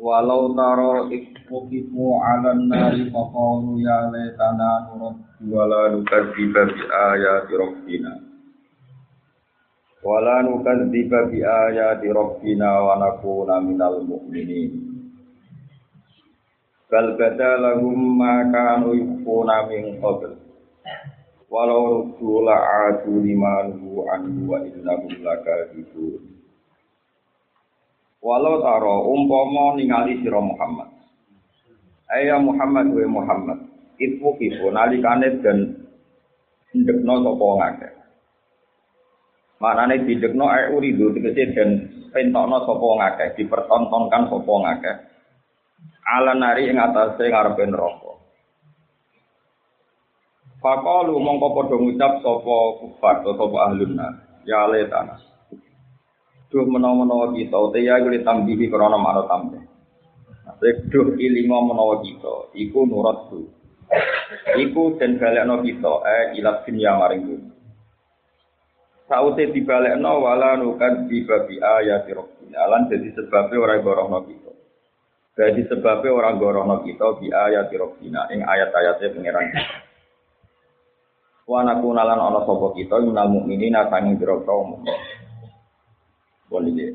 Walau taro ikutifu ala nari faqalu ya laitana nurad wala nukadziba bi ayati rabbina. Wala nukadziba bi ayati rabbina wa nakuna minal mu'minin. Bal badalahum ma kanu yukuna min qabl. Walau ruddu la'adu limanuhu anhu wa innahum lakadibun Walau taro umpama ningali sira Muhammad. Ayya Muhammad wa Muhammad. Ibu kifu nalikane dan ndekno sapa ngake. Maknane didekno ae uridu tegese den pentokno sapa ngake, dipertontonkan sapa ngake. Ala nari ing atase ngarepe neraka. Fakalu mongko padha ngucap sapa kufar sapa ahlun nar. Ya le tanah. Duh menawa-menawa kita. Uti ya kuwi tambihi krana maro tambah duh ilimo menawa kita. Iku nurut tu iku den balekno kita eh ilat dunya maring dunya saute dibalekno wala nukan di babi ayat rabbina. Lan dadi sebabe ora gorohno kita. Dadi sebabe ora gorohno kita bi ayat rabbina ing ayat-ayate pangeran kita. Wa nakunalan ana sapa kita minal mukminina sanging biro-biro mukmin Ya.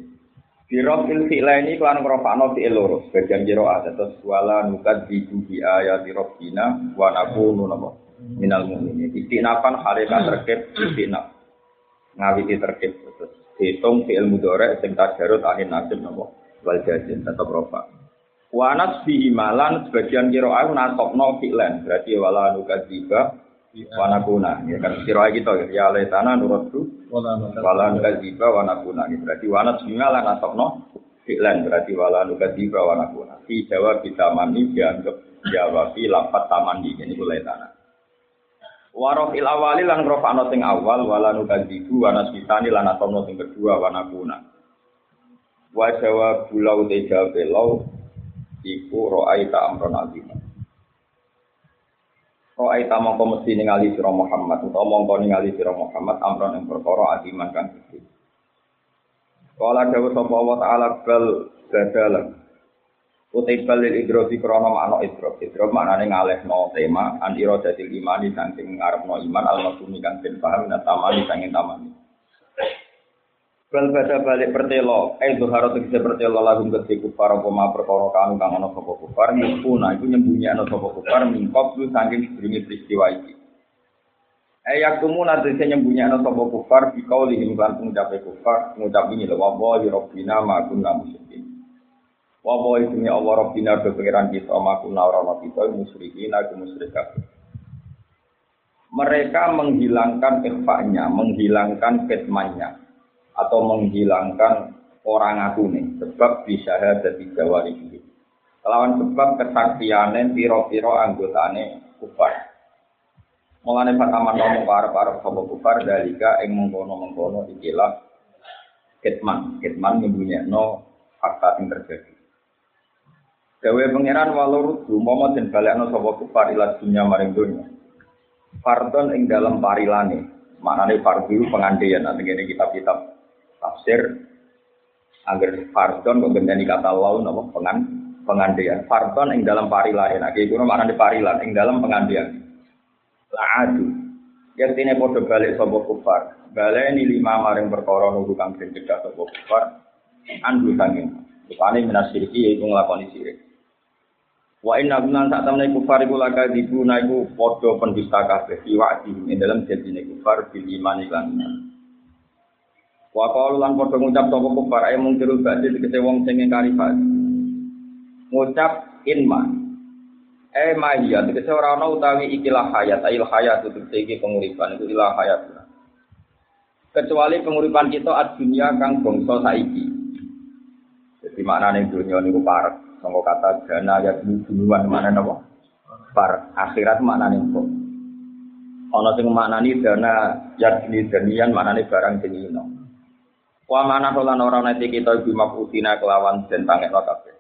Biro fil fi'la ini kelan ngrofakno fi'il loro sebagian kira terus wala nukat di bi ayati rabbina wa nakunu napa minal mu'minin. Istinapan halikan terkait istinaf. Ngawiti terkait terus hitung fi'il mudhari sing tajarut anin nasib napa wal jazim tetap rofa. Wa nasbihi malan sebagian kira aku nasokno fi'lan berarti wala nukat tiba wanakuna ya kan kira kita ya. Ya letana nurutku. Wala nukadziba wanakuna ini berarti wanat singa lan asokno fi'lan berarti wala nukadziba wanakuna fi jawab kita mani dianggap jawabi lapat taman di ini boleh tanah Warof il awali lan rofano sing awal wala nukadzibu wanas bisani lan asokno sing kedua wanakuna wa jawab bulau te jawab iku ro'aita amron azimah Kau ai tamang kau mesti ningali sira Muhammad, utawa mongko ningali sira Muhammad amron ing perkara adiman kang gedhe. Kala dawuh sapa wa taala bal badalan. Utai balil idrosi krono makna idrok. Idrok maknane ngalehno tema an iradatil imani saking ngarepno iman al maksumi kang den paham tamani saking tamani. Bal bada balik pertelo, eh zuhara tegese pertelo lagu kedhe kufar apa ma perkara kang ana sapa kufar nyepuna iku nyembunyi ana sapa kufar mingkop lu saking sedurunge peristiwa iki. Eh yakumu nanti saya nyembunyi ana sapa kufar di kauli ing lan ngucape kufar ngucap ini lho wa rabbina ma kunna musyrikin. Wa wa ismi Allah rabbina be pangeran kita ma kunna ora kita musyrikin aku musyrik Mereka menghilangkan ikhfanya, menghilangkan ketmannya, atau menghilangkan orang aku nih sebab bisa ada tiga wali. Lawan sebab kesaksiannya piro-piro anggotane kufar. Mulane pertama para para sobo kufar dalika ing mengkono mengkono ikilah kitman, kitman no fakta yang terjadi. Dewe pangeran walau rudu momo den balekno sapa kufar ila dunya maring dunya. Fardon ing dalam parilane, maknane fardu pengandian nanti ini kitab-kitab tafsir agar fardon gendani kata lau napa? Pengan pengandian. Fardon ing dalam parilan nah iki kuno maknane parilan ing dalam pengandian. La'adu. Tine padha balik sapa kufar? Baleni lima maring perkara nunggu kang den cedhak kufar. Andu sanging. Rupane minasiriki yaitu nglakoni sirik. Wa inna gunan sak temne kufar iku laka dibuna iku padha pendusta kabeh. Ing dalam janjine kufar bil iman lan Wa qalu lan padha ngucap sapa kufar ae mung dirul badhe tegese wong sing ingkari Ngucap inma. Eh mahia tegese ora ana utawi ikilah hayat, ail hayat itu iki penguripan itu ilah hayat. Kecuali penguripan kita ad dunia kang bangsa saiki. Jadi maknane dunia niku parek. Sangka kata dana ya duluan mana napa? Par akhirat maknane apa? Ana sing maknani dana ya dinian maknane barang jenino. Wa mana lan ora nanti kita ibu mafutina kelawan den pangekno kabeh.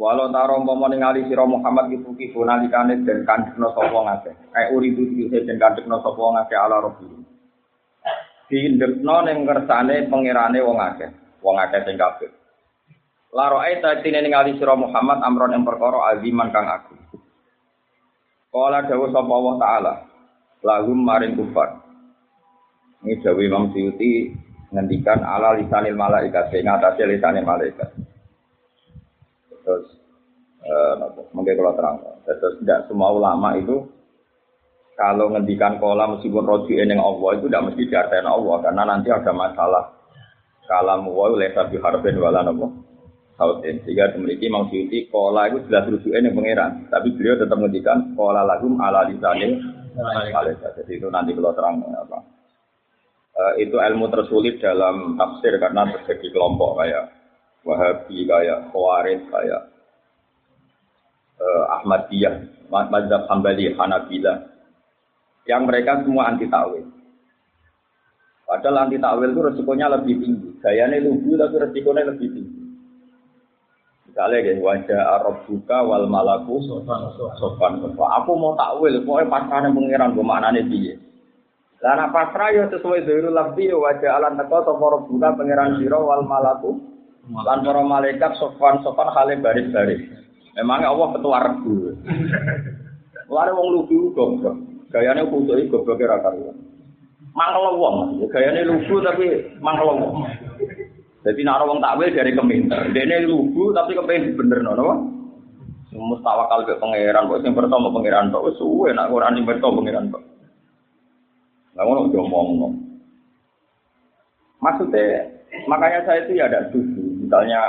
Walau taro umpama ningali sira Muhammad iku ki nalikane den kandhekno sapa ngake. Kae uridu iki den kandhekno sapa ngake ala rabbi. Dindekno ning kersane pangerane wong akeh, wong akeh sing kafir. La ra'aita tine ningali sira Muhammad amron yang perkara aziman kang aku. Kala dawuh sapa Allah taala, lahum maring kufar. Ini dawuh Imam Suyuti ngendikan ala lisanil malaikat. Sing ngatasi lisanil malaikat. Terus eh mungkin kalau terang. Terus tidak semua ulama itu kalau ngendikan kola meskipun roji yang Allah itu tidak mesti diartikan Allah karena nanti ada masalah. Kalam wa lesa bi harbin wala napa sautin. Sehingga memiliki Imam Syuuti kola itu jelas rujukan yang pangeran tapi beliau tetap ngendikan kola lagum ala lisanil malaikat. Jadi itu nanti kalau terang apa uh, itu ilmu tersulit dalam tafsir karena terjadi kelompok kayak Wahabi kayak Khawarij kayak uh, Ahmadiyah Mazhab Hambali Hanabilah yang mereka semua anti takwil. Padahal anti takwil itu resikonya lebih tinggi. Gayanya lugu tapi resikonya lebih tinggi. Misalnya ya, wajah Arab buka wal malaku sopan sopan. Aku mau takwil, mau pasrahnya pengiran gue maknanya dia. Karena pasrah ya sesuai dari lebih ya, wajah alam teko sopor buka pengiran siro wal malaku lan para malaikat sopan hale baris baris. Memangnya Allah ketua regu. Lalu wong lugu goblok. Gayane kudu iki gobloke ra karuan. Mangkel wong, gayane lugu tapi mangkel wong. Jadi nak wong takwil dari keminter. Dene lugu tapi kepengen dibenerno napa? Mustawakal ke pangeran kok sing pertama pangeran kok suwe nak ora ning pertama pangeran kok. Lah ngono diomongno. Maksudnya makanya saya itu ya ada setuju. Misalnya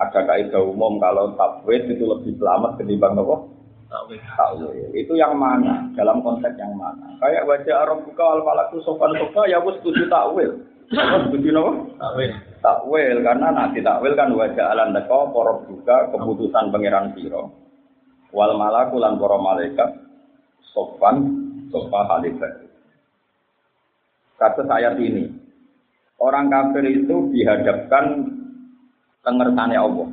ada kaidah umum kalau takwil itu lebih selamat ketimbang apa? takwil. Itu yang mana? Dalam konteks yang mana? Kayak wajah Arab buka al falaku sopan sofa ya wes setuju takwil. Apa setuju apa? Takwil. Takwil karena nanti takwil kan wajah alam deko porok buka keputusan pangeran siro. Wal malaku lan para malaikat sopan sofa halibat. Kata ayat ini, orang kafir itu dihadapkan tengersane Allah.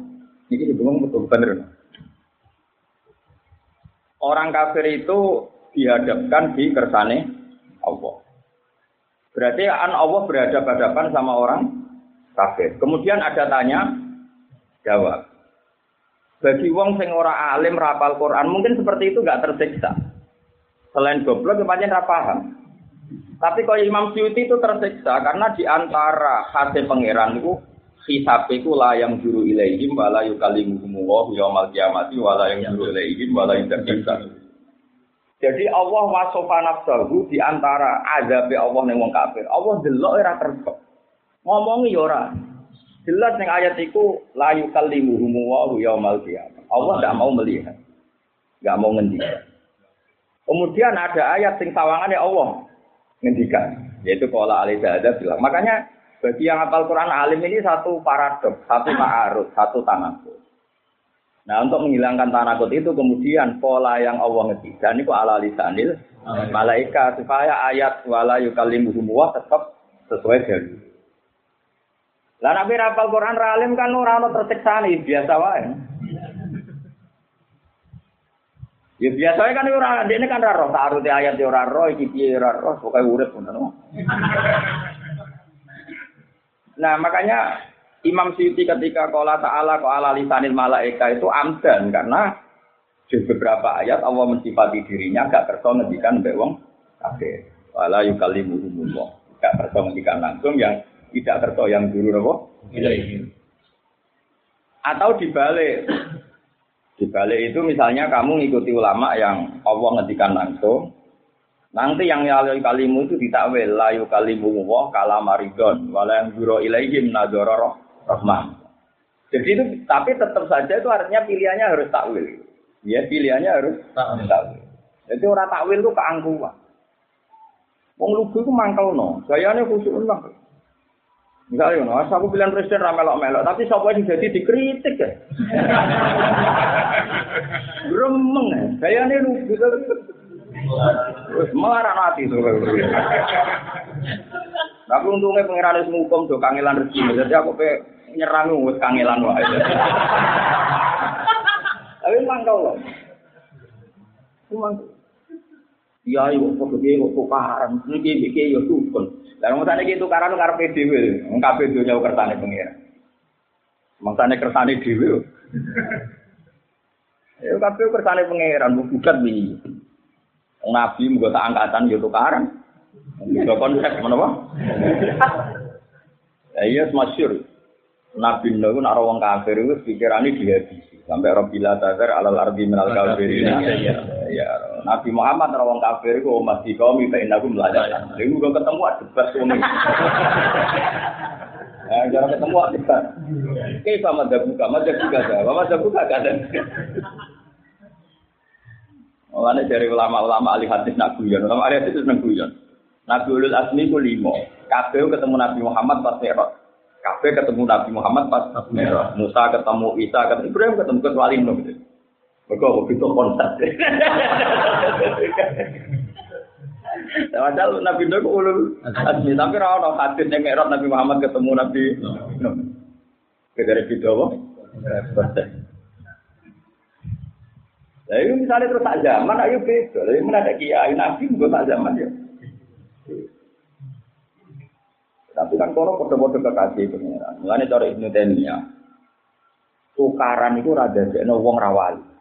Ini bingung betul bener. Orang kafir itu dihadapkan di kersane Allah. Berarti an Allah berhadapan-hadapan sama orang kafir. Kemudian ada tanya jawab. Bagi wong sing ora alim rapal Quran mungkin seperti itu nggak tersiksa. Selain goblok kemudian ra paham. Tapi kalau Imam Syuuti itu tersiksa karena di antara hati pangeran itu hisab itu lah yang juru ilaihim wala yukallimuhum wa yaumal qiyamati wala yang juru ilaihim wala yukallimuhum jadi Allah wasofa nafsahu di antara azab Allah ning wong kafir. Allah delok ora kersa. Ngomongi ya ora. Jelas ning ayat iku la yukallimuhum wa yaumal qiyamah. Allah tidak mau melihat. Enggak mau ngendikan. Kemudian ada ayat sing sawangane Allah ngendikan, yaitu qala alaihi bilang. Makanya bagi yang hafal Quran alim ini satu paradok, satu ma'aruf, satu tanakut. Nah untuk menghilangkan tanakut itu kemudian pola yang Allah ngetikan itu ala lisanil malaikat supaya ayat wala yukallimuhum wa tetap sesuai dari. Lah nabi hafal Quran alim kan ora ono tersiksa biasa wae. Ya biasa kan ora ini kan ora roh taruh ayat ora roh iki piye ora roh pokoke urip ngono. Nah makanya Imam Syuuti ketika kola ta'ala ko ala lisanil malaika itu amdan karena di beberapa ayat Allah mensifati dirinya gak kerso ngendikan mbek wong kafir. Wala yukallimuhumullah. Gak kerso ngendikan langsung yang tidak kerso yang dulu apa? Atau dibalik. Dibalik itu misalnya kamu ngikuti ulama yang Allah ngendikan langsung, Nanti yang lalu kalimu itu ditakwil layu kalimu wah kalamaridon wala yang biro ilaihim nadoro rahman. Jadi itu tapi tetap saja itu artinya pilihannya harus takwil. Ya pilihannya harus takwil. Jadi orang takwil itu keangkuhan. Wong lugu itu mangkel no, gayanya khusyuk mangkel. Misalnya, no, aku pilihan presiden ramelok-melok, tapi siapa yang jadi dikritik ya. Gremeng ya, gayanya lugu. Wis marah mati to. Tapi untungnya pengiran itu hukum do kangelan rezeki. Jadi aku pe nyerang wis kangelan wae. Tapi mangkal loh. Cuma Iya, iya, kok gede, kok tukaran, gede, ya tukun. Dan mau tanya gitu, tukaran ngarepe dhewe, ngkape dunya kertane pengira. Mangsane kersane dhewe. Ya kabeh kersane pangeran bukan wi. Nabi muga tak angkatan yo tukaran. Muga konsep menapa? Ya iya masyhur. Nabi Nuh nak wong kafir itu pikirane dihabisi. Sampai Rabbila tazar alal ardi minal kafirin. Ya, Nabi Muhammad ora wong kafir iku umat di kaum fa innakum la ta'lamun. Lha kok ketemu debat wong Ya, jangan ketemu debat. Kayak sama dabuka, madzhab juga ada. Madzhab buka gak ada. Mulane dari ulama-ulama ahli hadis nak guyon, ulama ahli hadis seneng guyon. Nabi Ulul Asmi ku limo. Kabeh ketemu Nabi Muhammad pas Mi'raj. Kabeh ketemu Nabi Muhammad pas Mi'raj. Musa ketemu Isa ketemu Ibrahim ketemu kecuali Nuh Mereka begitu konsep. Padahal Nabi Nuh ku ulul asmi, tapi ora ono hadis yang Mi'raj Nabi Muhammad ketemu Nabi Nuh. Kedere video apa? Lah itu misalnya terus tak zaman, ayo beda. Lah mana ada kiai nabi juga tak zaman ya. Tapi kan kalau foto-foto kekasih pengiran. Mulanya cara Ibnu tukaran itu rada jadi wong rawali.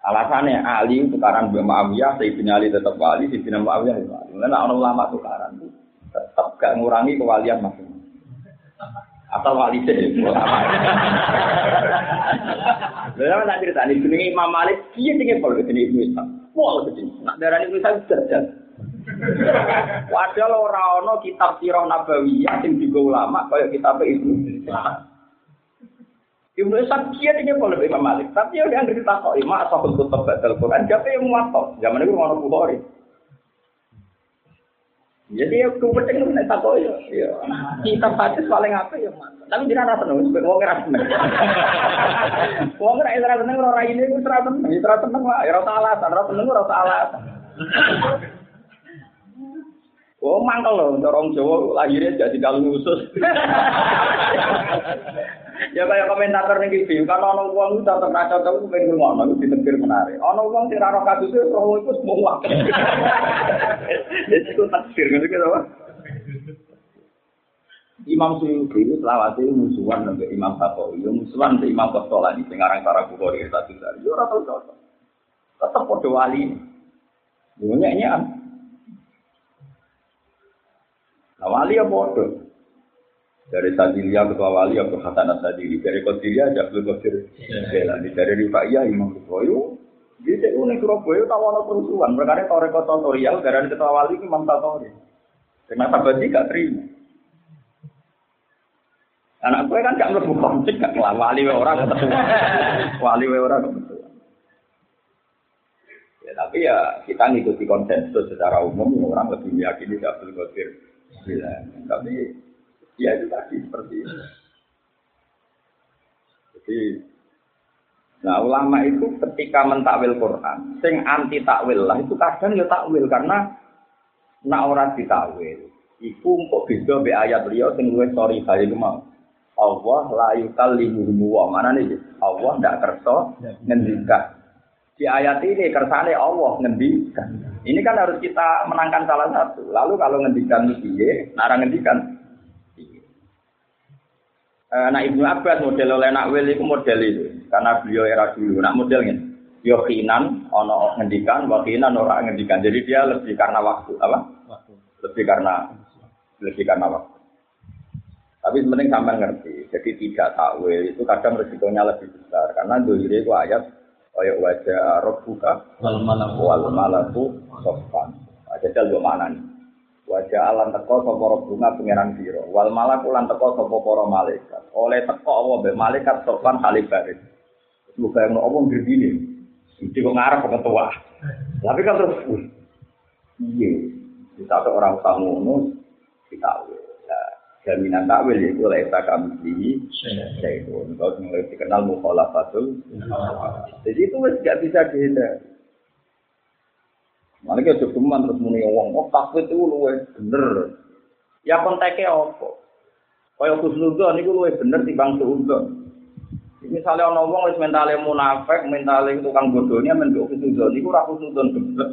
Alasannya Ali tukaran Mbak Muawiyah, Sayyidina Ali tetap wali, Sayyidina Muawiyah itu wali. Mulanya orang lama tukaran itu tetap gak ngurangi kewalian masing Asal wali sih, ulama. Lalu nak cerita ini, jenenge Imam Malik, dia tinggi pol ke sini Ibnu Ishaq. Pol ke sini. Nak darah Ibnu Ishaq derajat. Padahal ora ono kitab sirah nabawiyah sing digo ulama kaya kitab Ibnu Ishaq. Ibnu Ishaq dia pol ke Imam Malik. Tapi ya dia ngerti takok, mak sahul kutub batal Quran, siapa yang muatok? Zaman itu ono Bukhari. Jadi ya kumpulin itu nek takok ya. Ya, kitab hadis paling apa ya. Tapi tidak rasa seneng, wong ora seneng. Wong ora ora seneng ora ini wis ora seneng, ora seneng lah, ya ora alasan, ora seneng ora alasan. Oh mangkel loh, dorong Jawa lahirnya jadi kalung khusus. ya kayak komentator ning TV, kan ono wong tak terkaca cocok pengen ngono iku ditetir menarik. Ono wong sing ora kasus e roh iku semua. Jadi itu takdir ngono ki apa? Imam Suyuti itu selawat itu musuhan dengan Imam Syafi'i, ya musuhan dengan Imam sing aran para Bukhari satu dari. Ya ora tau cocok. Tetep padha wali. Yo nyek-nyekan. Nah, wali ya bodoh. Dari Sadilia ketua wali Abdul Hasan Sadili, dari Qadiria Abdul Qadir Jelani, dari Rifaiyah Imam Bukhari. Di TU ning Surabaya tahu ana kerusuhan, perkara toreko tutorial dari ketua wali Imam Tatori. Kenapa bagi gak terima? Anak gue kan gak mlebu konflik gak kelah wali we ora ketua. Wali we ora ketua. Ya tapi ya kita ngikuti konsensus secara umum orang lebih meyakini Abdul Qadir Jelani. Tapi ya itu tadi seperti itu. Jadi Nah, ulama itu ketika mentakwil Quran, sing anti takwil lah itu kadang ya takwil karena nak ora ditakwil. Iku kok beda be ayat beliau sing luwih sorry kali itu mau. Allah la yukallimuhum wa mana nih? Allah ndak kerso ngendikan. Di ayat ini kersane Allah ngendikan. Ini kan harus kita menangkan salah satu. Lalu kalau ngendikan piye, nara ngendikan nah Ibnu Abbas model oleh Nakwil itu model itu. Karena beliau era dulu. Nak modelnya yo khinan ono ngendikan wakinan orang ngendikan. Jadi dia lebih karena waktu apa? Waktu. lebih karena lebih karena waktu. Tapi sebenarnya sampai ngerti jadi tidak takwil itu kadang resikonya lebih besar. Karena dulu itu ayat kayak wajah roh buka wal malaku. wal malaku sofan. Jajal dua mana nih Wajah alam teko sopo bunga pangeran biro. Wal malaku lan teko sopo poro malaikat. Oleh teko Allah be malaikat sopan halibarin. Bukan yang ngomong begini. Itu kok ngarep ketua. Tapi kan terus, iya. Kita tuh orang tamu kita ya, jaminan takwil itu oleh kami di itu untuk dikenal mukhalafatul. Jadi itu nggak bisa dihindari. Mana kita cuman terus muni wong, oh takwid itu luwe bener. Ya konteknya apa? Kaya khusnudon itu luwe bener timbang suudon. Misalnya ono wong wis mentale munafik, mentale tukang bodohnya menduk khusnudon iku ora khusnudon geblek.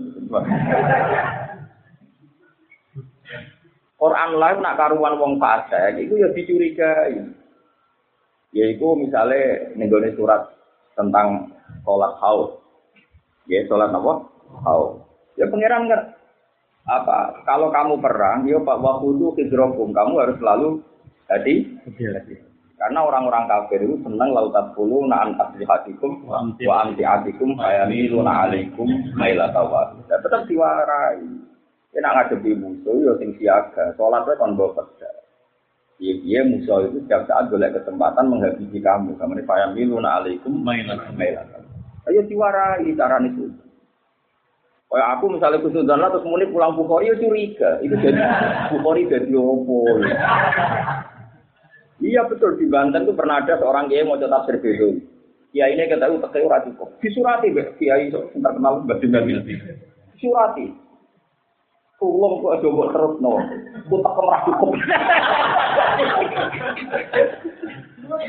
Quran lain nak karuan wong fasik iku ya dicurigai. Yaitu misalnya nenggone surat tentang sholat haus. Ya sholat apa? Haus. Ya pangeran kan apa kalau kamu perang, ya Pak waktu itu hidrokum, kamu harus selalu hati karena orang-orang kafir itu senang lautat puluh naan asli hatikum wa anti hatikum ayamiluna alaikum mailatawat. Ya tetap diwarai. Ya nak ngadepi musuh, ya sing siaga. Sholatnya kan bawa kerja. Iya, iya musuh itu setiap saat boleh kesempatan menghabisi kamu. Kamu ini ayamiluna alaikum mailatawat. Ayo diwarai cara itu. Kayak aku misalnya lah terus mulai pulang Bukhari ya curiga. Itu jadi Bukhari jadi opo. Iya betul di Banten itu pernah ada seorang kiai mau tetap berbeda. Kiai ini kita tahu pakai urat itu. Disurati kiai itu sebentar kenal batin dan Disurati. Kulung kok buat terus no. Kutak kemerah cukup.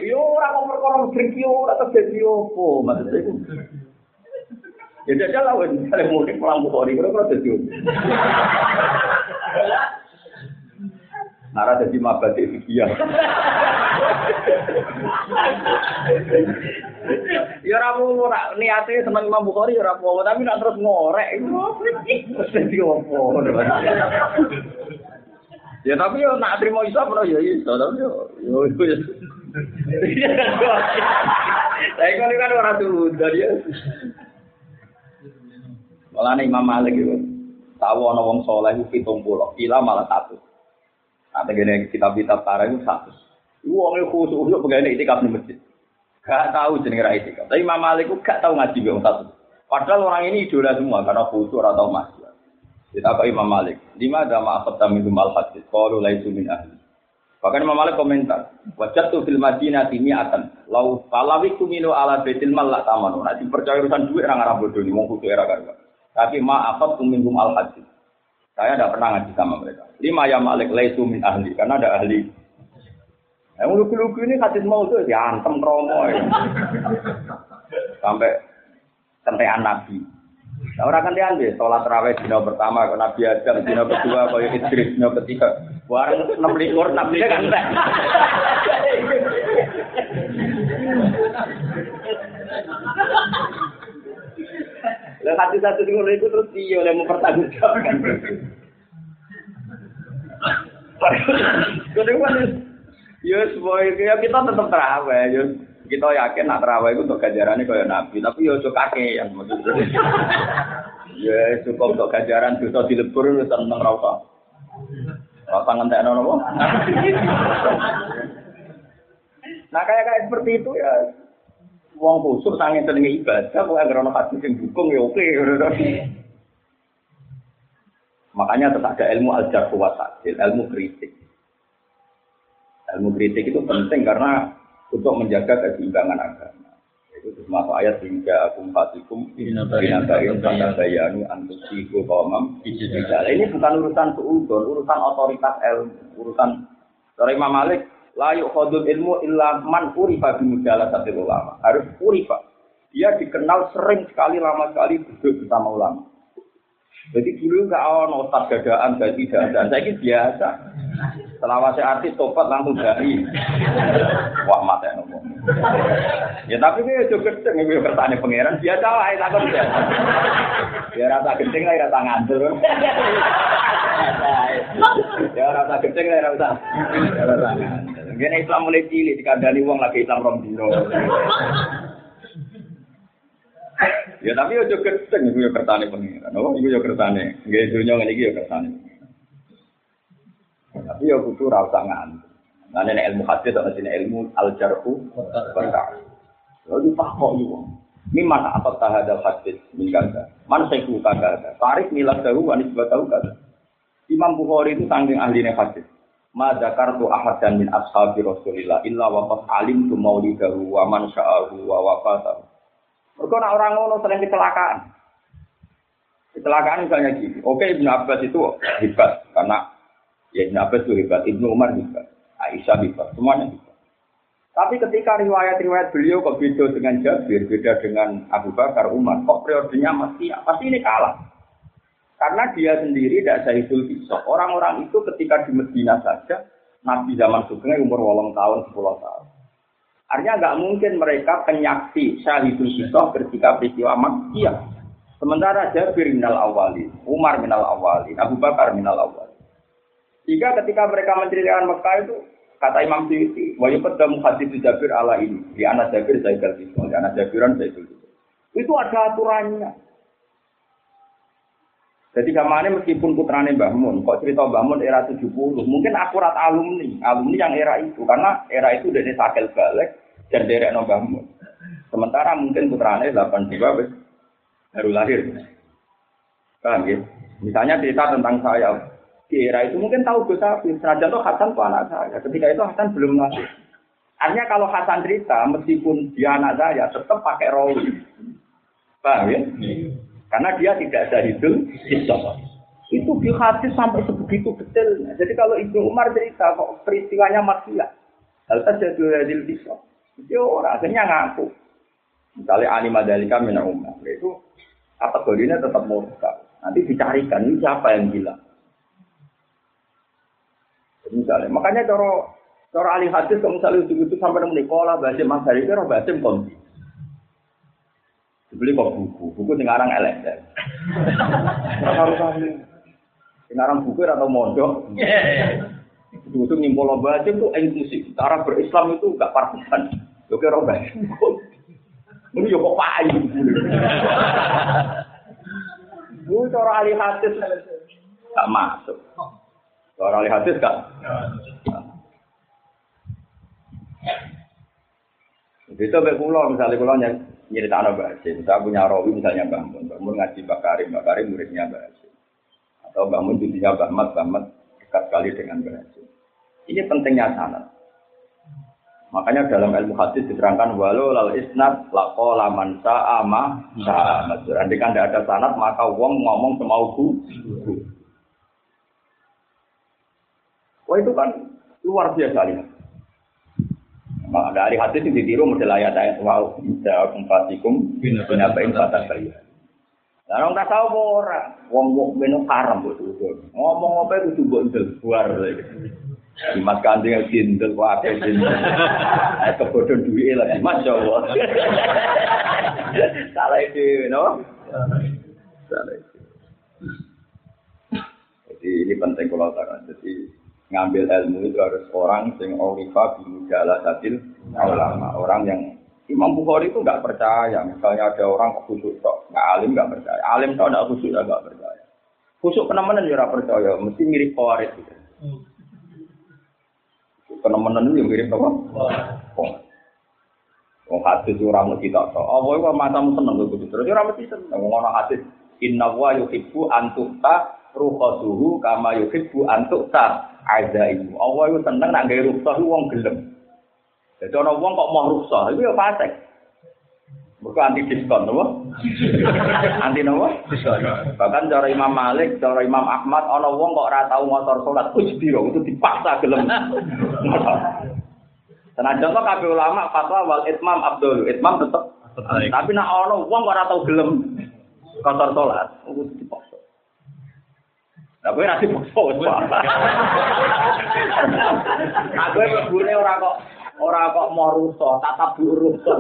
Yo orang mau perkara musrik yo ora terjadi opo maksudnya itu. Ya jajal lah, misalnya mudik pulang Bukhari, kira-kira jadi Nara jadi mabadi. Ya ora ora. Niate seneng Imam Bukhari ya ora apa tapi nak terus ngorek. Terus opo. Ya tapi yo nak trimo iso apa ya iso tapi yo yo yo. Saya kan orang tuh dari Malah Imam Malik itu tahu ana wong saleh iku 70, pila malah satu. Nah, gini kitab-kitab para itu satu. Wong itu khusus untuk pegawai itikaf di masjid. Gak tahu jenenge ra itikaf. Tapi Imam Malik itu gak tahu ngaji wong satu. Padahal orang ini idola semua karena khusus atau masjid. Kita apa Imam Malik? Lima ada ma'afat minum al hadis. Kalau laisu min ahli. Bahkan Imam Malik komentar, wajah tuh film Madinah timi akan lau kalawik minu ala betil mal lah tamanu. Nanti percaya urusan duit orang Arab bodoh ini, mau khusus era kan. Tapi ma'afat minum al hadis. Saya tidak pernah ngaji sama mereka. Lima ya malik laisu min ahli, karena ada ahli. Yang lugu-lugu ini hadis mau tuh diantem kromo ya. Sampai kentean Nabi. Nah, orang kan diambil, sholat terawih dina pertama, Nabi Adam, dina kedua, kalau Idris, dina ketiga. Warang enam likur, Nabi kan sing ngono iku terus piye oleh mempertanggungjawabkan. Kode kan yo semuanya ya kita tetap terawih yo kita yakin nak terawih itu untuk ganjarannya kaya nabi tapi yo ojo kakek yang maksudnya ya cukup untuk ganjaran dosa dilebur itu seneng rasa rasa ngentek nono nah kayak kayak seperti itu ya wong khusus sange seneng ibadah kok anggere ana hadis sing dukung ya oke Makanya tetap ada ilmu al-jarh wa ilmu kritik. Ilmu kritik itu penting karena untuk menjaga keseimbangan agama. Itu termasuk ayat hingga akum fatikum binabain kata bayanu antusiku qawmam Ini bukan urusan suudon, urusan otoritas ilmu, urusan dari Imam Malik la yukhadul ilmu illa man urifa satu ulama. Harus urifa. Dia dikenal sering sekali lama sekali duduk bersama ulama. Jadi dulu nggak ono ustaz gadaan, gak tidak ada. Saya ini biasa. Saya artis topat langsung dari. Wah mata ngomong. Ya tapi ini juga gede nih bertanya pangeran biasa lah itu aku ya. Ya rasa gede lah rasa ngantur. Ya rasa gede lah rasa. Rasa ngantur. Gini Islam mulai cilik dikandani uang lagi Islam rombiro. Ya tapi yo genteng iku yo kertane pengiran. Oh, iku yo kertane. Nggih dunya ngene iki yo kertane. Tapi yo kudu ra usah ngantuk. Nah, nek ilmu hadis atau sini ilmu al-jarhu wa Lalu pak kok yo. Mimman apa tahada hadis min kaza. Man sayku kaza. Tarik milah tahu wa nisbah tahu kaza. Imam Bukhari itu saking ahlinya hadis. Ma zakartu ahadan min ashabi Rasulillah illa wa qad alimtu maulidahu wa man sya'ahu wa wafatahu. Mereka nak orang ngono sering kecelakaan. Kecelakaan misalnya gini. Oke Ibnu Abbas itu hebat karena ya Ibnu Abbas itu hebat, Ibnu Umar hebat, Aisyah hebat, semuanya hebat. Tapi ketika riwayat-riwayat beliau kok beda dengan Jabir, beda dengan Abu Bakar, Umar, kok periodenya masih pasti ini kalah. Karena dia sendiri tidak Zaidul Kisah. Orang-orang itu ketika di Medina saja, Nabi zaman Sugeng umur wolong tahun, sepuluh tahun. Artinya nggak mungkin mereka penyaksi syahidul kisah ketika peristiwa Makkiyah. Sementara Jabir minal awali, Umar minal awali, Abu Bakar minal awali. Jika ketika mereka menceritakan Mekah itu, kata Imam Syuuti, wa yuqaddamu hadis Jabir ala ini, di anak Jabir Zaidul Kisah, di anak Jabiran Zaidul Kisah. Itu ada aturannya. Jadi ke mana meskipun putrane Mbah Mun, kok cerita Mbah Mun era 70, mungkin akurat alumni, alumni yang era itu, karena era itu dari sakel balik dan derek Mbah Mun. Sementara mungkin putrane 82 wis baru lahir. Paham ya? Misalnya cerita tentang saya, di era itu mungkin tahu Gus Afif, senajan tuh Hasan tuh anak saya. Ketika itu Hasan belum lahir. Artinya kalau Hasan cerita, meskipun dia anak saya, tetap pakai rawi. Paham ya? Karena dia tidak ada itu Itu di hadis sampai sebegitu detailnya. Jadi kalau Ibnu Umar cerita kok peristiwanya maksiat. Hal terjadi hadil bisa. Itu orang akhirnya ngaku. Misalnya Ali Madalika mina Umar. Itu kategorinya tetap murka. Nanti dicarikan ini siapa yang gila. Misalnya, makanya cara cara ahli hadis kalau misalnya itu sampai nemu Nikola Basim Mas Hari itu Basim konti. Dibeli kok buku, buku sekarang LSM. Harus ahli. Sekarang buku atau mondok. Itu itu nyimpul lomba aja tuh inklusif. Cara berislam itu gak partisan. Yo kira baik. Ini yo kok payu. Bu cara ahli hadis gak masuk. Cara ahli hadis gak. Itu sampai pulau misalnya pulau yang nyerita anak Basim. Saya punya rawi misalnya Mbak Mun. Mbak Mun ngaji Mbak Karim. Mbak Karim muridnya Mbak Basim. Atau Mbak Mun cucunya Mbak Mat. Mbak Mat dekat sekali dengan Mbak Basim. Ini pentingnya sanat. Makanya dalam ilmu hadis diterangkan walau lal isnad lako laman sa'ama sa'ama. Andai kan tidak ada sanat maka wong ngomong semauku. Wah itu kan luar biasa lihat. Maka dari hadis itu ditiru model ayat ayat wow bisa kumpatikum bina bain batas saya. Lah orang tahu ora, wong haram buat itu. Ngomong apa itu buat buar. Mas kanjeng yang jindel kok akeh jindel. Eh kebodohan duit lagi, masya Allah. Salah itu, no? Salah itu. Jadi ini penting kalau tak Jadi ngambil ilmu itu harus orang yang orifa bimujala tadil ulama. Orang yang Imam Bukhari itu nggak percaya. Misalnya ada orang khusyuk tok nggak alim nggak percaya. Alim tok nggak khusyuk nggak percaya. Khusyuk penemenan ya percaya mesti mirip kawarit gitu penemenan itu yang mirip apa? Oh hadis ora mesti tak tok. Apa iku matamu seneng kok terus ora mesti seneng. Wong ana hadis inna wa yuhibbu an tuqta kama yuhibbu an tuqta azaimu. Allah itu seneng nak gawe rukhsah wong gelem. Jadi ana wong kok mau rukhsah, itu ya fasik. Mereka anti diskon, apa? anti apa? Diskon. Bahkan cara Imam Malik, cara Imam Ahmad, ana wong kok ora tau motor salat, ujbiro itu dipaksa gelem. Senajan kok kabeh ulama fatwa wal itmam abdul, itmam tetep. Tapi nak ana wong kok ora tau gelem kotor salat, itu dipaksa. Lah kowe ra dipaksa wis apa. Aku mlebune ora kok ora kok mau rusak, tatap bu rusak.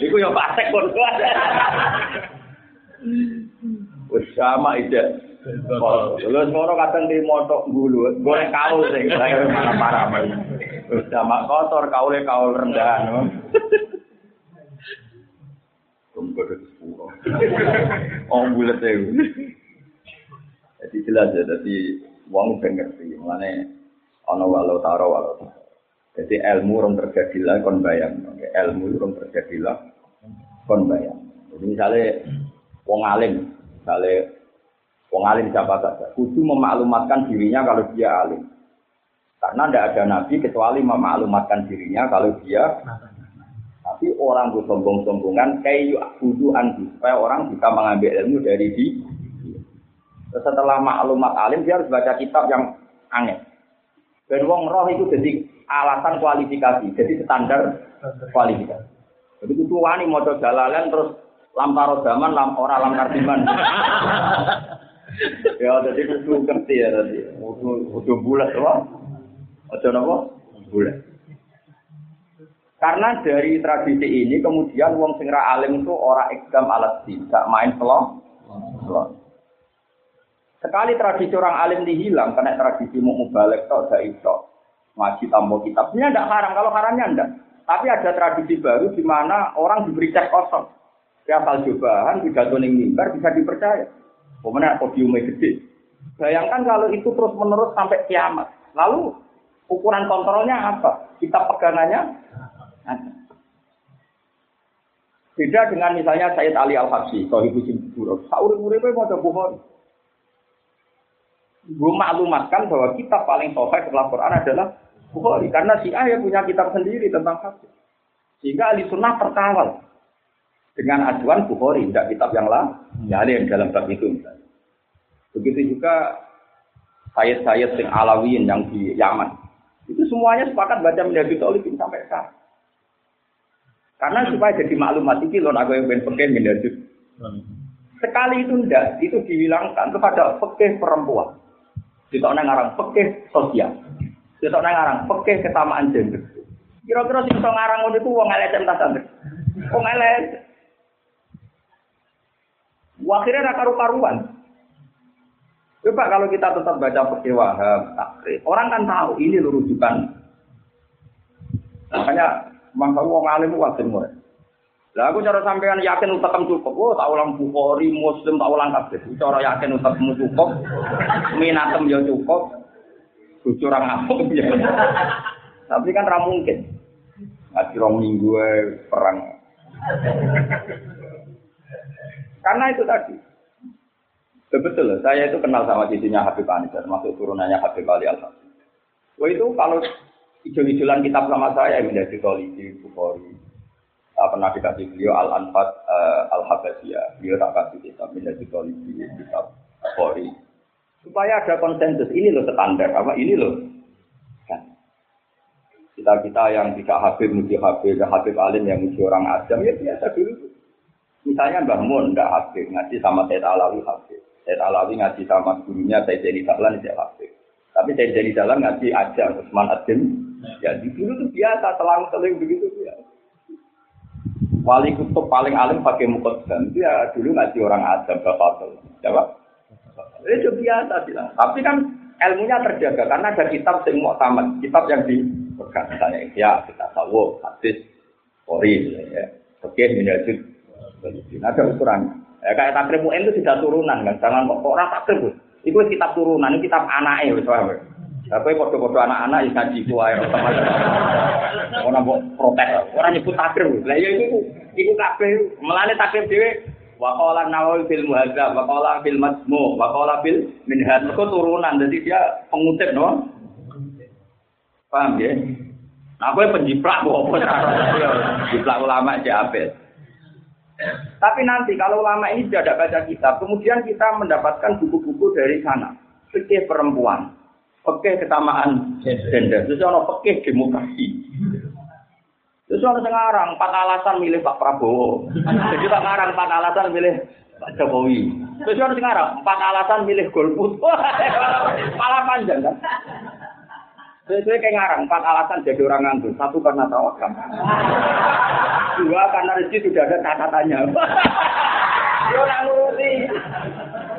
Iku yo pasek kon. Wis sama ide. Lha ngono kadang di motok gulu, goreng kaul sing mana parah Wis sama kotor kaule kaul rendah. Tunggu sepuluh. Oh bulat Jadi jelas ya, jadi uang udah ngerti, mana ono walau taro walau taro. Jadi ilmu orang terjadi lah kon bayang, ilmu orang terjadi lah kon bayang. Jadi misalnya wong alim, misalnya wong alim siapa saja, kudu memaklumatkan dirinya kalau dia alim. Karena tidak ada nabi kecuali memaklumatkan dirinya kalau dia tapi orang bersombong-sombongan kayak kudu andu supaya orang bisa mengambil ilmu dari di setelah maklumat alim dia harus baca kitab yang aneh. Dan wong roh itu jadi alasan kualifikasi, jadi standar kualifikasi. Jadi itu wani mau jalalan terus lam taro zaman lam ora lam kartiman. ya jadi itu ngerti ya tadi. Udah bulat apa? Aja napa? Bulat. Karena dari tradisi ini kemudian wong sing ra alim itu ora ekdam alat tidak main selong. Sekali tradisi orang alim dihilang, karena tradisi mau mubalik tok gak iso ngaji tambah kitab. Ini tidak haram, kalau haramnya enggak. Tapi ada tradisi baru di mana orang diberi cek kosong. Ya asal cobaan, pidato ning mimbar bisa dipercaya. Pemenang podiumnya gede. Bayangkan kalau itu terus menerus sampai kiamat. Lalu ukuran kontrolnya apa? Kita pegangannya Beda dengan misalnya Sayyid Ali Al-Habsyi, Sohibu Jimburo. Sauri-uripe mau Bukhari. Gue maklumatkan bahwa kitab paling sahih setelah Quran adalah Bukhari. Karena si A punya kitab sendiri tentang hadis. Sehingga ahli sunnah terkawal dengan ajuan Bukhari, tidak kitab yang lain. Ya yang dalam bab itu misalnya. Begitu juga Sayyid-Sayyid sing Alawiyin yang di Yaman. Itu semuanya sepakat baca menjadi tolikin sampai sekarang. Karena supaya jadi maklumat itu loh aku yang pengen menjadi. Sekali itu enggak, itu dihilangkan kepada pekeh perempuan. Tidak orang ngarang pekeh sosial. Tidak orang ngarang pekeh kesamaan gender. Kira-kira sing ngarang itu wong elek entah santri. Wong elek. Akhirnya raka karuan. Coba kalau kita tetap baca pekeh wahab, takrif. Orang kan tahu ini rujukan. Makanya Mangka wong alim wae mulai. Lah aku cara sampean yakin utekmu cukup. Oh, tak ulang Bukhari, Muslim, tak ulang kabeh. Cara yakin utekmu cukup, minatem ya cukup. Curang aku ya. Tapi kan ra mungkin. Ngaji rong minggu perang. Karena itu tadi. Betul, saya itu kenal sama sisinya Habib Anis, termasuk turunannya Habib Ali al Wah itu kalau Ijol-ijolan kitab sama saya menjadi Tolidi, Bukhari. Saya pernah dikasih beliau Al-Anfat uh, Al-Habasiyah. Beliau tak kasih kitab menjadi Tolidi, kitab Bukhari. Supaya ada konsensus. Ini loh standar. Apa? Ini loh. Kan. Kita-kita yang tidak Habib, muji Habib, Habib Alim yang muji orang Adam, ya biasa dulu. Misalnya Mbah Mun, tidak Habib, ngaji sama Said Alawi Habib. Said Alawi ngaji sama gurunya Said Jadi Sahlan, tidak Habib. Tapi Said Jadi Sahlan ngaji aja, Usman Adim, Ya di dulu tuh biasa selang-seling begitu ya. Wali kutub paling alim pakai dan dia dulu ngaji orang Adam bapak Jawab. Itu biasa bilang. Tapi kan ilmunya terjaga karena ada kitab yang mau tamat, kitab yang dipegang misalnya ya kita tahu hadis, kori, ya, oke minajud, ada ukuran. Ya, kayak takrib itu tidak turunan kan, jangan kok orang takrib. Itu kitab turunan, ini kitab anaknya, misalnya. Tapi foto-foto anak-anak yang ngaji ku ae Ora mbok protes, ora nyebut takdir. Lah ya iku iku kabeh melane takdir dhewe wa qala nawawi fil muhadzab wa qala fil masmu wa qala fil minhaj kok turunan jadi dia pengutip no. Paham ya? Nah, gue penjiplak gue apa Jiplak ulama aja apel. Tapi nanti kalau ulama ini tidak baca kitab, kemudian kita mendapatkan buku-buku dari sana. Fikih perempuan, Pekeh kesamaan gender. Terus ono pekeh demokrasi. Terus ono sekarang empat alasan milih Pak Prabowo. Jadi tak ngarang empat alasan milih Pak Jokowi. Terus ono sekarang empat alasan milih golput. Malah panjang kan. Sesuai kayak ngarang, empat alasan jadi orang nganggur. Satu karena tawakal. Dua karena rezeki sudah ada catatannya. Yo nak nuruti.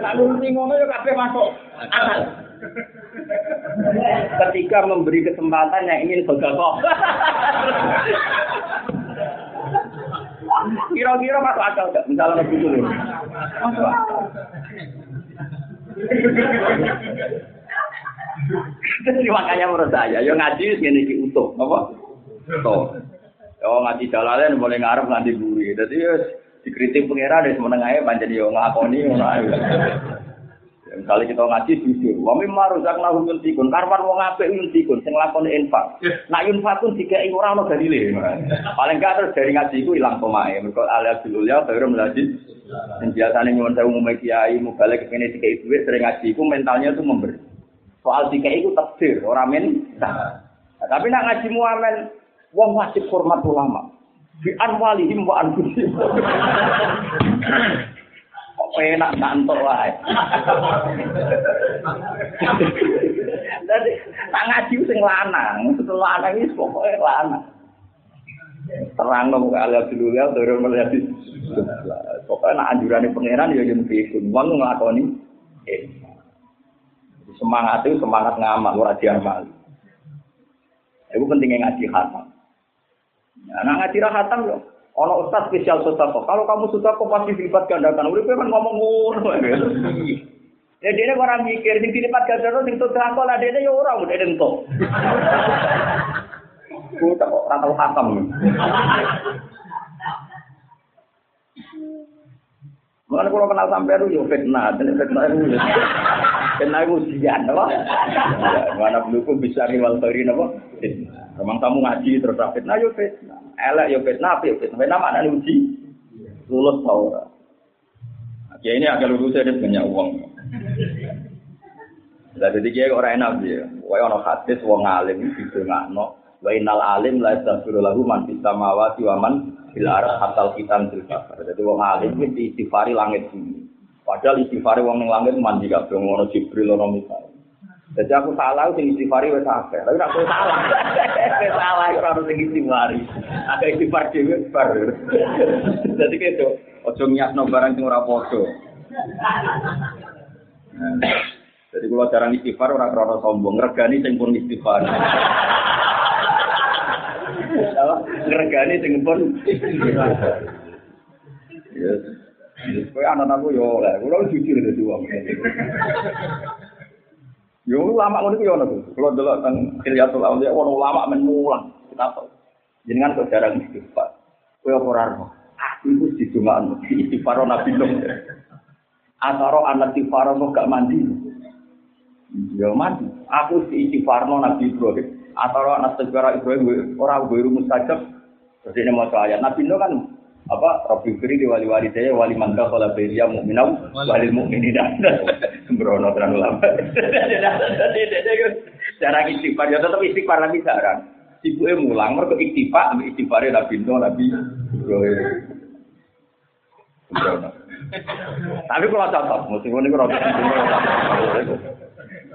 Nak nuruti ngono yo kabeh masuk akal. Ketika memberi kesempatan yang ingin bergabung. Kira-kira masuk akal nggak? Misalnya begitu nih. Masuk akal. Jadi makanya menurut saya, yo ngaji segini di utuh, apa? Utuh. Yo ngaji jalanan mulai ngarep nganti buri. Jadi dikritik pengira dari semenengahnya panjang yo ngakoni ngono Misalnya kita ngaji jujur, wa mimma razaqnahum yunfikun, karwan wong apik yunfikun sing lakoni infak. Nak infak pun dikai ora ono dalile. Paling gak terus dari ngaji iku ilang pemae. Mergo dulu ya baru melajis. Sing biasane nyuwun sewu umume kiai balik ke kene dikai duit sering ngaji iku mentalnya tuh memberi. Soal dikai iku takdir, ora men. Nah, tapi nak ngaji muamen wong wajib hormat ulama. Bi anwalihim wa anfusihim. Penak kantor wae. Dadi tak ngaji sing lanang, lanang iki pokoke lanang. Terang dong ala dulu ya, turun melihat Pokoknya nak pangeran ya yang fikun, uang ngelakoni. Eh, semangat itu semangat ngamal, ora diamal. Itu pentingnya ngaji khatam. Ya, nah ngaji khatam yo. Ono ustaz spesial sosako. Kalau kamu sudah kok pasti dilipat gandakan. Udah kan ngomong ngono. Ya dia orang mikir sing dilipat gandakan sing sosako lah dia ya orang udah entuk. Ku tak kok ora tau khatam. Mulane kalau kenal sampai itu yo fitnah, dan fitnah itu fitnah itu ujian, apa? Mana belum bisa riwal tori, apa? Memang kamu ngaji terus fitnah yo fitnah, elek yo fitnah, yo fitnah, fitnah mana uji? Lulus tau Ya ini agak lulus ada banyak uang. Lah jadi dia orang enak dia. Wae ono hadis wong alim itu ngakno. Wa innal alim la yastaghfiru lahu man fis samawati wa man fil ardi hatal kitan Jadi wong alim iki istighfari langit bumi. Padahal istighfari wong ning langit mandi kabeh ngono Jibril ono misal. Jadi aku salah sing istighfari wis akeh. Tapi aku salah. Salah ora ono sing istighfari. Akeh istighfar dhewe bar. Jadi kedo ojo nyakno barang sing ora padha. Jadi kalau jarang istighfar orang krono sombong, regani sing pun istighfar. Ngregani sing pun. Yes. Kowe anak aku yo kula jujur dadi wong. Yo lama ngono ku yo ono. Kula delok teng Hilyatul Auliya ono ulama men mulang. Kenapa? Jenengan kok jarang istighfar. Kowe ora ro? Aku iku didongakno istighfar Nabi Nuh. Asaro anak istighfar gak mandi. Yo mandi. Aku si istighfar Nabi Ibrahim. atau anak segera Ibrahim orang gue mustajab terus ini mau ayat Nabi Nuh kan apa? Rabbi Firi di wali wali saya wali mangga kalau beria mukminau wali. mukminin sembrono terang lama cara istighfar. Ya tetap istighfar lagi sekarang ibu eh mulang mereka istighfar ambil istighfar Nabi Nuh Nabi tapi kalau cocok meskipun ini kalau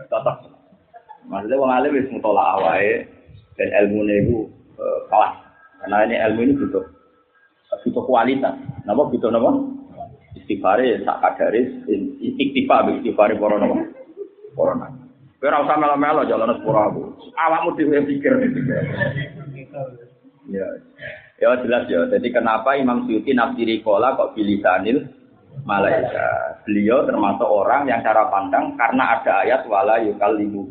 cocok Maksudnya wong alim wis mutola awake dan ilmu itu uh, kelas. Karena ini ilmu ini butuh butuh kualitas. Napa butuh napa? Istighfare sak kadare istighfar istighfar para napa? Para nabi. Kowe ora usah melo-melo jalan sepuro aku. Awakmu dhewe pikir. Ya. Ya jelas ya. Jadi kenapa Imam Suyuti nafsiri kola kok bilisanil malaika. Beliau termasuk orang yang cara pandang karena ada ayat wala yukal limu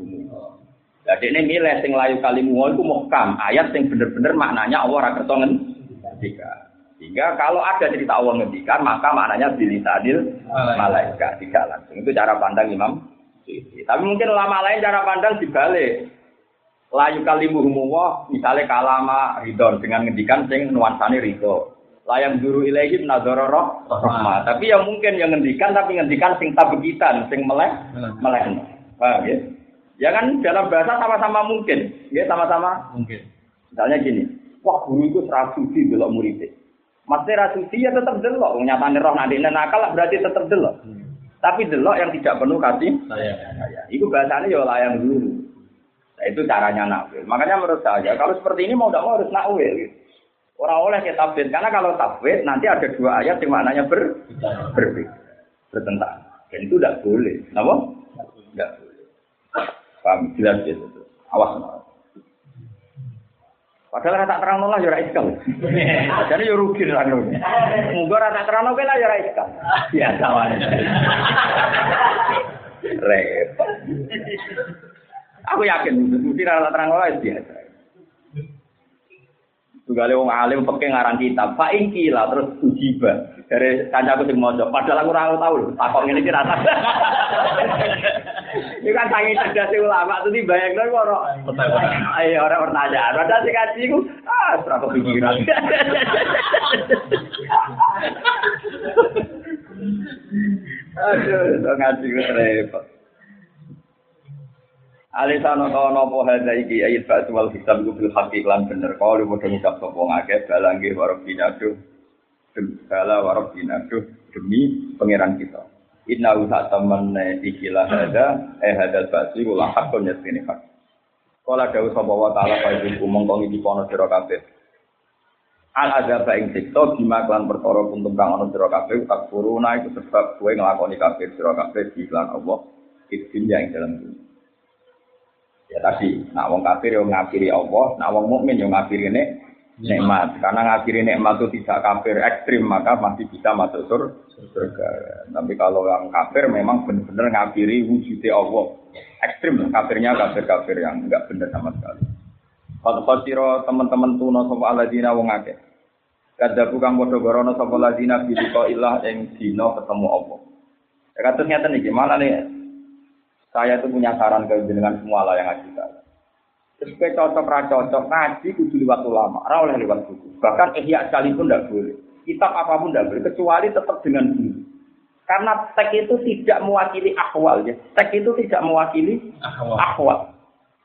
jadi ini milih sing layu kalimu itu muhkam, ayat sing bener-bener maknanya Allah ora kersa ngendika. Sehingga kalau ada cerita Allah ngendikan, maka maknanya bilisanil malaikat tidak langsung. Itu cara pandang Imam Tapi mungkin ulama lain cara pandang dibalik. Layu kalimu Allah, misalnya kalama ridho dengan ngendikan sing nuansane ridho. Layang guru ilahi nazara rahmah. Tapi yang mungkin yang ngendikan tapi ngendikan sing tabegitan, sing meleh, meleh. Paham ya? Ya kan dalam bahasa sama-sama mungkin, ya sama-sama mungkin. Misalnya gini, wah guru itu rasuci belok muridnya. Maksudnya rasuci ya tetap delok, nyatanya roh nanti nakal berarti tetap delok. Hmm. Tapi delok yang tidak penuh kasih saya. Itu bahasanya ya layang guru. Nah, itu caranya nakwil. Makanya menurut saya kalau seperti ini mau tidak mau harus nakwil. Gitu. Orang oleh kita tafsir karena kalau tafsir nanti ada dua ayat yang maknanya ber berbeda, bertentangan. Dan itu tidak boleh. Kenapa? Tidak boleh. Paham? Jelas gitu. Awas. Padahal rata terang nolak ya iskal. Jadi ya rugi terang nolak. Mungkin rata terang nolak lah ya iskal. Biasa wae. Repot. Aku yakin mesti rata terang nolak biasa. Tugale wong alim peke ngarang kitab, fa ingkila terus ujiba dari kancaku sing maca. Padahal aku ora tau lho, takok ngene iki rata. Ini kan tangi cerdas ulama tuh dibayang lho ora. Ayo ora pertanyaan. Padahal sing kaji iku ah ora kepikiran. Aduh, ngaji repot. Alisana ta napa hadza iki ayat ba'd wal hisab ku bil haqqi lan bener. Kalau padha ngucap sapa ngakeh balangge warabina tuh Bala warabina demi pangeran kita. Inna uha temen ikilah hada eh hadal basi ulah hakun yasini hak. Kala dawuh sapa wa taala ibu umong kong iki pono sira al azab ing siksa bima kelan perkara kuntum kang ana sira tak kuruna iku sebab kowe nglakoni kabeh sira di lan Allah iki yang dalam dunia. Ya tadi, nak wong kafir yo ngafiri Allah, nak wong mukmin yo ngafiri nek nikmat. Karena ngafiri nikmat itu tidak kafir ekstrim, maka masih bisa masuk surga. Tapi kalau yang kafir memang benar-benar ngafiri wujudnya Allah. Ekstrim, kafirnya kafir-kafir yang enggak benar sama sekali. Kalau khosiro teman-teman tuno sopa aladina wong akeh. Kadabu kang bodoh gorono sopa aladina biliko ilah yang dino ketemu Allah. Ya katanya nih, gimana nih saya itu punya saran ke dengan semua lah yang ngaji saya. Terus cocok ra cocok ngaji kudu lewat ulama, ora oleh lewat buku. Bahkan ihya sekalipun tidak boleh. Kitab apa pun tidak boleh kecuali tetap dengan buku. Karena teks itu tidak mewakili akwal ya. Teks itu tidak mewakili akwal.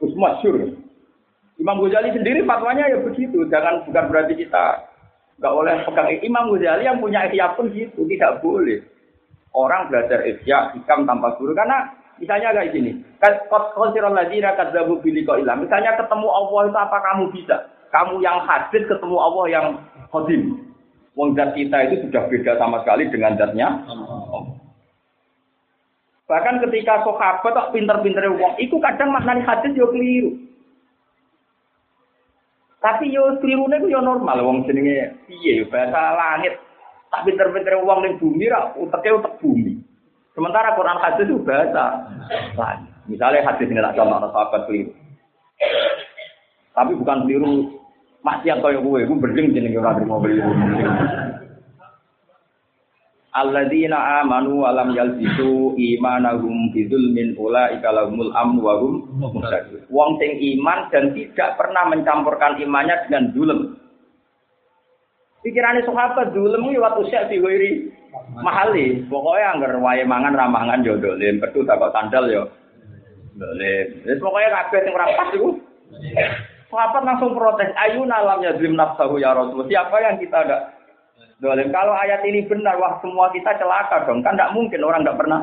Terus masyur. Imam Ghazali sendiri fatwanya ya begitu. Jangan bukan berarti kita nggak boleh pegang Imam Ghazali yang punya ihya pun gitu, tidak boleh. Orang belajar ihya hikam tanpa guru karena Misalnya kayak gini, konsiral ladina kadzabu biliko ilah. Misalnya ketemu Allah itu apa kamu bisa? Kamu yang hadis ketemu Allah yang kodim. Wong zat kita itu sudah beda sama sekali dengan zatnya. Bahkan ketika sahabat kok pinter-pinter wong, itu kadang maknanya hadis yo keliru. Tapi yo keliru itu yo normal wong jenenge piye bahasa langit. Tak pinter-pinter wong ning bumi ra uteke utek bumi. Sementara Quran hadis itu bahasa lain. Misalnya hadis ini tak contoh sahabat keliru. Tapi bukan keliru kaya gue, gue berdeng jenenge ora terima keliru. Alladzina amanu alam yalbisu imanahum bidzulmin ulaika lahumul amnu wa hum muhtadun. Wong sing iman dan tidak pernah mencampurkan imannya dengan zulm. Pikirannya sahabat zulm waktu syek diwiri mahali. Pokoknya anggar wae mangan ramangan yo dolim, pedu tak kok sandal yo. Dolim. Wis pokoknya kabeh sing ora pas iku. Sahabat langsung protes, ayu nalam ya zlim nafsahu ya Rasul. Siapa yang kita ada dolim? Kalau ayat ini benar, wah semua kita celaka dong. Kan tidak mungkin orang tidak pernah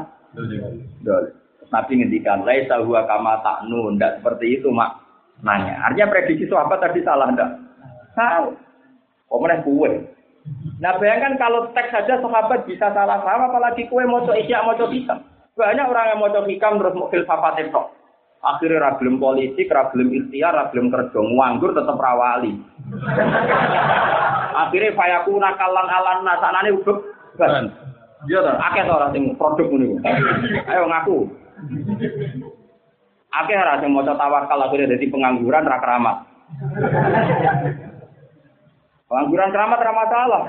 dolim. Nabi ngendikan, laisa huwa kama ta'nun. Tidak seperti itu, mak. Nanya. Artinya prediksi sahabat tadi salah enggak? Tahu. Kok meneh kue? Nah bayangkan kalau teks saja sahabat bisa salah paham, apalagi kue coba isya coba hikam. Banyak orang yang coba hikam terus mau filsafat itu. Akhirnya ragilum politik, ragilum ikhtiar, ragilum kerja, nganggur tetap rawali. Akhirnya fayaku nakalan alan nasanane uduk. Iya toh, akeh toh orang sing produk ini. Ayo ngaku. Akeh orang sing mau tawakal akhirnya jadi pengangguran rakeramat. Pengangguran keramat ramah salah.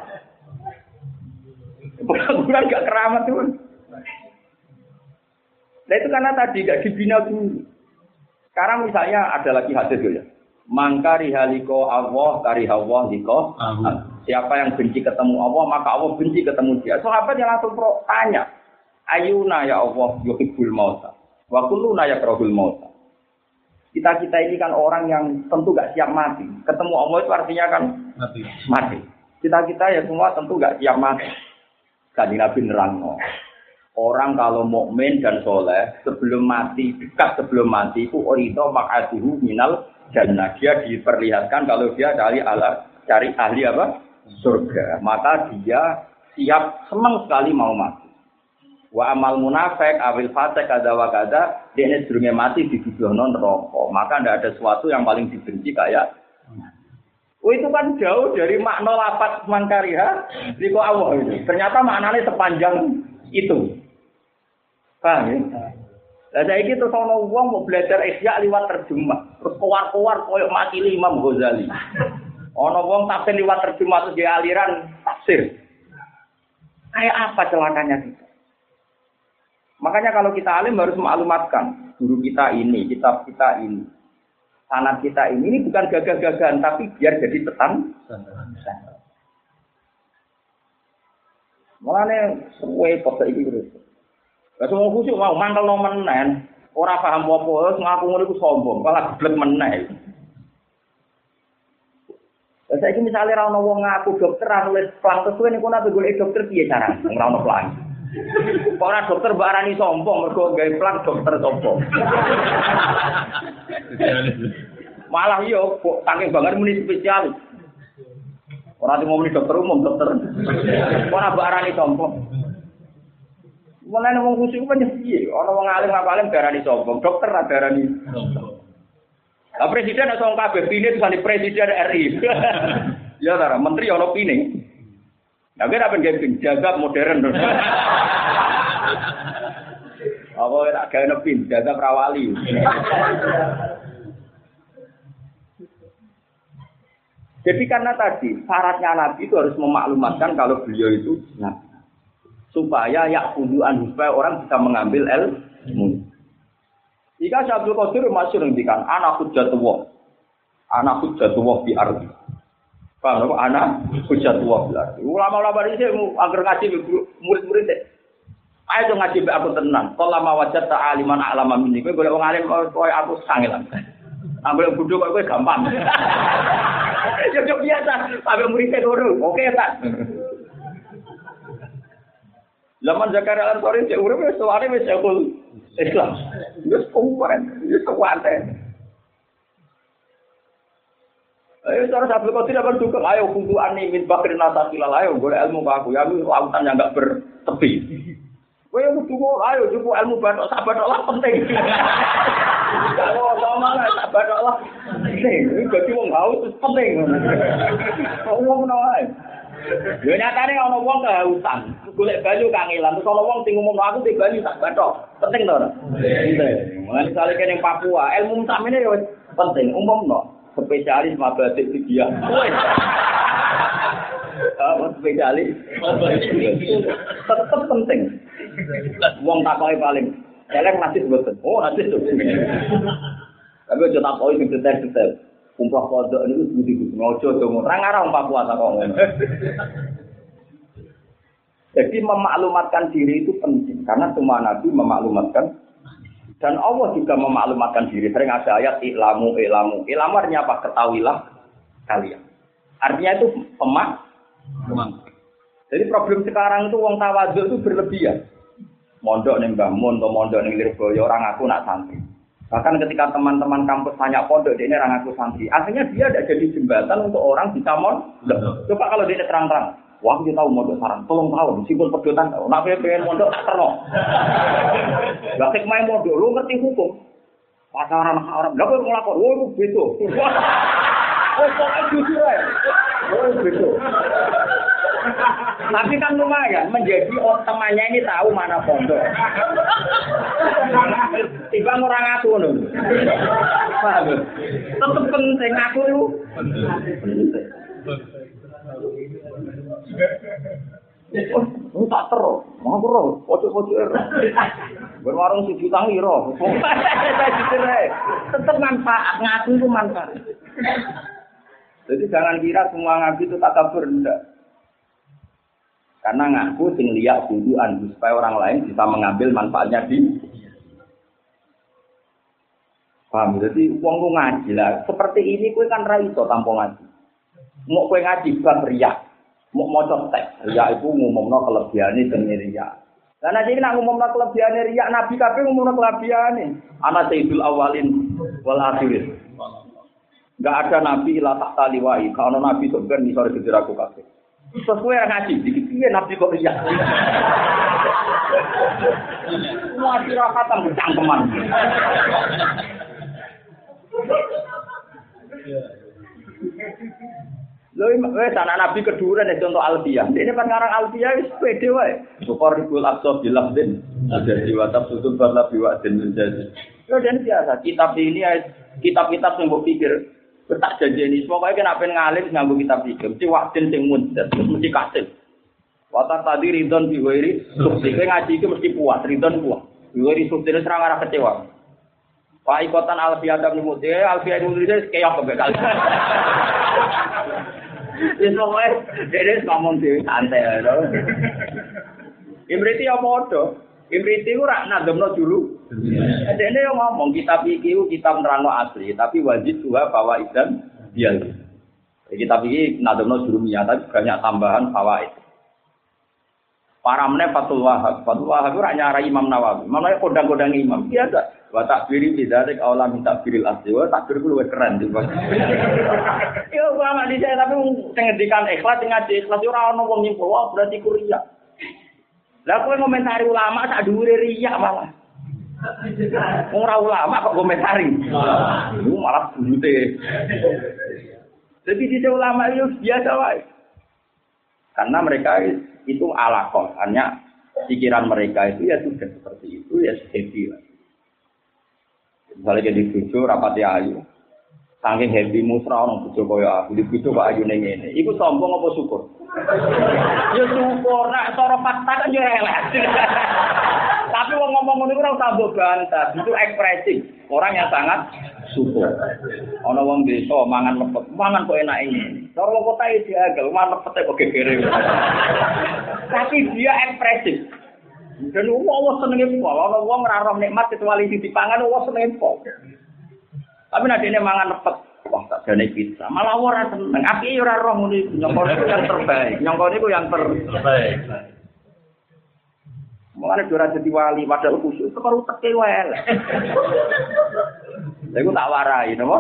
Pengangguran gak keramat tuh. Nah itu karena tadi gak dibina dulu. Sekarang misalnya ada lagi hadis ya. Mangkari haliko Allah, kari Allah liko. Siapa yang benci ketemu Allah, maka Allah benci ketemu dia. Sahabat yang langsung pro, tanya. Ayuna ya Allah yuhibbul mauta. Wa kulluna yakrahul mauta. Kita-kita ini kan orang yang tentu gak siap mati. Ketemu Allah itu artinya kan mati. mati. Kita-kita ya semua tentu gak siap mati. Kali Nabi nerangno. Orang kalau mukmin dan soleh sebelum mati dekat sebelum mati itu orito makaduhu minal dan dia diperlihatkan kalau dia cari ala cari ahli apa surga maka dia siap senang sekali mau mati Wa amal munafik awil fasik kada wa kada dia sedurunge mati non rokok. Maka tidak ada sesuatu yang paling dibenci kayak Oh itu kan jauh dari makna lapat mangkariha Riko Allah itu. Ternyata maknanya sepanjang itu. Paham ya? Lah saiki terus ana wong mau belajar isya liwat terjemah. Terus keluar-keluar koyo mati Imam Ghazali. Ana wong tafsir liwat terjemah terus aliran tafsir. Kayak apa celakanya kita? Makanya kalau kita alim harus maklumatkan guru kita ini, kitab kita ini, sanat kita ini, ini bukan gagah-gagahan, tapi biar jadi tetan. Mulane suwe kok iki terus. Lah semua khusyuk mau mangkel no menen, ora paham apa-apa, ngaku ngono iku sombong, malah geblek meneh. Lah saiki misale ra ono wong ngaku dokter ra nulis plang kesuwe niku nabe golek dokter piye carane? Ora Ora dokter mbak arani sombong mergo gawe plang dokter sombong. Malah yo saking banget muni spesial. Orang mau ngomong dokter umum, dokter. Orang barani sombong. Mulai ngomong khusyuk kan piye? Orang wong alim apa alim darani sombong, dokter ada darani. Lah presiden sombong kabeh pine tuh presiden RI. ya tara, menteri ono pine. Nah, kira apa yang jaga modern. Apa tak gawe nepin, jaga perawali. Jadi karena tadi syaratnya Nabi itu harus memaklumatkan kalau beliau itu Nabi. Supaya ya kuduan supaya orang bisa mengambil ilmu. Jika Syabdul Qadir masih ngendikan anak hujatullah. Anak hujatullah di arti. Paham? Anak hujatullah di arti. Ulama-ulama ini agar ngaji murid-murid deh. Ayo dong ngaji aku tenang. Kalau lama wajah tak aliman alama ini, gue boleh ngalim kau aku sangilan. Ambil bodoh kok gue gampang. Ya biasa, ambil muridnya dulu. Oke tak. Zaman Zakaria Ansori cek urip wis sekul Islam. Kuat, wis kuat. Ayo cara sabtu kau tidak berdukung, ayo kudu ani min bakri nasa kilal, ayo gue ilmu ke aku, ya lu lautan yang gak bertepi. Gue yang kudu ayo cukup ilmu batok, sahabat Allah penting. Kalau sama lah, sahabat Allah penting. Jadi mau haus penting. Kau mau nawa? Yo nyatane ana wong kehausan, golek banyu kangelan, terus ana wong sing ngomong aku te banyu tak bathok. Penting to ora? Penting. Mulane sale kene Papua, ilmu samene yo penting, umumno. Spesialis mabadik dia. Apa spesialis? Tetep penting. Wong takoki paling elek nasib boten. Oh, nasib tuh. Tapi aja takoki sing detail-detail. Umpah kodok ini sebuti gus ngojo dong. Orang arah umpah puasa kok ngomong. Jadi memaklumatkan diri itu penting karena semua nabi memaklumatkan dan Allah juga memaklumatkan diri. Sering ada ayat ilamu ilamu. Ilamu apa? Ketahuilah kalian. Artinya itu pemak. Jadi problem sekarang itu wong tawaduk itu berlebihan. Mondok nih Mbah atau mondok nih Lirboyo orang aku nak santri. Bahkan ketika teman-teman kampus tanya pondok, dia ini orang aku santri. Akhirnya dia ada jadi jembatan untuk orang bisa mon. Coba kalau dia terang-terang, wah dia tahu mondok sarang, tolong tahu, meskipun pedotan tahu. Nah, pengen mondok tak terno. Gak main mondok, lu ngerti hukum. Pacaran orang, gak boleh ngelakor, wah itu betul. Oh, kok jujur ya? Oh, betul. Tapi kan lumayan menjadi oh, temannya ini tahu mana pondok. Tiba orang aku nih. Paham? Tetap penting aku itu. Oh, tak terus, mau terus, pojok-pojok error. Berwarung si jutang iro. Tetap manfaat, ngaku itu manfaat. Jadi jangan kira semua ngaku itu tak kabur, enggak. Karena ngaku sing liyak kudu andu supaya orang lain bisa mengambil manfaatnya di Paham? Jadi uang lu ngaji lah. Seperti ini kue kan raiso tanpa ngaji. Mau kue ngaji bukan riak. Mau mau teks. Riak itu ngumumno kelebihannya demi riak. Dan nanti nak ngumumno kelebihannya riak. Nabi kabeh ngumumno kelebihannya. Anak sayyidul awalin wal akhirin. Gak ada nabi ilah tak taliwai. Kalau nabi itu kan sore kejar aku kabeh. Sesuai yang ngaji, dikit iya nabi kok iya. Semua sirakatan bercangkeman. Lho wis anak nabi kedua nek contoh Alfiyah. Ini kan ngarang Alfiyah wis pede wae. Ribul aqsa bilah din. Ada jiwa tafsudul bala biwa din menjadi. Lho dan biasa kitab ini kitab-kitab yang mbok pikir tak janjeni pokoknya kena pengen ngalim nganggo kitab iki mesti waktin sing mundur mesti kasih Wata tadi ridon biwiri sukti kowe ngaji itu mesti puas ridon puas biwiri sukti serang arah kecewa Pak ikotan Alfiyah dan Muti, Alfiyah dan Muti keok ke Ya pokoknya, dia ngomong di santai. Imriti apa bodoh? Imriti ora nademno dulu. Dene yo ngomong kitab iki kitab nerangno asli, tapi wajib juga bawa idan dia. Kitab iki nademno jurumiyah tapi banyak tambahan fawaid. Para meneh Fatul Wahab, Fatul Wahab ora nyara Imam Nawawi. Mana kodang-kodang imam biasa. Wa takbiri bidzalik aula min takbiril asli. Wa takbir ku luwih keren timbang. Yo ulama di saya tapi sing ngendikan ikhlas sing ngaji ikhlas ora ono wong nyimpul wah berarti ku riya. Lah kowe ngomentari ulama sak dhuwure riya malah. Ora ulama kok komentari. Lu malah buyute. Jadi di ulama itu biasa wae. Karena mereka itu alakoh, hanya pikiran mereka itu ya sudah seperti itu ya happy lah. Misalnya jadi bujo rapati ayu, saking happy musra orang bujo kaya aku di bujo kok ayu neng ini. Iku sombong apa syukur? ya syukur, nak cara fakta kan ya elek. Tapi wong ngomong ngono ora usah bantah, itu ekspresi orang yang sangat syukur. Ana wong desa mangan lepet, mangan kok enak ini. Cara kota iki agel, mangan lepet kok gegere. Tapi dia ekspresif. Dan Allah senengnya pol, ana wong ora roh nikmat kecuali di dipangan Allah senengnya pol. Tapi nanti ini mangan lepet, wah tak jane pizza. Malah ora seneng. Api ora roh ngono iku, nyongkone iku yang terbaik. Nyongkone iku yang terbaik. Mulane ora dadi wali padahal khusyuk perlu teke wae. Lha iku tak warai, napa?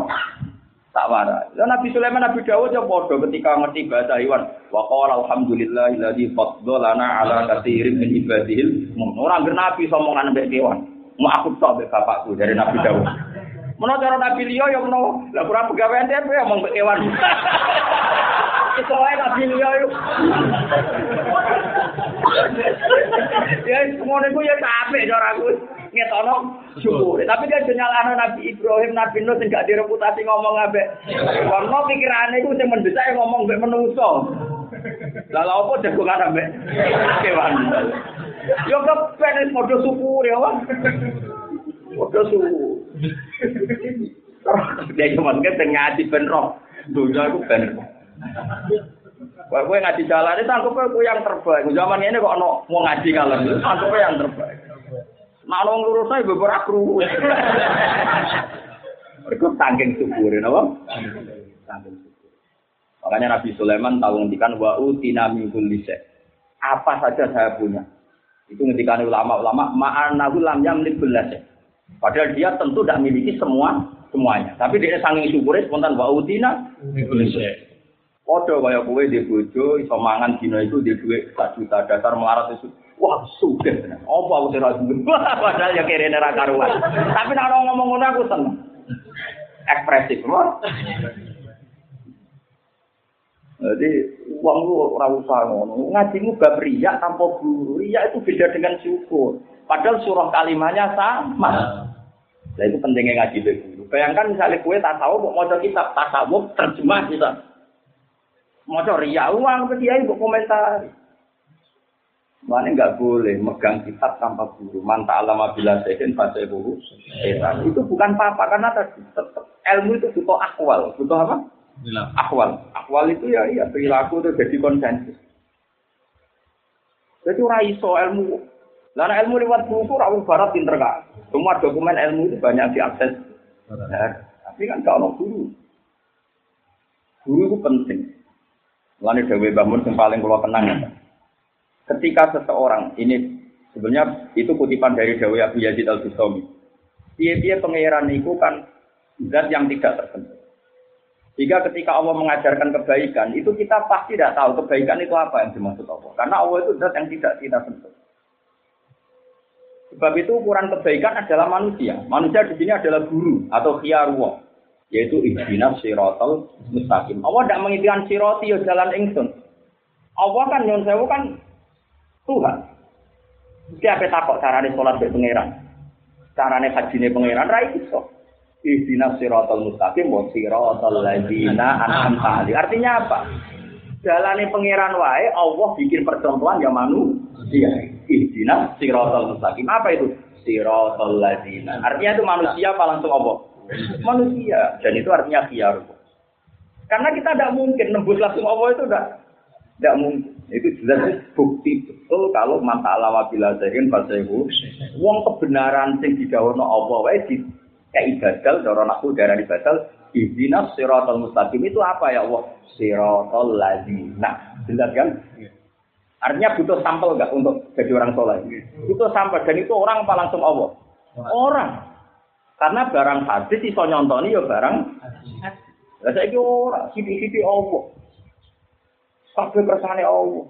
Tak warai. Lah Nabi Sulaiman Nabi Dawud ya padha ketika ngerti bahasa hewan. Wa qala alhamdulillahilladzi faddalana ala katsirin min ibadihil Ora ngerti Nabi somongan mbek kewan. Mau aku tok mbek bapakku dari Nabi Dawud. Menawa cara Nabi liya ya menawa lah kurang pegawean tempe ya mong mbek kewan. Soalnya Nabi liya yo. Ya semono iku ya capek cara aku ngetono syukur. Tapi dia nyalahno Nabi Ibrahim, Nabi Nuh gak direputasi ngomong ambek. Karena pikirane iku sing mendesak ngomong mbek menungso. Lah lha opo jagongan ambek kewan. Yo kepen wis padha syukur ya. Padha syukur. Dia cuma kan ngaji ben roh. Dunia aku ben. Wah, gue ngaji jalan itu anggapnya gue yang terbaik. Zaman ini kok mau ngaji kalian, anggapnya yang terbaik. Nah, wong lurus saya beberapa kru. Mereka tangking syukur, apa? Tangking. Makanya Nabi Sulaiman tahu ngendikan wa utina min kulli Apa saja saya punya. Itu ngendikan ulama-ulama ma'anahu lam yamlik belas. Padahal dia tentu tidak memiliki semua semuanya. Tapi dia saking syukurnya spontan wa utina Podo kaya kowe di bojo iso mangan dina itu di duit 1 juta dasar melarat itu Wah, sudah. Apa aku sudah? Padahal ya kira nera karuan. Tapi kalau ngomong ngono aku seneng. Ekspresif, loh. Jadi uang lu ora usah ngono. Ngajimu bab riya tanpa guru. Itu beda dengan syukur. Padahal surah kalimatnya sama. Nah itu pentingnya ngaji guru. Bayangkan misalnya kue tasawuf mau mau kitab tasawuf terjemah kita. Mau riya uang, dia ibu komentar. Mana nggak boleh megang kitab tanpa guru. Manta alama bila sehin baca buku. Itu bukan apa-apa karena tetap ilmu itu butuh akwal. Butuh apa? Akwal. Akwal itu ya iya perilaku itu jadi konsensus. Jadi raiso ilmu. Karena ilmu lewat buku rawuh barat pinter kak. Semua dokumen ilmu itu banyak diakses. Nah, tapi kan kalau guru, guru itu penting. Lalu Dewi Bangun yang paling keluar tenang ya ketika seseorang ini sebenarnya itu kutipan dari Dewi Abu Yazid Al Bustami. Dia-dia pengeran itu kan zat yang tidak tersentuh. Jika ketika Allah mengajarkan kebaikan, itu kita pasti tidak tahu kebaikan itu apa yang dimaksud Allah. Karena Allah itu zat yang tidak kita sentuh. Sebab itu ukuran kebaikan adalah manusia. Manusia di sini adalah guru atau khiyarwa, yaitu ihdinas siratal mustaqim. Allah tidak menginginkan siroti ya jalan ingsun. Allah kan nyon kan Tuhan. Siapa takut carane sholat be pangeran? Carane haji ne pangeran ra iso. Ihdina siratal mustaqim wa siratal ladzina an'amta. Artinya apa? Jalane pangeran wae Allah bikin percontohan ya manusia. Ihdina siratal mustaqim. Apa itu? Siratal ladzina. Artinya itu manusia apa langsung Allah? Manusia. Dan itu artinya khiyar. Karena kita tidak mungkin nembus langsung Allah itu tidak tidak mungkin. Itu jelas bukti betul kalau masalah wabila zahin fasehu. Wong kebenaran sing didawono Allah wae di kayak ibadal cara aku darah ibadal ihdinas siratal mustaqim itu apa ya Allah? Siratal ladzina. Jelas kan? Artinya butuh sampel enggak untuk jadi orang soleh? Butuh sampel dan itu orang apa langsung Allah? Orang. Karena barang hadis iso nyontoni ya barang Lah saiki ora sithik-sithik Allah. Kabeh kersane Allah.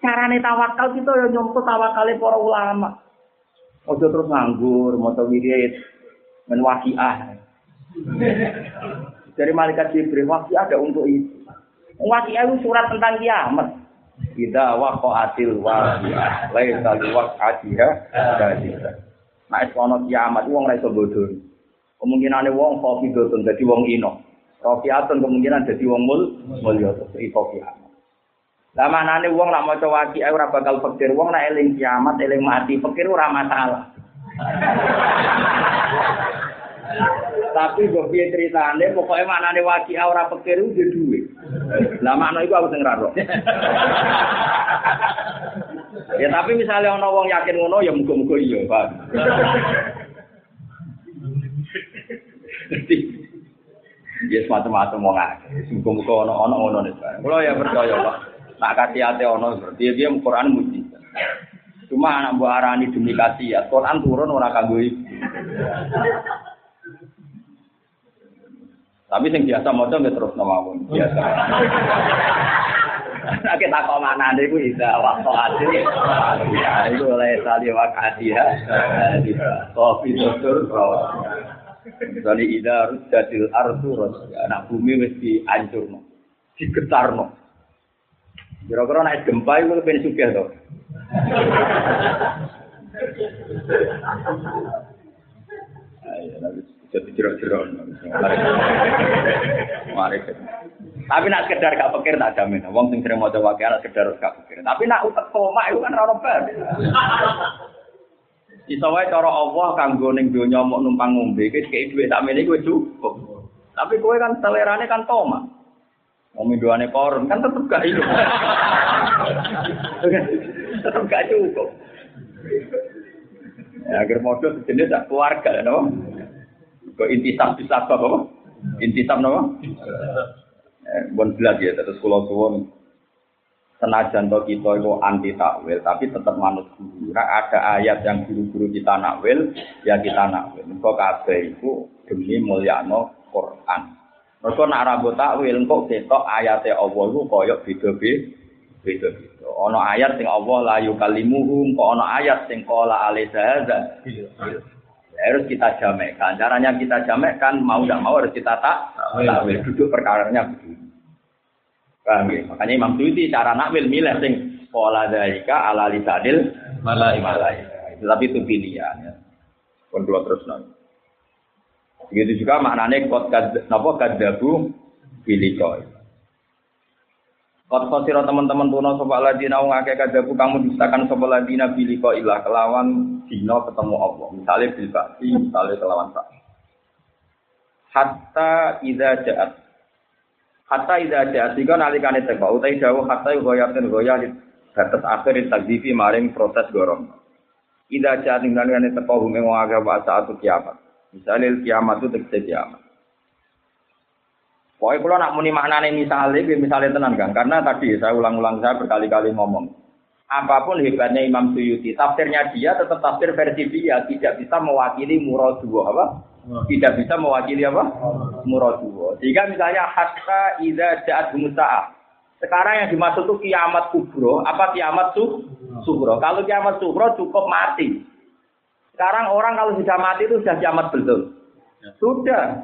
Carane tawakal kita ya nyontoh tawakale para ulama. Ojo terus nganggur, maca wirid, men waqiah. Dari malaikat Jibril, waqiah ada untuk itu. Waqiah itu surat tentang kiamat. Kita waqa'atil waqiah, laisa liwaqa'atiha kadhibah. Nah, es ono kiamat wong ora iso bodho. Kemungkinane wong khafidhatun dadi wong ino. Rafiatun kemungkinan dadi wong mul mulya iso kiamat. Lah manane wong nak maca waki ora bakal pikir wong nak eling kiamat, eling mati, pikir ora masalah. Tapi gue piye ceritane pokoknya maknane waki ora pikir duwe. Lah makna iku aku sing ra Ya tapi misalnya ana wong yakin ngono ya muga-muga iya, Pak. Ya semacam-macam wong akeh. Muga-muga ana ana ngono nek. Kula ya percaya, Pak. Tak kasih hati ono berarti dia Quran muji. Cuma anak buah arani demi kasih ya. Quran turun orang kagui. Tapi yang biasa mau coba terus nama pun biasa. Nah, kita kok mana nih bu bisa waktu hasil. Ya itu oleh tali wakasi ya. Kopi dokter Misalnya ida harus jadil artu anak bumi mesti hancur no, digetar no. Kira-kira naik gempa itu lebih suka tuh. Ayo, jadi jerok-jerok. Mari Tapi nak sekedar gak pikir tak jamin. Wong sing sering mau coba kira sekedar gak pikir. Tapi nak utak koma itu kan orang ber. Iso wae cara Allah kanggo ning donya mau numpang ngombe, iki kei dhuwit tak mene kuwi cukup. Tapi kowe kan selerane kan toma. Mau minduane korum kan tetep gak hidup. tetep gak cukup. Ya, agar modal sejenis tak keluarga, no? Kok intisab bisa apa, apa? Intisab? Eh, bon jelas ya, terus kalau suwon senajan to kita itu anti takwil, tapi tetap manut guru. Ada ayat yang guru-guru kita nakwil, ya kita nakwil. Kok kabeh itu demi mulyano Quran. Mergo nak rambut takwil kok ketok ayate Allah iku kaya beda-beda. Ana ayat sing Allah la yukallimuhum, kok ana ayat sing qala alaisa hadza. Harus kita jamakkan. Caranya kita jamakkan mau tidak mau harus kita tak takwil duduk perkaranya begini. Paham ya? Makanya Imam Suyuti cara nakwil milih sing qala dzalika ala lisanil malaika. Tapi itu pilihan ya. Pun terus nanti. Begitu juga maknanya kot kad napa kadabu bilikoi. Kot khosiro teman-teman puno sopa ladina wong akeh kadabu kamu distakan sopa ladina biliko ilah kelawan dino ketemu Allah. Misalnya bil misalnya kelawan pak. Hatta ida jaat. Hatta ida jaat jika nalikane teko utai jauh hatta goyatin goyah di batas akhir takdifi maring proses gorong. Ida jaat nalikane teko humeng wong akeh wa saat kiamat. Misalnya kiamat itu tegese kiamat. Pokoknya kalau nak muni maknanya misalnya, misalnya tenang kan? Karena tadi saya ulang-ulang saya berkali-kali ngomong. Apa pun hebatnya Imam Suyuti, tafsirnya dia tetap tafsir versi dia, tidak bisa mewakili murad dua apa? Tidak bisa mewakili apa? Murad dua. Jika misalnya hatta ida ja'at musa'ah. Sekarang yang dimaksud itu kiamat kubro, apa kiamat su? Subro. Kalau kiamat subro cukup mati. Sekarang orang kalau sudah mati itu sudah kiamat betul. Sudah.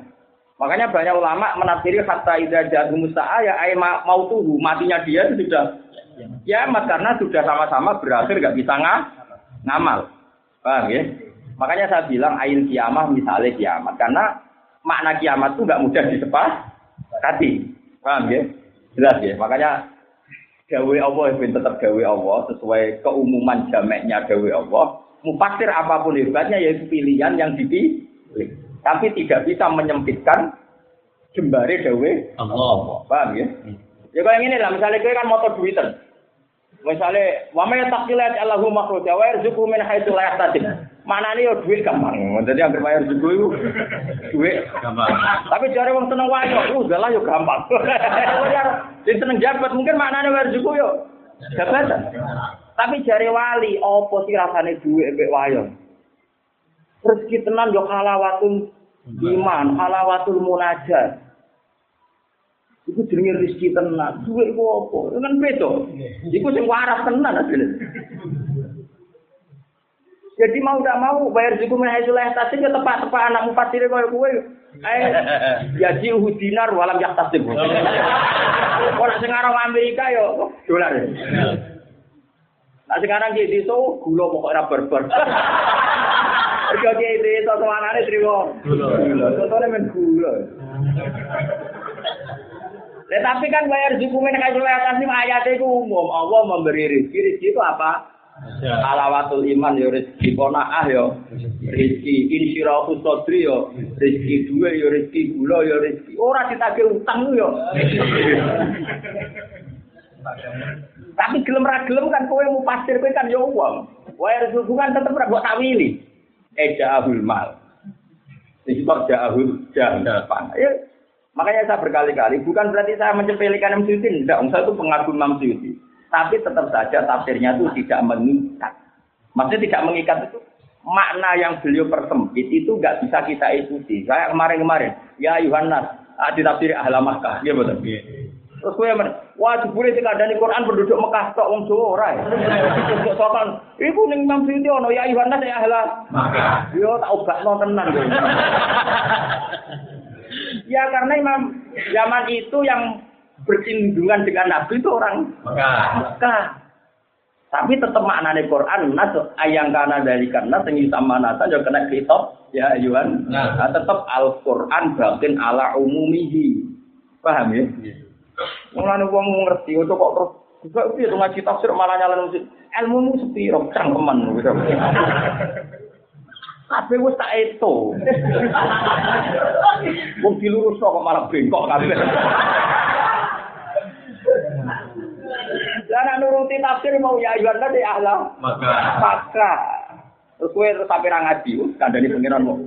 Makanya banyak ulama menafsiri hatta idza ja'u musa'a ya ay mau tuh matinya dia itu sudah kiamat karena sudah sama-sama berakhir nggak bisa ngah, ngamal. Paham ya? Makanya saya bilang ail kiamah misalnya kiamat karena makna kiamat itu nggak mudah disepakati. Paham ya? Jelas ya. Makanya gawe Allah itu tetap gawe Allah sesuai keumuman jameknya gawe Allah Mufasir apa pun hebatnya yaitu pilihan yang dipilih. Tapi tidak bisa menyempitkan jembari dawe Allah. Paham ya? Ya kayak ini lah, misalnya gue kan motor Twitter. Misalnya, wa may taqilat Allahu makhruja wa yarzuqu min haitsu la yahtasib. Mana nih yo duit gampang. Jadi hampir bayar juga itu duit gampang. Tapi cari orang seneng wayo, uh yo gampang. Jadi seneng jabat mungkin mana nih bayar juga yo jabatan. Tapi jari wali, opo sih rasane duwe mbek wayon? Rezeki tenan yo halawatul iman, halawatul munajat. Iku jenenge rezeki tenan. Duwe iku apa? Kan beda. Iku sing waras tenan asline. Jadi mau tidak mau bayar zuku min haitsu la yahtasib ya tepat-tepat anak mufasir koyo kowe. Eh ya jihu dinar walam yahtasib. Ora sing arep Amerika yo dolar. Nah sekarang ki so gula pokok ora barbar. Mergo ki desa semanane trimo. Contohnya men gula. Tetapi kan bayar zuku min haitsu la yahtasib ayat itu umum. Allah memberi rezeki. Rezeki itu apa? Alawatul iman yo rezeki konaah yo rezeki insyirahu sadri yo rezeki duwe yo rezeki gula yo rezeki ora ditagih utang yo Tapi gelem ra gelem kan kowe mau pasir kowe kan yo uang. Wae hubungan tetep ra mbok tawili. Ejahul mal. Disebut jahul jahan. Ya, makanya saya berkali-kali bukan berarti saya mencepelikan Imam Suyuti, tidak, saya itu pengagum Imam Suyuti. Tapi tetap saja tafsirnya itu tidak mengikat. Maksudnya tidak mengikat itu makna yang beliau persempit itu nggak bisa kita ikuti. Saya kemarin-kemarin, ya Yohanes, ah, di tafsir ahla Makkah, ya betul. Terus gue yang wah jebule sing di Quran penduduk Mekah tok wong Jawa ora. Kok sokan, iku ning Imam Suyuti ono ya Yohanes ya ahla Makkah. Yo tak obakno tenan. ya karena Imam zaman itu yang bercindungan dengan Nabi itu orang Mekah. Tapi tetap maknanya Quran, nas ayang karena dari karena tinggi sama nasa juga kena kitab ya Yuhan. Nah. tetap Al Quran bagian ala umumihi. Paham ya? Mulane wong ngerti itu kok terus juga itu ngaji tafsir malah nyala musik. Ilmu mu sepiro cangkeman gitu. Kabeh wis tak eto. Wong dilurus kok malah bengkok kabeh. Lah nuruti tafsir mau ya ayuan tadi ahla. Maka. Maka. Terus kowe terus sampe ra ngaji, kandhani pengiran kok.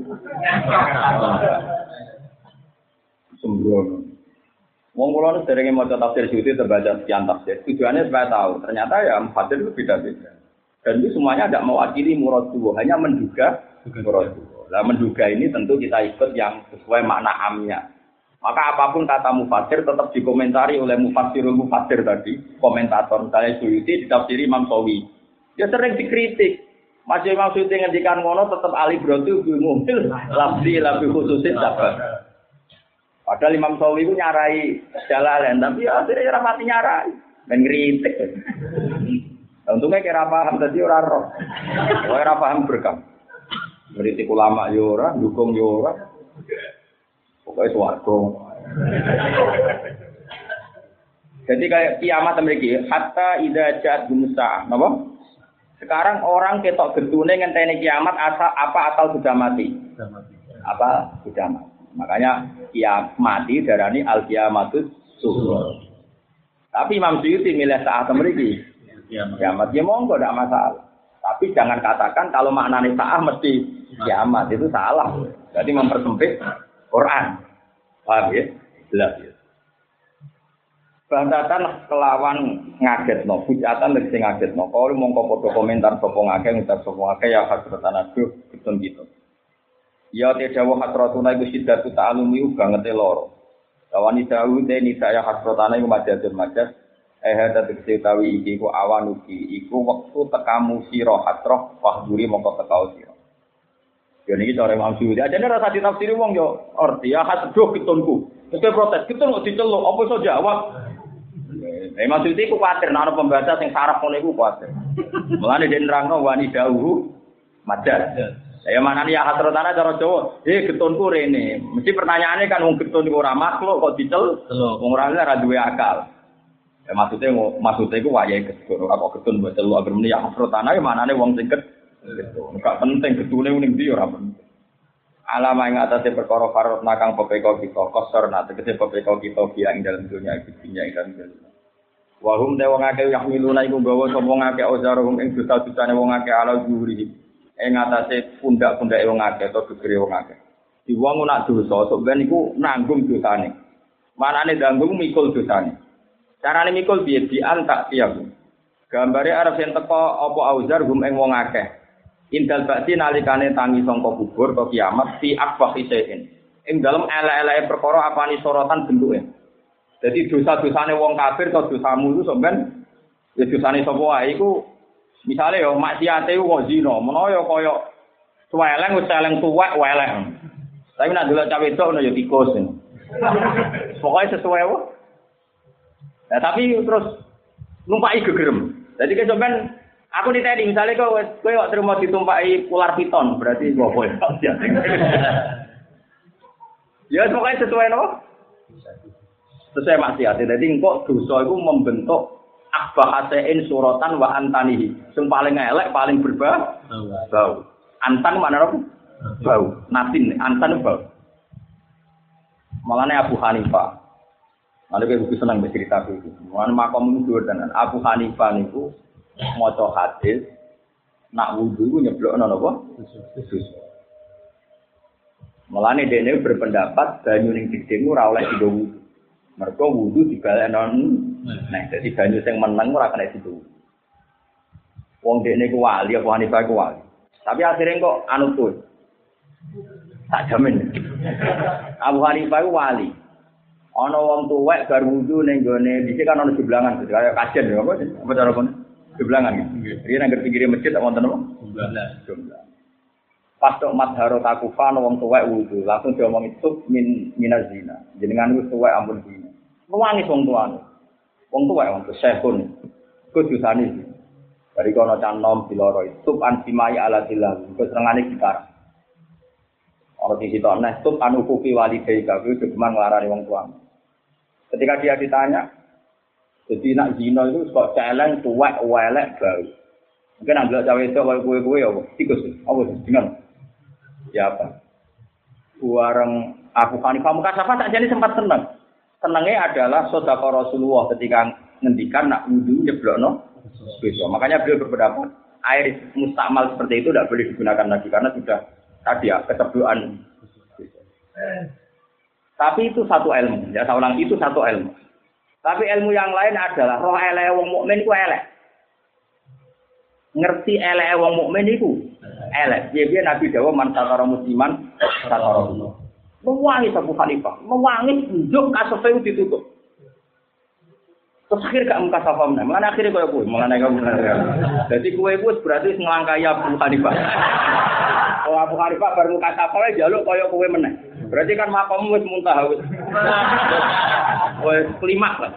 Sembrono. Wong kula nu sering maca tafsir Suyuti terbaca sekian tafsir. Tujuannya supaya tahu, ternyata ya mufassir itu beda-beda. Dan itu semuanya tidak mewakili murad hanya menduga murad Lah menduga ini tentu kita ikut yang sesuai makna amnya. Maka apa pun kata mufasir tetap dikomentari oleh mufasirul mufasir tadi, komentator misalnya Suyuti ditafsiri Imam Sawi. Ya sering dikritik. Masih Imam Suyuti ngendikan ngono tetap ali berarti mobil lafzi lebih khususin sabar. Padahal Imam Sawi itu nyarai jalalan, tapi ya akhirnya ya mati nyarai dan ngeritik. Untungnya kira paham tadi orang roh, orang paham berkam. Ngeritik ulama yora, ya dukung yora. Ya Pokoknya suarga. Jadi kayak kiamat memiliki hatta ida jat gumsa, apa? Sekarang orang ketok gentune ngenteni kiamat asal apa asal sudah mati. Apa sudah mati. Makanya kiamat mati darani al kiamatus suhur. Tapi Imam Suyuti milih saat memiliki kiamat. Ya monggo tidak masalah. Tapi jangan katakan kalau maknanya saat mesti kiamat itu salah. Jadi mempersempit Quran. Paham ya? Jelas ya. Bantatan kelawan ngaget no, bujatan sing ngaget no. Kalau mau foto komentar sopo ngake, ngucap sopo ngake ya hasratan aku gitu gitu. Ya tidak wah hasratuna iku sidatu ta'alumi banget loro. Lawani dawu te ni saya hasratana iku majadun majad. Eh ada tegese utawi iki iku awanuki iku wektu tekamu sira hasrah fahduri mongko tekau sira. Ya niki cara Imam Syuuti. Aja nek rasa ditafsiri wong yo arti ya hasedo kitunku. Terus protes, kitun kok diceluk, apa iso jawab? Eh, Imam Syuuti ku kuwatir nek pembaca sing saraf ngono iku kuwatir. Mulane den nerangno wani dawuh madar. Ya mana nih ya tanah cara Jawa, eh ketunku rene. Mesti pertanyaannya kan wong ketun ora makhluk kok dicel, wong ora ora duwe akal. Ya maksudnya maksudnya iku wayahe ketun, kok ketun buat telu agar ya tanah ya mana nih wong sing Gitu. Enggak penting gedune ning ndi ora penting. Alama yang atasnya perkara farot nakang pepeko kita kosor nak tegese pepeko kita dia ing dalam dunia iki dunia ing dalam dunia. Wahum de wong akeh yang miluna iku gawa sapa wong akeh ozarum ing dosa-dosane wong akeh ala zuhuri. Ing atase pundak-pundake wong akeh atau gegere wong akeh. Di wong nak dosa sok ben iku nanggung dosane. Manane nanggung mikul dosane. Carane mikul piye? Bi antak tiap. Gambare arep yen teko apa auzar gum ing wong akeh. Indal bakti nalikane tangi sangka kubur atau kiamat fi akbah isein. Ing dalam elek-eleke perkara apani sorotan bentuke. Jadi dosa-dosane wong kafir atau dosamu itu sampean ya dosane sapa wae iku misale yo maksiate kok zina, menawa yo kaya suweleng wis eleng tuwek weleng. Tapi nak delok cawe itu ono yo tikus. Pokoknya sesuai wae. Nah, tapi terus numpai gegerem. Jadi sampean aku ditanya misalnya kau kau kok terima ditumpai ular piton berarti gua boleh. ya pokoknya sesuai no. Sesuai maksiat. Jadi engkau dosa itu membentuk akbah asein suratan wa antanihi. Yang paling elek, paling berbau. Bau. Antan mana apa? Bau. Natin, antan bau. Malahnya Abu Hanifah. Lalu kayak buku senang bercerita itu. Mana makom itu dan Abu Hanifah niku maca hadis nak wudhu itu nyeblok nono apa? Susu. Mulane dene berpendapat banyu ning gedhe ora oleh dido. Mergo wudu dibalekno nah dadi banyu sing meneng ora kena dido. Wong dene ku wali apa Hanifah ku wali. Tapi akhirnya kok anu tuh. Tak jamin. Abu Hanifah ku wali. Ana wong tuwek bar wudu ning gone dhisik kan ana jeblangan kaya kajen ya apa apa cara kon jeblangan ya. Riyen nang pinggire masjid tak wonten apa? Jeblangan. Pas tok madharo takufa ana wong tuwek wudu, langsung diomong itu min minazina. Jenengan wis tuwek ampun dina. Nuwangi wong tuane. Wong tuwek wong sehun. Kudusane. Dari kono canom diloro itu ansimai ala tilah. Keserengane gitar. Orang di situ aneh, kuki wali deka, itu cuma ngelarani wong tuane. Ketika dia ditanya, jadi nak zina itu kok celeng, tuwek, welek, bau. Mungkin ambil cawe itu kalau kue kue ya, tikus, apa sih, dengan ya apa? Buareng Abu Hanifah muka safa tak jadi sempat senang. Senangnya adalah sodako Rasulullah ketika ngendikan nak wudhu nyeblokno besok. Makanya beliau berpendapat air mustakmal seperti itu tidak boleh digunakan lagi karena sudah tadi ya ketebuan. Tapi itu satu ilmu, ya saya ulang itu satu ilmu. Tapi ilmu yang lain adalah roh elek wong mukmin iku elek. Ngerti elek wong mukmin iku elek. Dia dia Nabi Dawa man satara musliman satara Mewangi Abu Hanifah, mewangi njuk kasefe ditutup. Terus akhir gak muka meneh. Mulane akhirnya kaya kowe, mulane kamu Jadi kowe iku berarti nglangkai Abu Hanifah. Kalau Abu Hanifah baru muka safa jaluk kaya kowe meneh. Berarti kan makamu wis muntah wis. Klimak lah.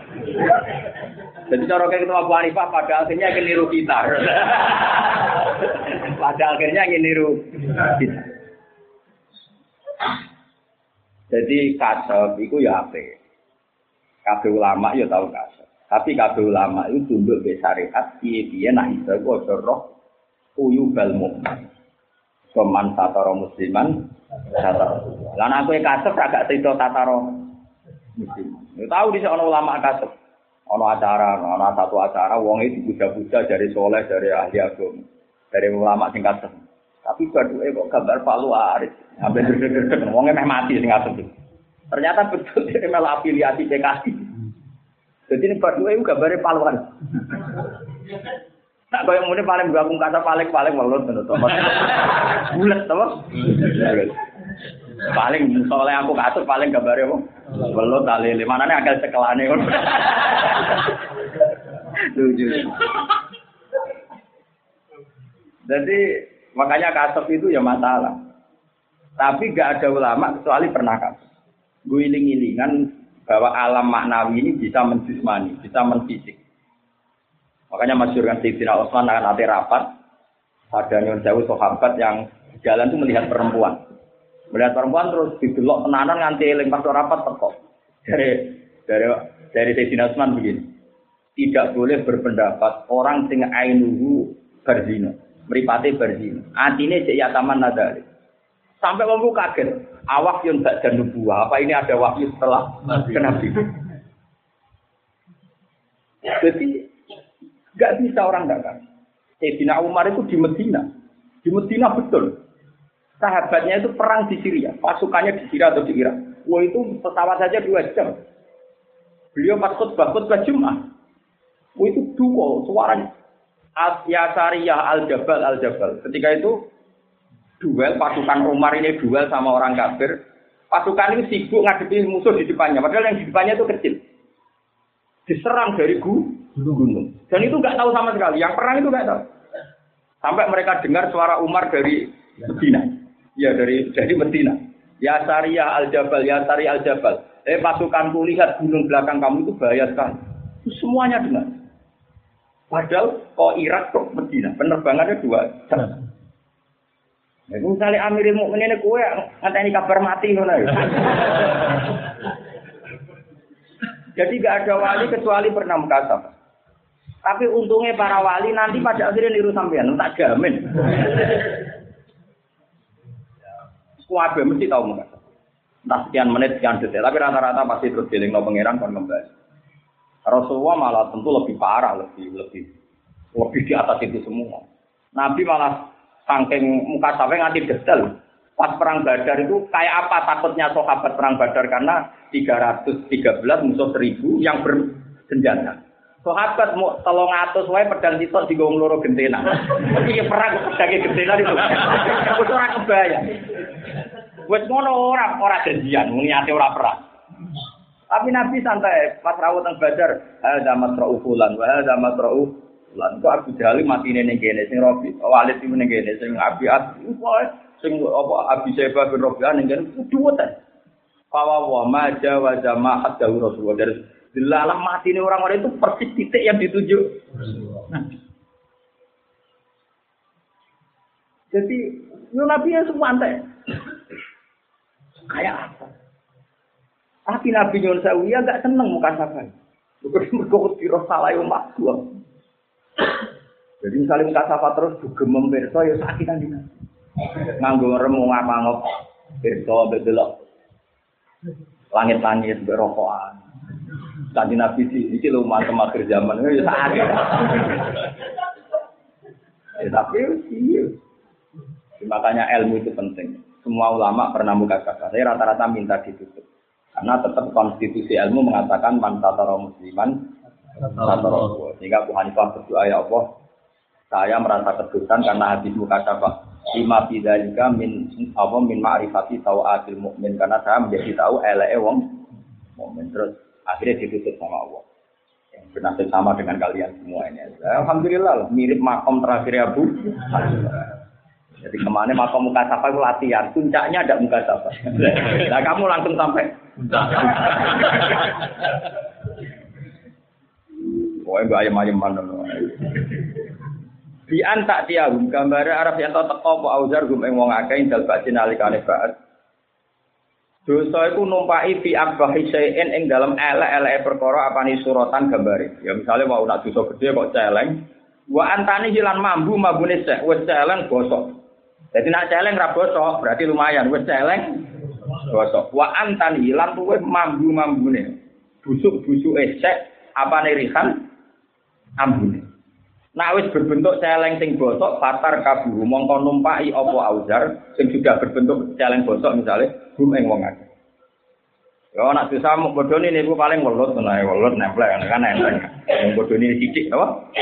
Jadi cara kayak ketemu Abu Hanifah pada akhirnya ingin niru kita. pada akhirnya ingin niru kita. Jadi kasab itu ya apa? Kabeh ulama ya tahu kasab. Tapi kabeh ulama itu tunduk be syariat piye-piye nah iso kok roh uyu mukmin. Soman musliman satara. Lan aku kasep agak cerita tataro muslim. Ya tahu di ana ulama kasep. Ana acara, ana satu acara wong itu dipuja-puja dari soleh, dari ahli agama, dari ulama sing kasep. Tapi baduke kok gambar Pak Luaris. Sampai deg-deg wongnya meh mati sing kasep. Ternyata betul dia malah afiliasi PKI. Jadi ini baduke itu gambarnya Pak Luaris. Nak kaya muni paling gabung kata paling paling welut ngono to. Bulet to. Paling soalnya aku kasut paling gambare apa? Welut alele. Manane akal sekelane. Lucu. Jadi makanya kasut itu ya masalah. Tapi gak ada ulama kecuali pernah kasut. Guiling-gilingan bahwa alam maknawi ini bisa menjismani, bisa menfisik. Makanya masyur kan Sayyidina Utsman akan nanti rapat. Ada nyon jauh sahabat yang jalan itu melihat perempuan. Melihat perempuan terus didelok tenanan nganti eling pas rapat teko. Dari dari dari Sayyidina Utsman begini. Tidak boleh berpendapat orang sing ainuhu berzina, meripati berzina. Atine cek ya taman nadari. Sampai wong kaget, awak yang tak dan nubuah. Apa ini ada wahyu setelah Nabi? Jadi Gak bisa orang dagang. Sayyidina Umar itu di Medina. Di Medina betul. Sahabatnya itu perang di Syria. Pasukannya di Syria atau di Irak. Wah itu pesawat saja dua jam. Beliau pas khutbah khutbah Jumat. Wah itu duo suaranya. Ya Al-Jabal Al-Jabal. Ketika itu duel pasukan Umar ini duel sama orang kafir. Pasukan ini sibuk ngadepi musuh di depannya. Padahal yang di depannya itu kecil. Diserang dari gunung. Dan itu nggak tahu sama sekali. Yang perang itu nggak tahu. Sampai mereka dengar suara Umar dari Medina. Ya dari dari Medina. Ya Al-Jabal, Ya Al-Jabal. Eh pasukanku lihat gunung belakang kamu itu bahaya sekali. Semuanya dengar. Padahal kok Irak kok Medina, penerbangannya dua jam. Ya, misalnya Amirul Mukminin kue ini kabar mati ngono ya. Jadi gak ada wali kecuali pernah mukasab. Tapi untungnya para wali nanti pada akhirnya niru sampean, tak jamin. Kuabe mesti tahu mukasab. Entah sekian menit, sekian detik, tapi rata-rata pasti terus giling no pangeran kon kembali. Rasulullah malah tentu lebih parah, lebih lebih lebih di atas itu semua. Nabi malah saking muka sampai nganti detail. Pas perang Badar itu kayak apa takutnya sahabat perang Badar karena 313 musuh 1000 yang bersenjata. Sahabat mau tolong atus wae pedang sitok digong loro gentena. Iki perang pedange gentena itu. Aku ora kebayang. Wes ngono ora ora janjian, muni ate ora perang. Tapi Nabi santai pas rawuh teng Badar, ada masra'u fulan wa ada masra'u Lan kok Abu Jahal mati ning kene sing Robi, Walid sing ning kene sing Abi As, sing apa Abi Syaibah bin Robi ning kene kudu ta. Fawa wa ma jawa jama hatta Rasulullah dari dilalah mati ini orang-orang itu persis titik yang dituju. Jadi, Nabi yang semua Kayak apa? Tapi Nabi Yunus ya gak seneng muka sabar. Bukan mereka kira salah yang makhluk. Jadi misalnya muka sapa terus juga memberi ya sakit kan dina. Nganggo remu ngapa ngop pirsa bedelok. Langit-langit berokokan. Kanji Nabi sih, ini lo mantep akhir zaman, ya sakit. Ya tapi iya. Makanya ilmu itu penting. Semua ulama pernah muka kata. Saya rata-rata minta ditutup. Karena tetap konstitusi ilmu mengatakan man musliman sehingga Abu Hanifah berdoa ya Allah, saya merasa kedudukan karena hadis muka syafa. Lima bidalika min apa min ma'rifati tawatil mukmin karena saya menjadi tahu ele wong mukmin terus akhirnya ditutup sama Allah. Yang benar sama dengan kalian semua ini. Alhamdulillah mirip makom terakhir Abu. Jadi ke mana makom muka sapa itu latihan, puncaknya ada muka sapa. Nah kamu langsung sampai. Pokoknya gak ayam-ayam mana Di antak tiahum gambar Arab yang tau teko apa auzar gum ing wong akeh dal bajin alikane baat. Dosa iku numpai fi akbahi syai'in ing dalam elek-eleke perkara apane suratan gambare. Ya misalnya mau nak dosa gede kok celeng, wa antani hilan mambu mabune sek wis celeng bosok. Jadi nak celeng ra bosok berarti lumayan wis celeng bosok. Wa antani hilan tuwe mambu mambune. Busuk-busuk esek apane rihan ambune. Nah wis berbentuk celeng sing bosok fatar kabuhu mongko numpaki apa auzar sing sudah berbentuk celeng bosok misalnya gum ing wong akeh. Yo nak bisa mau bodoni niku paling welut tenan welut nempel kan nempel. Wong bodoni sithik apa?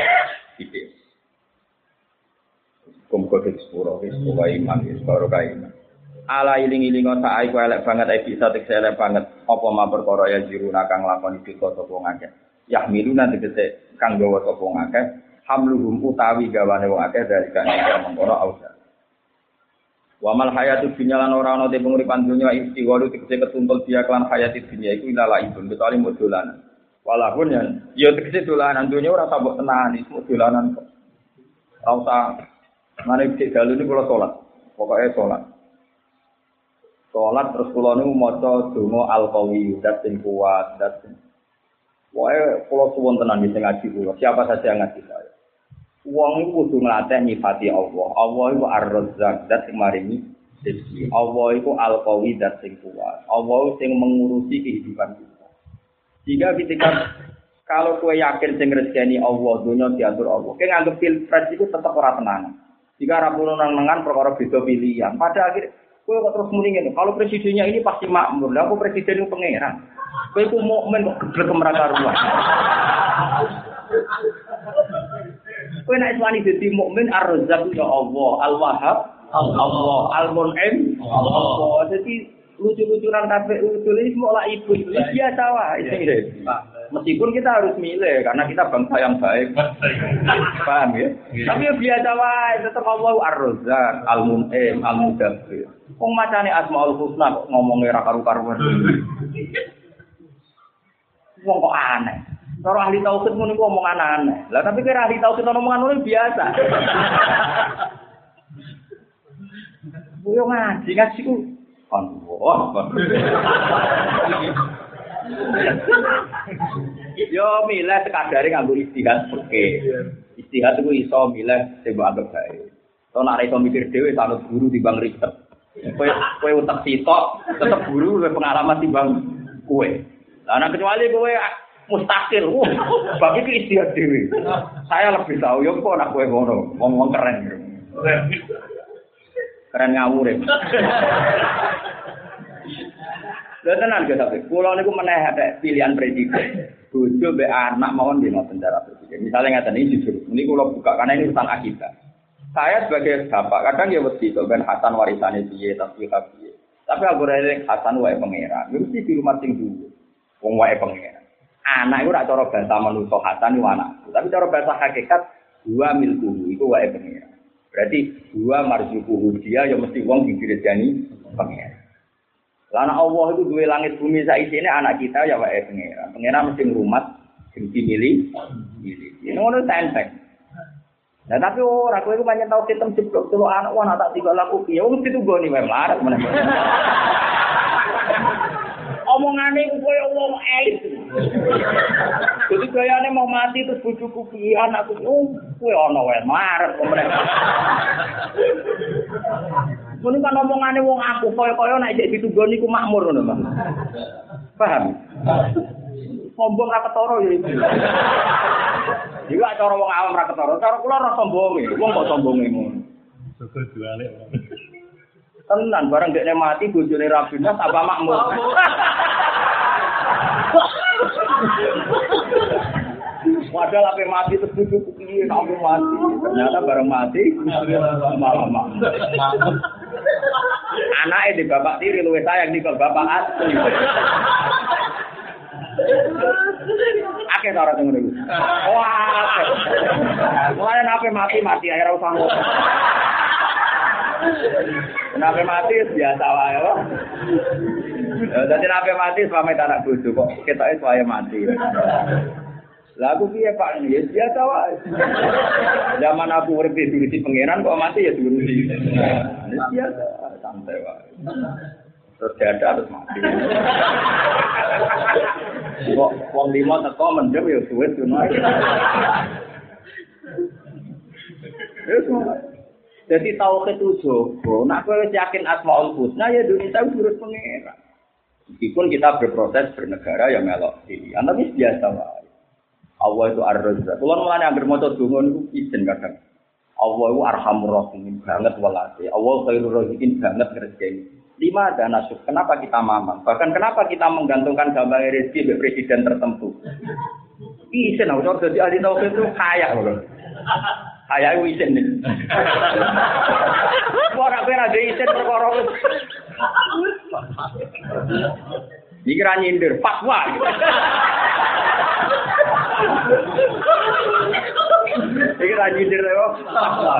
Sithik. Kum kode sepuro wis pokoke iman wis karo kae. Ala iling-ilingo sak ae elek banget ae bisa tek elek banget apa ma perkara ya jiruna kang lakoni kita sapa ngakeh. Yahmiluna tegese kang gawa sapa ngakeh hamluhum utawi gawane wong akeh dari kan mengkono ausa Wa mal hayatu dunya lan ora ana te penguripan dunya istiwalu tegese ketuntut dia kelan hayati dunya iku ilala ibun kecuali mau dolanan. Walaupun ya ya tegese dolanan dunya ora tak mbok tenani, semua dolanan kok. Ora usah mane cek dalu ini kula salat. Pokoke salat. Salat terus kula niku maca donga al-qawi dat sing kuat, dat sing Pokoknya kalau suwon tenan bisa ngaji kula, siapa saja yang ngaji saya. Uang itu kudu ngelatih nyifati Allah. Allah itu ar-razzaq dat sing maringi rezeki. Allah itu al-qawi dat sing kuat. Allah sing mengurusi kehidupan kita. Jika ketika kalau kue yakin sing rezeki Allah, dunia diatur Allah. Kue nganggep pilpres itu tetap ora tenang. Jika rapuh nang-nangan perkara beda pilihan. Pada akhir kue kok terus mendingin. Kalau presidennya ini pasti makmur. Lah aku presiden itu pangeran. Kowe ku mukmin kok geblek meraka ruah. Kowe nek iswani dadi mukmin ar-razzaq ya Allah, al-wahhab Allah, al-mun'im Allah. Jadi lucu-lucunan kafe usul ini semua lah ibu biasa wae. Meskipun kita harus milih karena kita bangsa yang baik. Paham ya? Tapi ya biasa wae tetap Allah ar-razzaq, al-mun'im, al-mudabbir. Wong macane Asmaul Husna kok ngomongnya ra karu-karuan. Wong kok aneh. Cara ahli tauhid ngono iku omong aneh. Lah tapi kira ahli tauhid omongan ngono biasa. Yo ngaji ngaji ku Allah. Yo milih sekadare nganggo istihad oke. Istihad itu iso milih sing mbok anggap baik. To nek iso mikir dhewe sanut guru timbang riset. Kowe kowe utek sitok tetep guru luwih pengalaman timbang kowe. Lah kecuali kowe mustakil. Uh, bagi ke istihad dewi. Saya lebih tahu yo kok nak kowe ngono. Ngomong keren. Keren ngawur ya. Tenan ge tapi kula niku meneh pilihan presiden. Bojo be anak mawon di ngoten cara presiden. Misalnya ngaten ini jujur, ini kula buka karena ini urusan akidah. Saya sebagai bapak kadang ya mesti to ben Hasan warisannya piye tapi piye. Tapi aku rene Hasan wae pangeran. Mesti di rumah sing dulu. Wong wae pangeran. Anak itu ora cara bahasa manusa Hasan iku anak. Tapi cara bahasa hakikat dua milku itu wae pangeran. Berarti dua marjukuhu dia yang mesti wong didirejani pangeran. Lana Allah itu dua langit bumi saat ini anak kita ya wae pangeran. Pangeran mesti ngrumat sing dimilih. Ini ngono tenteng. Nah tapi ora kowe iku pancen tau sistem jeblok telu anak wah tak tiga laku piye wong itu goni wae melarat meneh. Omongane iku koyo wong elit. Jadi gayane mau mati terus bojoku piye anakku oh kowe ana wae melarat meneh. Muni kan omongane wong aku koyo-koyo nek jek ditugoni ku makmur ngono, Bang. Paham? Sombong ra ketara ya iku. Iku cara wong awam ra ketara, cara kula ora sombonge. Wong kok sombonge ngono. Syukur juale. Tenan bareng dekne mati bojone ra apa makmur. Padahal apa mati terus bujuk piye kamu mati. Ternyata bareng mati malah makmur. Anaknya di bapak tiri luwih sayang di bapak asli. Akeh sing ngene iki. Wah, akeh. Mulane nape mati mati ae ora usah ngono. Nape mati biasa wae lho. Dadi nape mati pamit anak bojo kok ketoke wae mati. Lah aku piye Pak ini ya biasa wae. Zaman aku urip di diurusi pangeran kok mati ya diurusi. Ya biasa, santai wae. Terus ada harus mati. Kok wong lima teko mendem ya suwe ngono. Wis Jadi tauhid itu jogo. Nak kowe yakin asmaul husna ya Indonesia urus pangeran. Meskipun kita berproses bernegara yang melok pilihan, tapi biasa wae. Allah itu ar-razzaq. Kulo mulane anggere maca donga niku izin kadang. Allah itu arhamur rahimin banget walase. Allah khairur razikin banget ngerjeni. Lima ada nasib. Kenapa kita mamang? Bahkan kenapa kita menggantungkan gambar rezeki presiden tertentu? Izin, aku jadi ahli tauhid itu kaya. Kaya itu izin nih. Orang kira ada izin perkara Iki ra nyindir, fatwa. Iki ra nyindir yo, fatwa.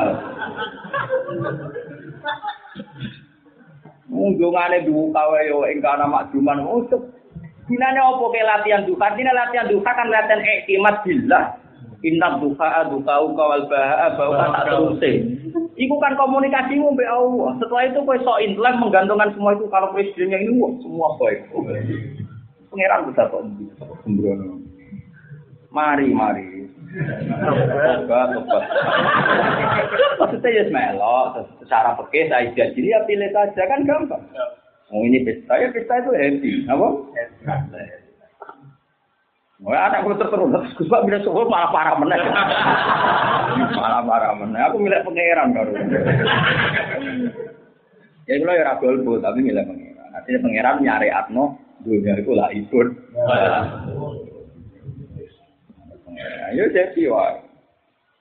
Munggungane duka wae yo ing kana makjuman usuk. Gunane opo ke latihan duka? Artinya latihan duka kan latihan iktimat billah. Inna duha duha kawal baha bau tak terusé. Iku kan komunikasimu mbek Allah. Setelah itu kowe sok intelek menggantungkan semua itu kalau presidennya ini wah, semua baik. Pangeran bisa kok sembrono. Mari, mari. Tobat, tobat. Maksudnya ya melok, secara pekeh saya jadi ya pilih saja kan gampang. Oh ini pesta, ya pesta itu happy, apa? Oh, anak gue terus gue pak bilang suhu malah parah meneh, malah parah meneh. Aku milih pangeran baru. ya kalau ya ragol bu, tapi milih pangeran. Artinya pangeran nyari atno, dunia itu lah ikut. Ayo jadi wah.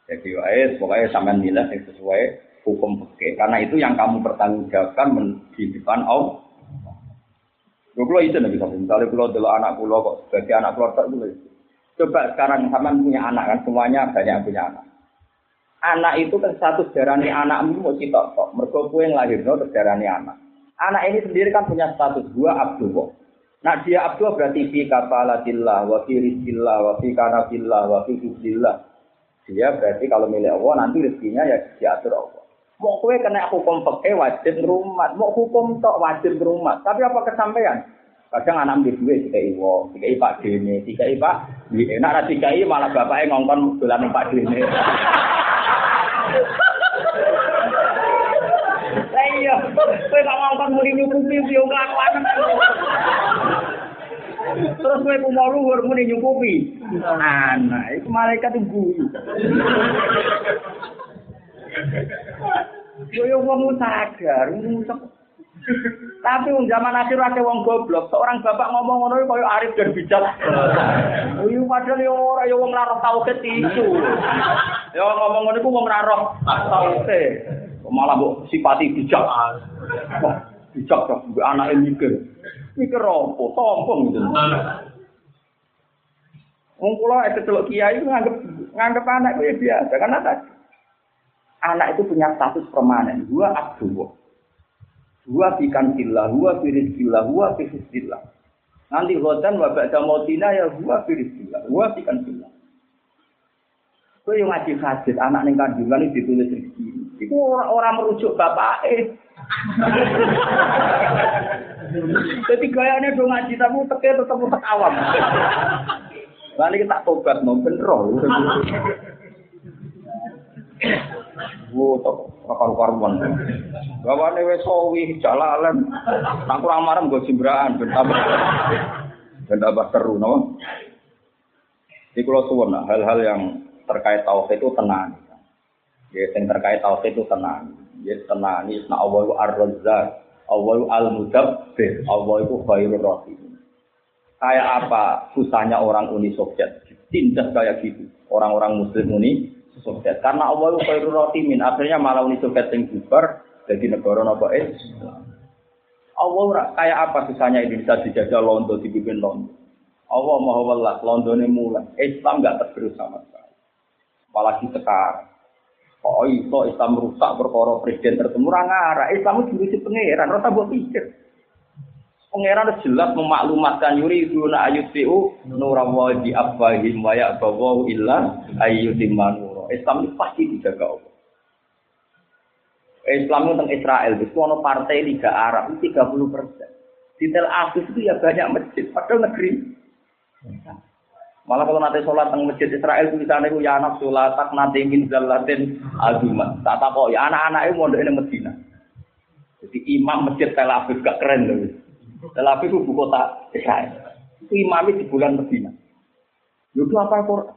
Jadi wae pokoknya sampean nilai yang sesuai hukum fikih. Karena itu yang kamu pertanggungjawabkan di depan Allah. Kalau itu nabi sampai misalnya kalau dulu anak pulau kok sebagai anak keluarga itu. Coba sekarang sampean punya anak kan semuanya banyak yang punya anak. Anak itu kan satu darani anakmu mau citok kok. Mergo yang lahir no darani anak. Anak ini sendiri kan punya status dua abdullah. Nah dia abdullah berarti fi kafalatillah, wa fi rizkillah, wa fi kanafillah, wa fi Dia berarti kalau milik Allah nanti rezekinya ya diatur Allah. Mau kue kena hukum pakai wajib rumah, mau hukum tok wajib rumah. Tapi apa kesampaian? Kadang anak di duit tiga iwo, tiga ipak dini, tiga ipak. Enak lah tiga malah bapaknya ngongkon bulan pak dini. Iya, kowe gak ngongkon muni nyukupi yo kelakuan. Terus kowe ku mau luhur muni nyukupi. Anak, itu malaikat guyu. Yo yo wong sadar, Tapi wong zaman akhir ada wong goblok, seorang bapak ngomong ngono koyo arif dan bijak. Iya padahal yo ora yo wong ora tauhid itu. Yo ngomong ngono iku wong ora roh tauhid. Malah mbok sifati bijak. Wah, bijak kok mbok anake mikir. Mikir opo? Sombong gitu. Wong kula kecelok kiai nganggep nganggep anak kuwi biasa karena tadi anak itu punya status permanen. Dua abdullah. Dua bikan sillah, dua firis sillah, dua firis sillah. Nanti khotan wa ba'da mautina ya dua firis sillah, dua bikan sillah. Kau yang ngaji hadis anak ning kandungan itu ditulis rezeki. Itu orang, orang merujuk bapak eh. Jadi gayanya dong ngaji tapi teke tetap tetap awam. Lalu kita tobat mau bener. Wo tok karu-karuan. Gawane wis sawi jalalan. Nang kurang marem nggo jimbraan ben tambah. Ben tambah seru no. Iki kula suwun hal-hal yang terkait tauhid itu tenang. Ya, yang terkait tauhid itu tenang. Ya, tenang. Ini Allah itu ar-razzaq. Allah al-mudabbir. Allah itu khairur rahim. Kayak apa susahnya orang Uni Soviet? Tindas kayak gitu. Orang-orang Muslim Uni Soviet. Karena Allah itu khairul rahimin. Akhirnya malah Uni Soviet yang bubar jadi negara nopo Allah kayak apa susahnya Indonesia dijajah Londo dipimpin Londo. Allah mau welas Londone mulai. Islam nggak tergerus sama sekali. Apalagi sekarang. Oh itu Islam rusak perkara presiden tertemu arah Islam itu diuji pangeran, rasa buat pikir. Pangeran jelas memaklumatkan yuri itu na ayutiu nurawa di abahim waya bawa illa ayutimanu Islam itu pasti dijaga Allah. Islam itu tentang Israel, itu ada partai Liga Arab itu 30 persen. Di Tel Aviv itu ya banyak masjid, padahal negeri. Malah kalau nanti sholat teng masjid Israel itu sana itu ya anak sholat tak nanti ingin zalatin azumat. Tak tahu ya anak-anak itu mau di Medina. Jadi imam masjid Tel Aviv gak keren loh. Tel Aviv itu buku kota Israel. Itu imamnya di bulan Medina. Itu apa Quran?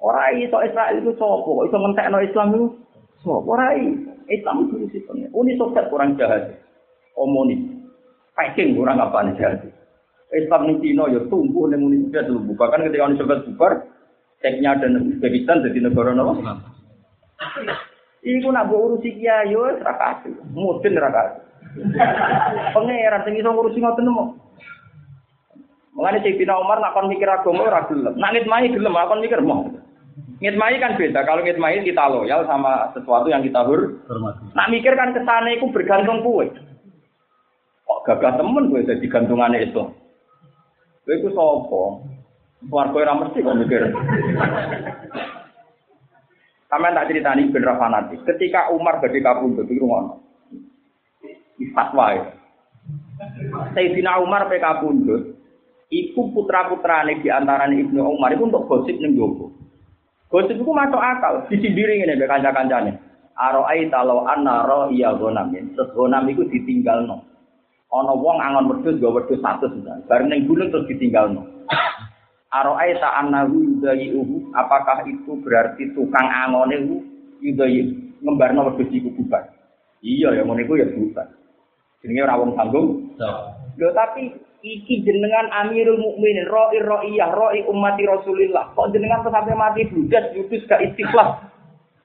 Orang iso Israel itu sopo, iso ngentekno Islam itu sopo. Orang Islam itu sistemnya. Uni Soviet kurang jahat. Omoni. Peking kurang apa jahat. Islam di Cina ya tumbuh nih Uni Soviet dulu. Bahkan ketika Uni Soviet bubar, Ceknya dan Uzbekistan jadi negara nama. Iku nak mbok urusi kiai yo ora kasih. Mudin ora kasih. Pangeran sing iso ngurusi ngoten mau. Mengenai Sayyidina Umar nak kon mikir agama ora gelem. Nak ngitmai gelem, kon mikir mau. Ngitmai kan beda. Kalau ngitmai kita loyal sama sesuatu yang kita hur. Nak mikir kan ke sana itu bergantung kue. Kok gagah temen gue jadi gantungannya itu. Gue itu sopo. Keluarga yang mesti kok mikir. Sama tak cerita nih bener fanatik. Ketika Umar badhe kabundut itu ngono. Fatwa ya. Sayyidina Umar pe kabundut, iku putra-putrane di antara Ibnu Umar itu untuk gosip ning jowo. Gosip itu masuk akal, disindiri ngene mbek kanca-kancane. Aro'ai talau anna ro iya gonamin. Terus gonam itu ditinggal no. Ono wong angon wedhus gak wedhus satu sudah. Bareng ning gunung terus ditinggal no. Aro'ai ta annahu yudayi uhu. Apakah itu berarti tukang angone uhu yudayi ngembarno wedhus iku bubar. Iya ya ngono iku ya bubar. Jenenge ora wong tanggung. Lho tapi iki jenengan Amirul Mukminin, roi roiyah, roi ummati Rasulillah. Kok jenengan sampai mati budas, yudus gak istiqlal.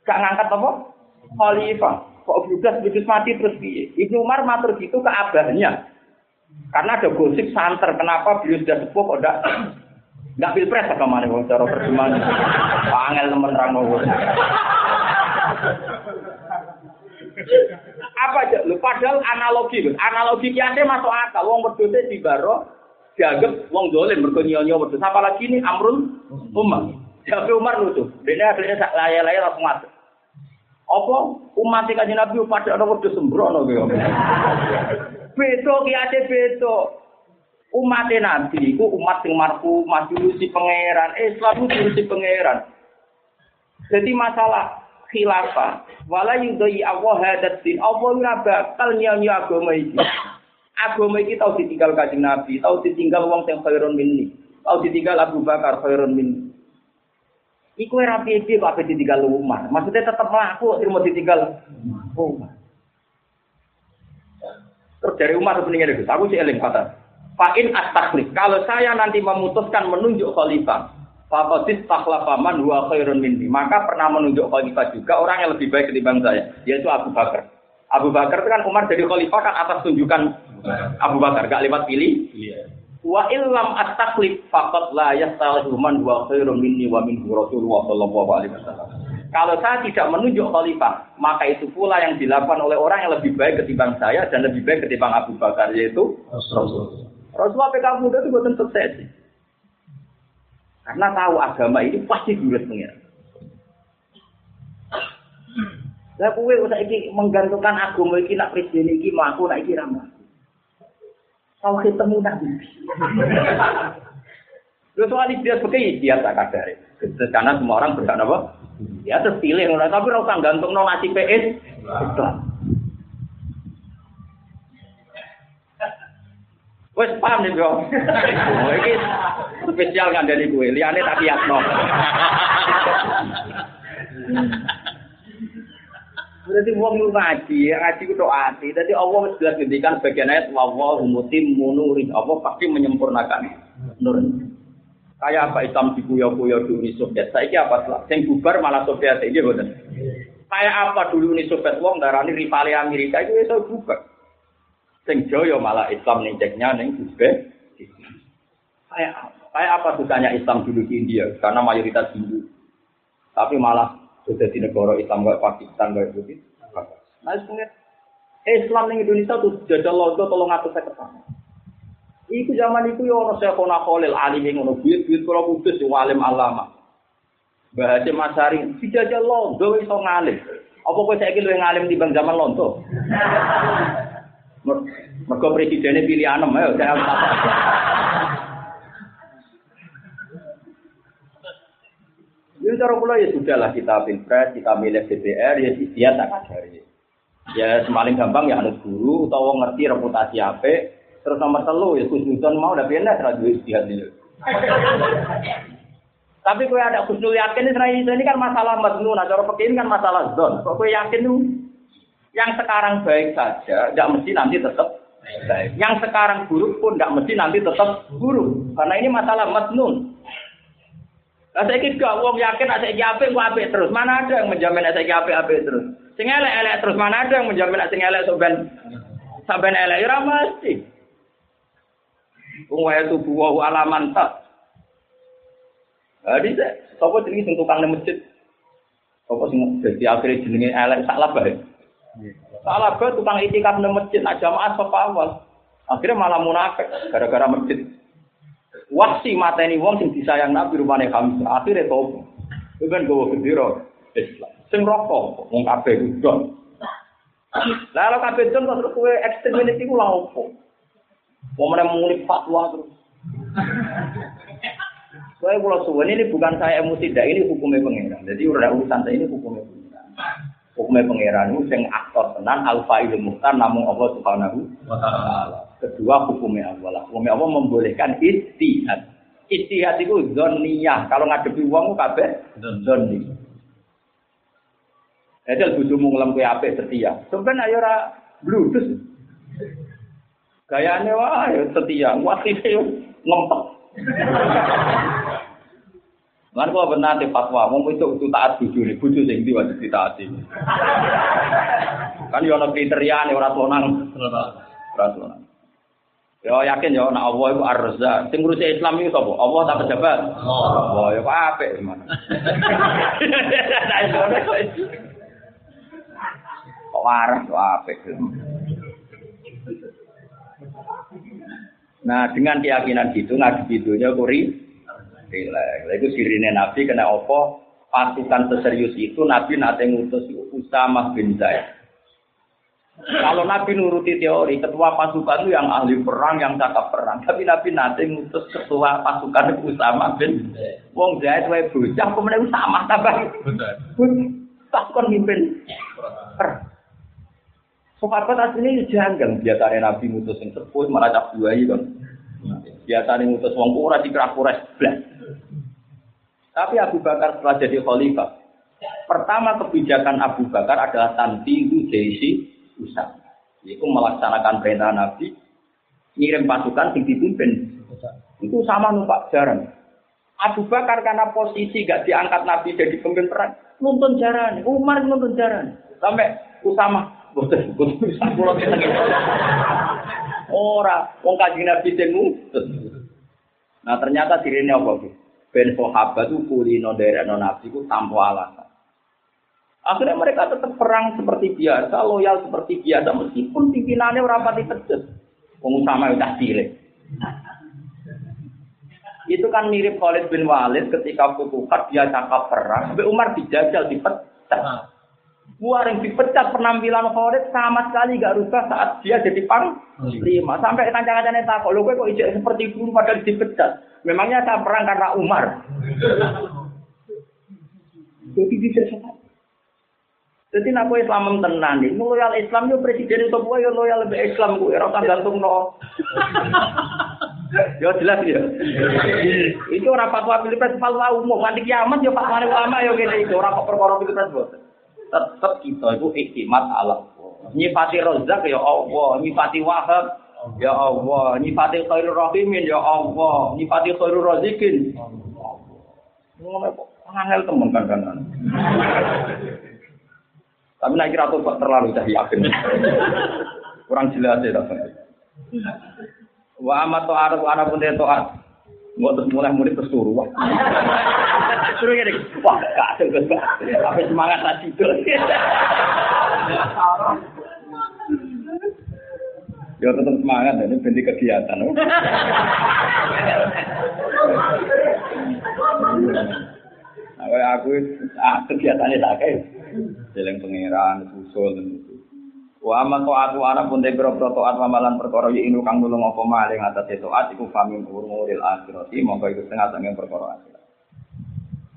Gak ngangkat apa? Khalifah. Kok budas, yudus mati terus piye? Ibnu Umar matur gitu ke abahnya. Karena ada gosip santer, kenapa beliau sudah sepuh kok enggak enggak pilpres apa mana wong cara perjuangan. Angel temen rano. Apa aja? Lu padahal analogi, analogi kiasnya masuk akal. Wong wedhus di baro dianggap wong dolim mergo wedhus. Apalagi ini Amrul Umar. Tapi Umar lucu. Dene akhirnya sak laya-laya langsung masuk. Apa umat kanjeng Nabi pada ana wedhus sembrono kowe. Beda kiasnya beda. Umat Nabi itu umat yang marfu, maju si pangeran. Islam itu si pangeran. Jadi masalah khilafah. Wala yudai Allah hadat din. Allah ora bakal nyanyi agama iki. Agama iki tau ditinggal kanjeng Nabi tau ditinggal wong sing khairun minni tau ditinggal Abu Bakar khairun minni. Iku era piye kok ape ditinggal Umar maksudnya mlaku kok mau ditinggal Umar Terus dari Umar sebenarnya aku sih eling kata. Fa'in astakhlik. Kalau saya nanti memutuskan menunjuk khalifah, Fakotis taklafaman dua khairun minni. Maka pernah menunjuk khalifah juga orang yang lebih baik ketimbang saya, yaitu Abu Bakar. Abu Bakar itu kan Umar jadi khalifah kan atas tunjukan Abu Bakar, gak lewat pilih. Wa illam at-taklif faqad la yastalihu man huwa khairun minni wa minhu Rasulullah sallallahu alaihi wasallam. Kalau saya tidak menunjuk khalifah, maka itu pula yang dilakukan oleh orang yang lebih baik ketimbang saya dan lebih baik ketimbang Abu Bakar yaitu Rasulullah. Rasulullah PK muda itu buatan sukses. Karena tahu agama ini pasti dulus pengiran. Lah kowe usah iki menggantungkan agama iki nak presiden iki mlaku nak iki ra Tahu ketemu nabi. Lu soal dia sebagai dia tak kadare. Karena semua orang berhak apa? Ya terpilih tapi ora usah gantung no nasi PS. Wes paham nih bro. Ini spesial kan dari gue. Liane tak lihat no. Berarti wong lu ngaji, ngaji ku doa hati. Jadi Allah wis jelas ngendikan bagian ayat wa wa mutim munuri. Allah pasti menyempurnakan nur. Kayak apa Islam dikuyo-kuyo dulu Uni Soviet. Saiki apa setelah? Sing bubar malah Soviet iki boten. Kayak apa dulu Uni Soviet wong darani rivale Amerika itu iso bubar. Sing Joyo malah Islam ning ceknya ning Uzbek. Kayak kayak apa susahnya Islam dulu di India karena mayoritas Hindu. Tapi malah sudah di negara Islam kayak Pakistan kayak begitu. Nah, sebenarnya Islam ning Indonesia tuh jajal logo tolong atus saya ketemu. Iku zaman itu ya orang saya kona kolil alim yang ngono buit kalau kudus yang alim alama. Bahasa Masari dijajal logo iso ngalim. Apa kau saya kira ngalim di bang zaman lonto? Mergo presidennya pilih anem ayo saya Ini cara pula ya sudah lah kita pilpres, kita milih DPR, ya dia tak kadari. Ya semaling gampang ya anut guru, atau ngerti reputasi apa. Terus nomor telu ya khusnudon mau udah pindah terus istihad dulu. Tapi kue ada khusnul yakin ini kan masalah madnun, nah cara ini kan masalah zon. Kok kue yakin tuh yang sekarang baik saja, tidak mesti nanti tetap baik. Yang sekarang buruk pun tidak mesti nanti tetap buruk. Karena ini masalah matnun. Saya kira wong yakin saya apik gua apik terus. Mana ada yang menjamin saya apik apik terus? Sing elek-elek terus mana ada yang menjamin sing elek sampean sampean elek ora mesti. Wong wae tubuh wa alaman tak. Jadi sapa jenenge sing tukang masjid? Sapa sing dadi akhire jenenge elek sak bae. Salah ke tukang itikaf di masjid nak jamaah sapa awal. Akhirnya malah munafik gara-gara masjid. Wasi mateni wong sing disayang Nabi rumane kami. Akhirnya tau. Itu kan gue gendera Islam. Sing rokok wong kabeh udon. Lalu kabeh don terus kowe ekstrem ini iku lha opo? Wong meneh muni fatwa terus. Saya kalau suwen ini bukan saya emosi, ini hukumnya pengiran. Jadi udah urusan saya ini hukumnya pengiran hukumnya pangeran itu sing aktor tenan alfa ilmu muhtar namun Allah subhanahu wa taala. Kedua hukumnya Allah. Hukumnya Allah membolehkan istihad. Istihad itu zoniyah. Kalau ngadepi uang kabeh zoni. Jadi bojomu ngelam kowe apik setia. Sampeyan ayo ora bludus. Gayane wah setia, wasile ngempet. Lan kok benar di fatwa, wong itu itu taat bojo ne, bojo sing ndi wajib ditaati. Kan yo ana kriteria ora sonang. Ora sonang. Yo yakin yo nek Allah iku Ar-Razzaq. Sing ngurusi Islam iku sapa? Allah tak pejabat. Allah yo kok apik gimana. Kok waras kok apik. Nah, dengan keyakinan gitu ngaji videonya kuri Rilek. Lha iku sirine Nabi kena apa? Pasukan seserius itu Nabi nate ngutus Usama bin Zaid. Kalau Nabi nuruti teori, ketua pasukan itu yang ahli perang, yang cakap perang. Tapi Nabi nanti ngutus ketua pasukan Usama bin Wong Zaid wae bocah kemudian Usama tambah. Pasukan mimpin perang. Sahabat aslinya janggal biasanya Nabi ngutus yang sepuh malah cap dua kan. Biasanya ngutus wong kura di kerak kures tapi Abu Bakar setelah jadi khalifah, pertama kebijakan Abu Bakar adalah tantihu jaisi usah. Itu melaksanakan perintah Nabi, ngirim pasukan yang dipimpin. Itu sama numpak jaran. Abu Bakar karena posisi gak diangkat Nabi jadi pemimpin perang, nonton jaran. Umar nonton jaran. Sampai Usama, boten, boten bisa pulau kita Ora, wong Nabi Nah ternyata dirinya apa? Ben sahabat itu kulino dari nabi itu tanpa alasan. Akhirnya mereka tetap perang seperti biasa, loyal seperti biasa, meskipun pimpinannya rapati pedes. Pengusaha udah cilik. Itu kan mirip Khalid bin Walid ketika Futuhat dia cakap perang, sampai Umar dijajal, dipecat. Yang dipecat penampilan Khalid sama sekali gak rubah saat dia jadi pang lima. Sampai kancang-kancangnya takut, lo kok ijek seperti dulu padahal dipecat. Memangnya saya perang karena Umar. Jadi bisa semua. Jadi nak kue Islam tenan nih, loyal Islam yo presiden itu kue yo loyal lebih Islam kue, rasa gantung no. yo jelas ya. itu orang fatwa pilpres fatwa umum, nanti kiamat yo fatwa ulama yo gini itu orang kok perkara pilpres bos. Tetap kita itu iktimat alam. Nyifati rozak ya Allah, nyifati wahab Ya Allah, nyifati khairul rahimin ya Allah, nyifati khairul razikin. Angel temen kan kan. Tapi nek kira kok terlalu dah yakin. Kurang jelas ya tak. Wa amat to arep ana pun toat. Nggak terus mulai murid terus turu. Wah, suruh gini. Wah, gak ada. Apa semangat tadi itu. Ya tetap semangat ini benci kegiatan. Nah, kayak aku ah, kegiatannya tak kayak jalan pangeran, susul Wa aman taat ana pun debro taat mamalan perkara ya inu kang nulung apa maling atas taat iku famin umuril akhirati mongko iku setengah saking perkara akhirat.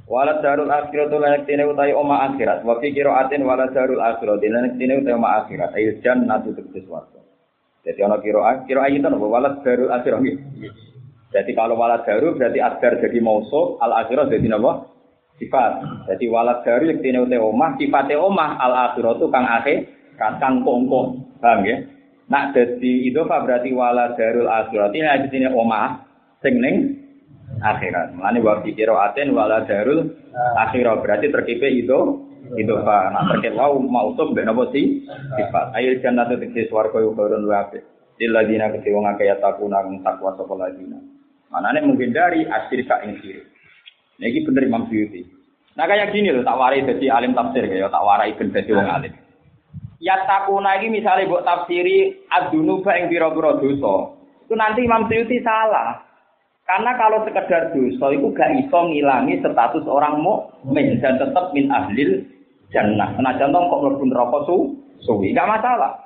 Wala darul akhirat lan tine utai oma akhirat. Wa fi qiraatin wala darul akhirat lan tine utai oma akhirat. Ayo jannatu tegese swarga. Jadi ono kiro kiro itu nopo walad baru akhirah Jadi kalau walad baru berarti adar jadi mausul, al akhirah jadi nopo sifat. Jadi walad baru yang tine ute omah, sifatnya omah al akhirah itu kang akhir, kang kongkong, paham ya? Nak jadi itu berarti walad darul akhirat. Ini ada sini omah, sing ning akhirat. Mulane wa aten walad darul akhirat. Berarti terkipe itu itu pak nak terkait wow mau tuh ben apa sih? Sifat. Ayo jannah itu tegese swarga yo karon wa apik dilladina kete wong akeh takuna kang takwa sapa ladina manane menghindari asyirka ing sirik niki bener Imam Suyuti. Nah kayak gini loh tak warai jadi alim tafsir ya tak warai ben dadi wong alim ya takuna iki misalnya buat tafsiri adunuba ing pira-pira dosa itu nanti Imam Suyuti salah karena kalau sekedar dosa itu gak iso ngilangi status orang mukmin dan tetap min ahlil jannah. Nah contoh kok mlebu neraka su suwi, gak masalah.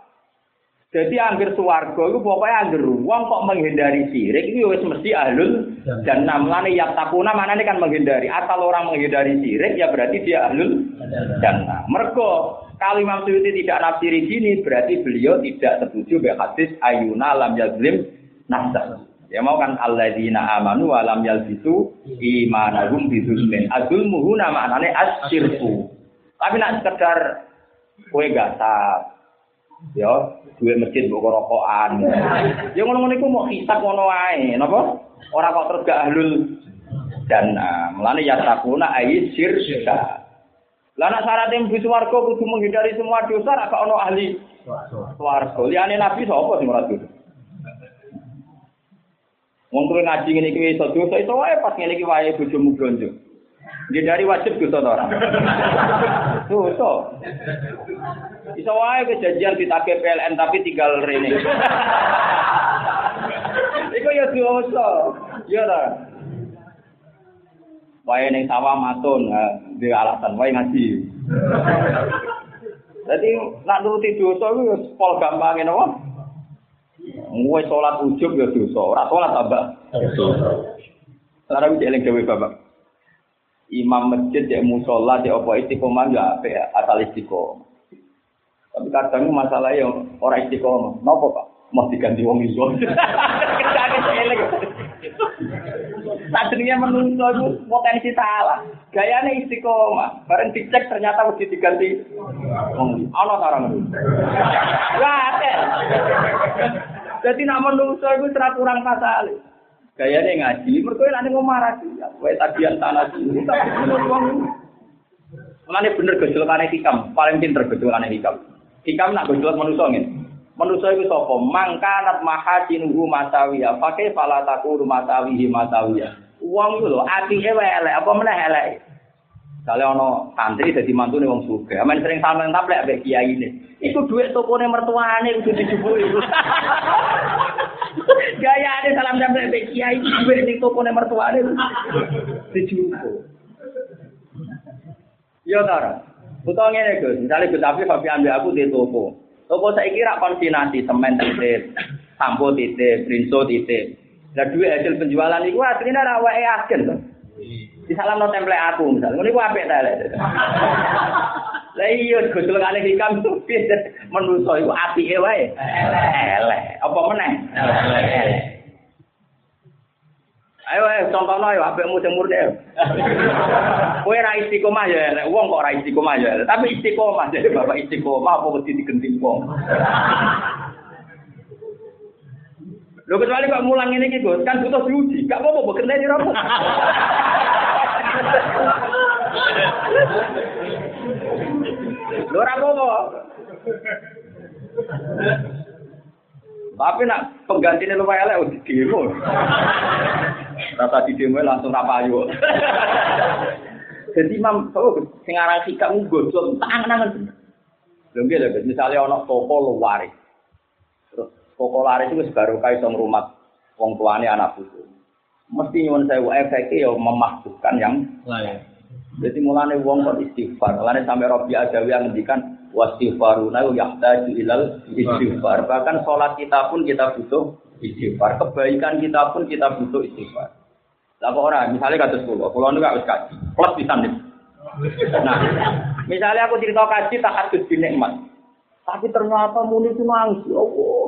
Jadi angger suwarga itu pokoknya angger ruang kok menghindari sirik itu wis mesti ahlul jannah. Mulane ya takuna mana ini kan menghindari. Asal orang menghindari sirik ya berarti dia ahlul jannah. Mergo kalau Imam Suyuti tidak nafsiri gini berarti beliau tidak setuju dengan hadis ayuna lam yazlim nafsa. Ya mau kan alladzina amanu wa lam yalbisu imanahum bidzulmin. Azulmuhu nama anane asyirku. Tapi nak sekedar kue gasap, Ya, duit masjid mbok rokokan. Ya ngono-ngono iku mau hisab ngono wae, napa? Ora kok terus gak ahlul jannah. Mulane ya takuna ai syirka. Lah nek syarat mlebu swarga kudu menghindari semua dosa ra ono ahli swarga. Liyane nabi sapa sing ora dosa? Wong kowe ngaji ngene iki iso dosa iso wae pas ngene iki wae bojomu blonjo. Dia dari wajib dosa to ora? Dosa. Iso wae kejadian ditagih PLN tapi tinggal rene. Iku ya dosa. Ya ta. Wae ning sawah matun, di alasan wae ngaji. Jadi nak nuruti dosa iku ya pol gampang napa? Muwe sholat ujub ya dosa, ora sholat tambah. Sekarang iki eling dewe Bapak. Imam masjid ya musola ya apa istiqomah ya apa ya asal istiqomah. Tapi kadang masalah yang orang istiqomah, nopo pak? Mau diganti wong iso. Tadinya menungso itu potensi salah. Gayanya istiqomah. Bareng dicek ternyata mesti diganti. Ono sarang. Gak ada. Jadi nak menungso itu serah kurang pasal. Gayanya ngaji, mereka nanti ngomong lagi. Kue tagihan tanah sini, tapi bener gejolak aneh hikam, paling pinter gejolak aneh hikam. Hikam nak gejolak nih. Manusia itu sopo, mangkanat mahasinuhu masawiya, pakai falataku masawihi masawiya. Uang itu loh, hati elek, apa mana elek? Kalau ono santri mantu nih wong suka, aman sering sama yang tablek abek kiai ini. Iku duit toko nih mertuane itu dijubui. Gaya ada salam tablek abek kiai duit nih toko nih mertuane dijubui. Yo tara. Utang ngene Gus, misalnya Gus Fabi ambil aku di toko. Toko saya kira konsinasi semen titip, sampo titip, rinso titip. Nah duit hasil penjualan itu aslinya rawa yakin tuh. Di salam no template aku misalnya, ini gua apik ta lek. Lah iya gosol kali hikam tuh menuso iku apike wae. Elek. Apa meneh? Ayo ayo contohno ayo apikmu sing murni. Kowe ra istiqomah ya elek, wong kok ra istiqomah ya elek. Tapi istiqomah jadi bapak istiqomah apa mesti digenting wong. Lho kecuali kok mulang ini gitu, kan butuh diuji. Gak apa-apa, bekerja di rokok. Lho apa-apa. Tapi nak penggantinya lumayan elek di demo. Rasa di demo langsung rapayu. Jadi mam, oh, sing aran sikap nggodok tangan-tangan. Nggih lho, misalnya ana toko luar. Terus toko laris itu baru kaya dong rumah wong tuane anak putu. Mesti nyuwun saya efeknya ya memaksukan yang lain. Jadi mulane wong kok istighfar. Mulane sampai Robi Adawi yang ngendikan wastighfaruna yahtaju ilal istighfar. Bahkan sholat kita pun kita butuh istighfar. Kebaikan kita pun kita butuh istighfar. Lah kok ora, misalnya kata sekolah, kalau nu gak wis kaji, plus bisa nih. Nah, misalnya aku cerita kaji tak harus dinikmat. Tapi ternyata muni itu nangis, ya Allah.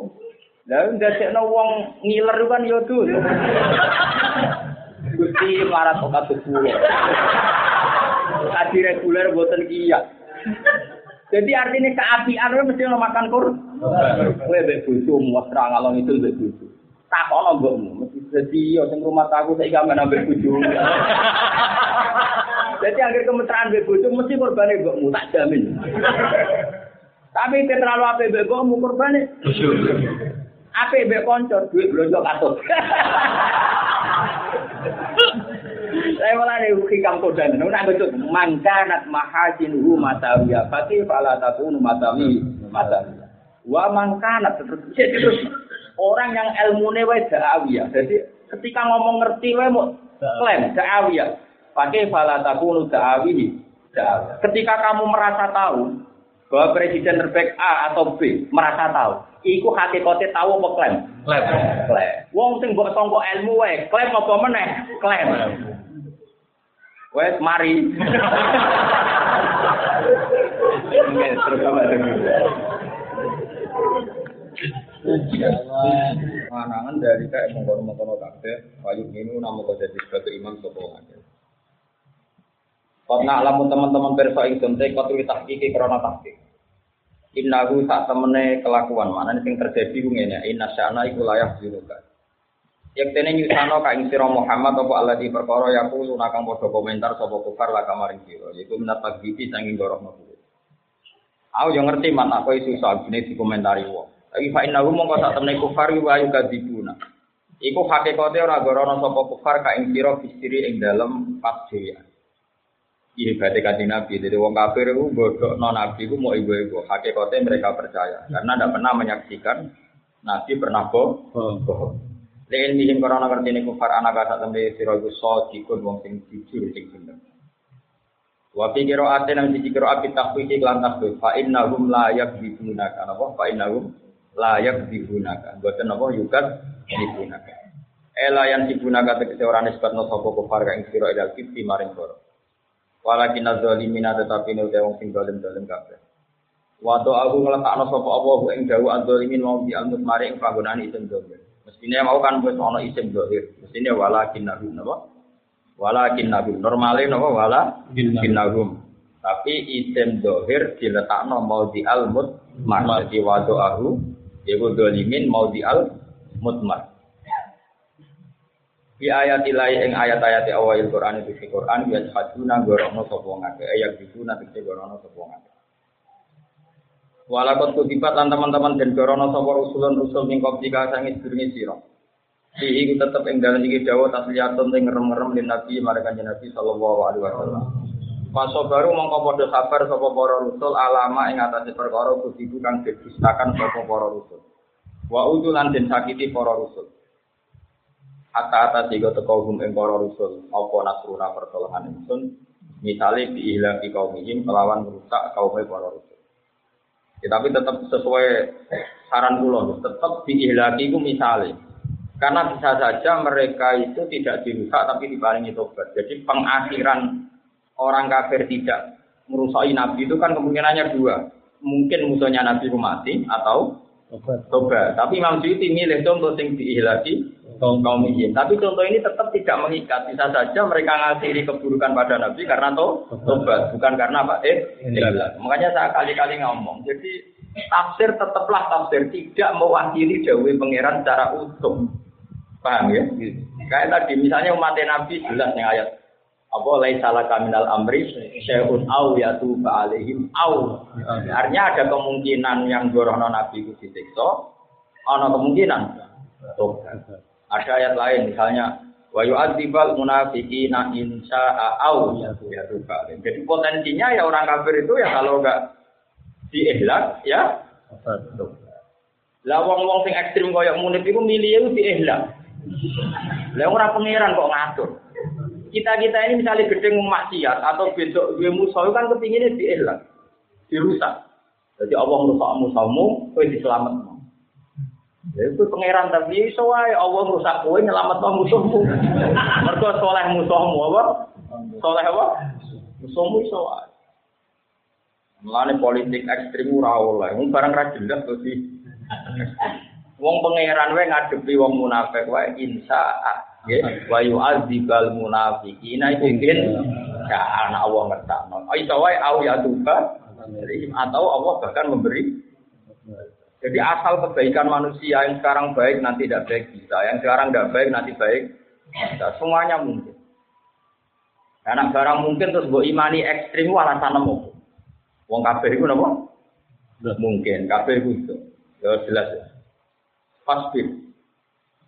Lah ndadekno wong ngiler kan ya dul. Gusti marat kok kados kula. Adi reguler boten kiya. Jadi artinya keapian itu mesti lo makan kur. Mbek bojomu wis ra ngalon itu mbek bojo. Takono mbokmu, mesti dadi yo rumah aku saiki gamen ambek bojo. Jadi akhir kemesraan mbek bojo mesti korbane mbokmu tak jamin. Tapi itu terlalu apa mbek mbokmu korbane. Apa mbek konco duit blonjo katut. Saya malah nih hikam kodan. Nuna betul. Mangkanat mahajinuhu matawiya. Fatih fala takunu matawi. Matawiya. Wa mangkanat. Jadi terus orang yang ilmunya wae da'awiyah. Jadi ketika ngomong ngerti wae mau klaim da'awiyah. Pakai fala takunu da'awihi. Ketika kamu merasa tahu bahwa presiden terbaik A atau B merasa tahu, iku hakikatnya tahu apa klaim? Klaim. Klaim. Wong sing mbok sangka ilmu wae, klaim apa meneh? Klaim. Wes mari. Manangan dari kayak mengkono-mengkono kabeh, payu ini namu kau jadi sebagai imam sopo Kau nak lamun teman-teman perso ingsun teh kau tulis tahqiq krana tahqiq. Innahu tak temene kelakuan mana sing terjadi ku ngene inna sya'na iku layak diruka. Yak tene nyusano ka ing Muhammad apa Allah di perkara ya ku kang padha komentar sapa kufar la kamaring sira iku minat tagbiti sanging gorohno kuwi. Aku yo ngerti man aku soal di dikomentari wong. Tapi fa innahu mongko sak temene kufar wa ayu kadibuna. Iku hakikate ora gorono sapa kufar ka ing sira bisiri ing dalem pas. Iya berarti kanjeng Nabi. Jadi wong kafir itu bodoh non Nabi itu mau ibu-ibu. Hakikatnya mereka percaya karena tidak pernah menyaksikan Nabi pernah bohong. Lain mihim karena ngerti ini kufar anak kata tembe siro itu so jikun wong sing jujur sing bener. Wa fi qira'ati nang siji qira'at bi tahqiqi lan tasbih fa innahum la yakdzibunaka apa fa innahum la yakdzibunaka. Boten apa yukat dibunaka. Ela yang dibunaka tegese ora nisbatno sapa kufar ka ing sira ilal kiti maring koro. Walakin azzalimina tetapi ne wong sing dolim-dolim kabeh. Wa aku ngletakno sapa Allah ing dawu azzalimin mau di almus mari ing panggonan isim dolim. Mestine mau kan wis ana isim dohir. Mestine walakin nabi napa? Walakin nabi normale napa wala nahum. Tapi isim dohir diletakno mau di almut mar. Jadi wa aku yaiku dolimin mau di al mutmar. Di ayat ilai ing ayat-ayat awal Quran itu di Quran ya haduna gorono sapa ngake ayat itu nanti gorono sapa ngake. Walakot lan teman-teman dan gorono sapa rusulun rusul ning koptika sangi sedurunge sira. Si iku tetep ing dalan iki dawuh tasliyatun ing ngerem-ngerem lin Nabi marang Nabi sallallahu alaihi wasallam. Paso baru mongko padha sabar sapa para rusul alama ing atase perkara kudu kang didustakan sapa para rusul. Wa utulan den sakiti para rusul. Hatta atas tiga teko hum ing para rusul apa nasruna pertolongan ingsun misale di kaum ini melawan merusak kaum para rusul. Ya, tapi tetap sesuai saran kula tetap diihlaki ku misale karena bisa saja mereka itu tidak dirusak tapi diparingi tobat. Jadi pengakhiran orang kafir tidak merusak nabi itu kan kemungkinannya dua. Mungkin musuhnya nabi mati atau tobat. Tapi Imam Suyuti milih contoh sing diihlaki kaum kaum ini. Tapi contoh ini tetap tidak mengikat. Bisa saja mereka ngasih keburukan pada Nabi karena to, tobat, bukan karena apa? Eh, iya. Makanya saya kali-kali ngomong. Jadi tafsir tetaplah tafsir, tidak mewakili jauh pangeran secara utuh. Paham ya? Kayak tadi misalnya umat Nabi jelas nih ayat apa lai salah kaminal amri syai'un au yatu alaihim au artinya ada kemungkinan yang gorono nabi itu disiksa ada kemungkinan tobat ada ayat lain misalnya wa yu'adzibal munafiqina insya au ya Jadi potensinya ya orang kafir itu ya kalau enggak diihlak ya lah wong-wong sing ekstrim koyo munif iku milih di diihlak. Lah ora pangeran kok ngatur. Kita-kita ini misalnya gedeng maksiat atau besok gue musuh kan kepinginnya diihlak, dirusak. Jadi Allah merusak musuhmu, kowe diselametno. Itu pangeran tapi iso wae Allah rusak kowe nyelametno musuhmu. Mergo soleh musuhmu apa? Soleh apa? Musuhmu iso wae. Mulane politik ekstrim ora oleh. Wong barang ra jelas to sih. Wong pangeran wae ngadepi wong munafik wae insya nggih wa yu'adzibal munafiqina iku mungkin ya anak Allah ngertakno. Iso wae au ya tuba atau Allah bahkan memberi jadi asal kebaikan manusia yang sekarang baik nanti tidak baik bisa, yang sekarang tidak baik nanti baik bisa. Semuanya mungkin. Karena barang mungkin terus buat imani ekstrim alasan nemu. Wong kabeh itu napa? Mungkin kabeh itu. Ya jelas ya. Pasti.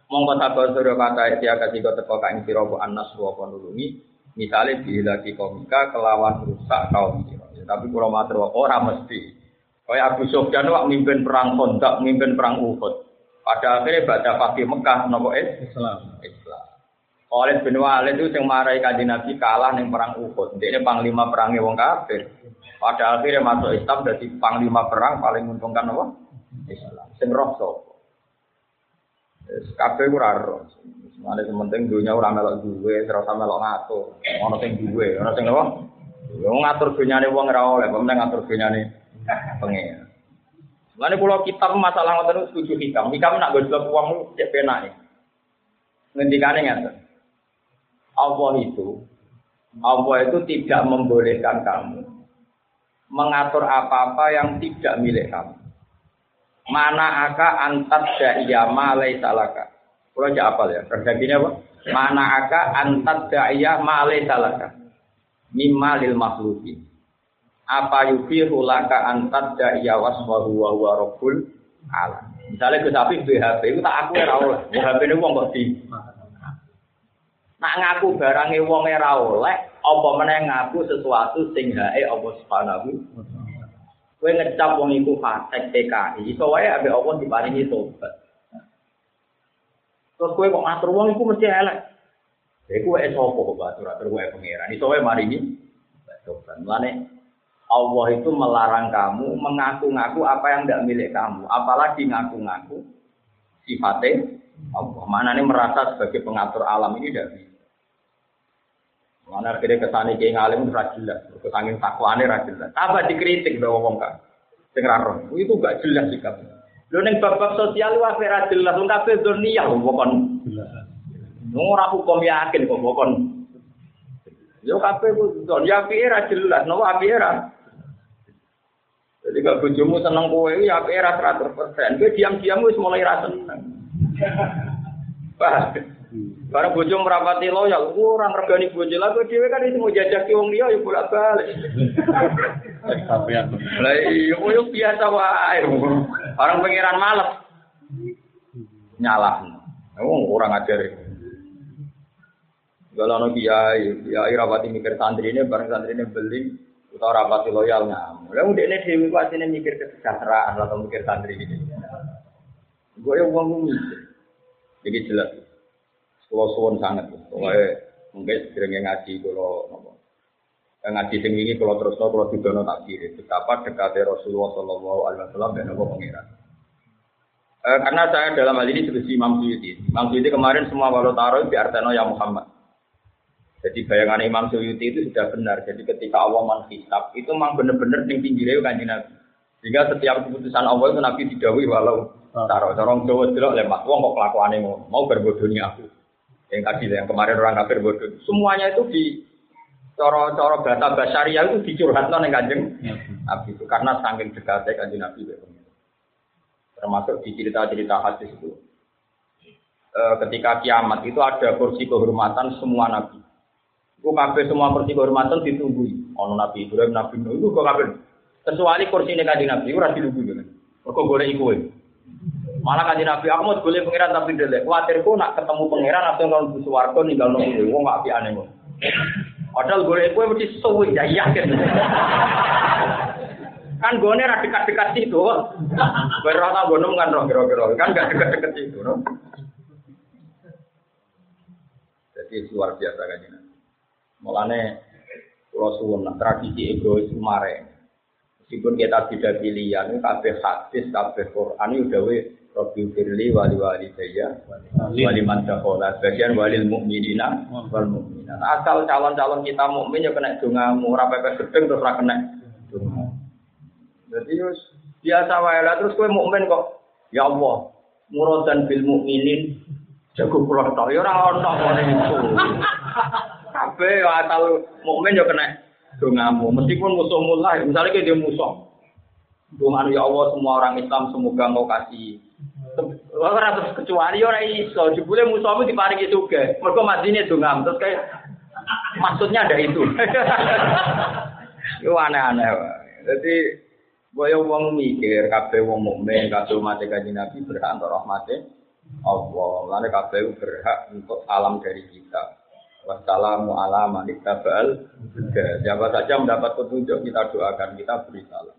Mongko sabar sura kata kasih kau teko kain sira anas wa nulungi misalnya lagi komika kelawan rusak kaum sira. Tapi kalau matur ora mesti. Kayak Abu Sufyan wak mimpin perang Khandaq, mimpin perang Uhud. Pada akhirnya baca Fatih Mekah nopo Islam. Islam. Khalid bin Walid itu yang marahi kanjeng Nabi kalah ning perang Uhud. Dia ini panglima perangnya wong kafir. Pada akhirnya masuk Islam jadi panglima perang paling menguntungkan apa? Islam. Sing roh sapa? Wis kabeh ora roh. Mane penting dunia ora melok duwe, ora melok ngatur. Ono sing duwe, ono sing apa? Yo ngatur dunyane wong ora oleh, penting ngatur dunyane pengen. Lalu kalau kitab masalah ngoten setuju hikam, hikam nak gojlok uang cek penak nih. Ngendikane ngaten. Allah itu Allah itu tidak membolehkan kamu mengatur apa-apa yang tidak milik kamu. Mana aka antat da'iyya ma laisa laka. Kalau aja apal ya, terjadinya apa? Mana aka antat da'iyya ma laisa laka. Mimma lil. Apa yufihu laka antat da'iyya waswahu wa huwa rabbul alam. Misalnya ke sapi itu tak aku ora oleh. BHP ini wong kok Nak ngaku barangnya wong ora oleh, apa meneh ngaku sesuatu sing hae apa subhanahu Kowe ngecap wong iku fasik TKI, iso wae ambek Allah diparingi tobat. Terus kowe kok ngatur wong iku mesti elek. Ya iku wae sapa kok batur atur wae pangeran. Iso wae maringi tobat. Mulane Allah itu melarang kamu mengaku-ngaku apa yang tidak milik kamu, apalagi ngaku-ngaku sifatnya Allah. Mana ini merasa sebagai pengatur alam ini tidak bisa. Mana akhirnya ke sana kayak ngalim ora jelas, kesangin takwane ora jelas. Apa dikritik bahwa wong kan? Sing itu gak jelas sikap. Lho ning bab-bab sosial wae ora jelas, wong kabeh dunia wong kon. Ora hukum yakin kok kon. Yo kabeh ku dunia ora jelas, nopo api Jadi kalau bojomu seneng kowe ya api ora 100%. Kowe diam-diam wis mulai ra seneng. Barang bojo merapati loyal, orang regani bojo lah, dhewe kan itu mau jajaki wong liya ya bolak-balik. Lah iya koyo biasa wae. Orang pengiran males. Nyalah. Oh, orang ajar. Kalau no kiai, kiai rapati mikir santri ini, bareng santri ini beli, atau rapati loyalnya. Lalu udah ini dewi pasti mikir kesejahteraan atau mikir santri ini. Gue yang uang mikir. Jadi jelas. Kalau suwon sangat, pokoknya mungkin sering ngaji kalau nopo. Ngaji sing ini kalau terus kalau tidak tak kiri. Betapa dekatnya Rasulullah Shallallahu Alaihi Wasallam dan nopo pengiran. Karena saya dalam hal ini seperti Imam Suyuti. Imam Suyuti kemarin semua walau taruh di Arteno ya Muhammad. Jadi bayangan Imam Suyuti itu sudah benar. Jadi ketika Allah menghisap itu memang benar-benar tinggi tinggi kanji Nabi. Sehingga setiap keputusan Allah itu Nabi didawi walau taruh. Corong Jawa jelok lemak. Wong kok kelakuannya mau, mau berbodohnya aku yang tadi yang kemarin orang kafir bodoh semuanya itu di coro-coro bahasa basaria itu dicurhatkan yang kanjeng Nabi itu karena saking dekatnya kanjeng Nabi termasuk di cerita-cerita hadis itu e, ketika kiamat itu ada kursi kehormatan semua nabi itu kafe semua kursi kehormatan ditunggu ono nabi Ibrahim nabi Nuh itu kok kafe kecuali kursi ini kanjeng Nabi itu rasi ditunggu kan kok boleh ikut Malah kanji Nabi, aku mau boleh pangeran tapi delek. Khawatirku nak ketemu pangeran atau kalau butuh warga ninggal nunggu, wong nggak api aneh kok. Padahal gue gue mesti suwi ya yakin. kan gue nih dekat-dekat situ. Gue kan roh kira-kira kan gak dekat-dekat situ, no? Jadi luar biasa kan ini. Mulane kalau suwun tradisi egois kemarin. Meskipun kita tidak pilihan, kabeh hadis, kabeh Quran, udah Rabbi firli wali wali saya wali man dakhala bagian walil mukminina wal mukminat. Asal calon-calon kita mukmin ya kena dongamu, ora pepes gedeng terus ora kena donga. Jadi wis biasa wae lah terus kowe mukmin kok ya Allah muradan bil mukminin jago kula tok ya ora ono ngene iku. Kabeh asal mukmin ya kena dongamu meskipun musuh mulai misalnya kayak dia musuh. Doa ya Allah semua orang Islam semoga mau kasih Ora terus kecuali ora iso, jebule musuhmu diparingi juga. Mergo madine dongam terus kayak maksudnya ada itu. Itu aneh-aneh. Jadi boyo wong mikir kabeh wong mukmin kabeh umat kanjeng Nabi berhak untuk rahmate Allah. Lalu kabeh berhak untuk salam dari kita. Wassalamu ala man ittaba'al Siapa saja mendapat petunjuk kita doakan, kita beri salam.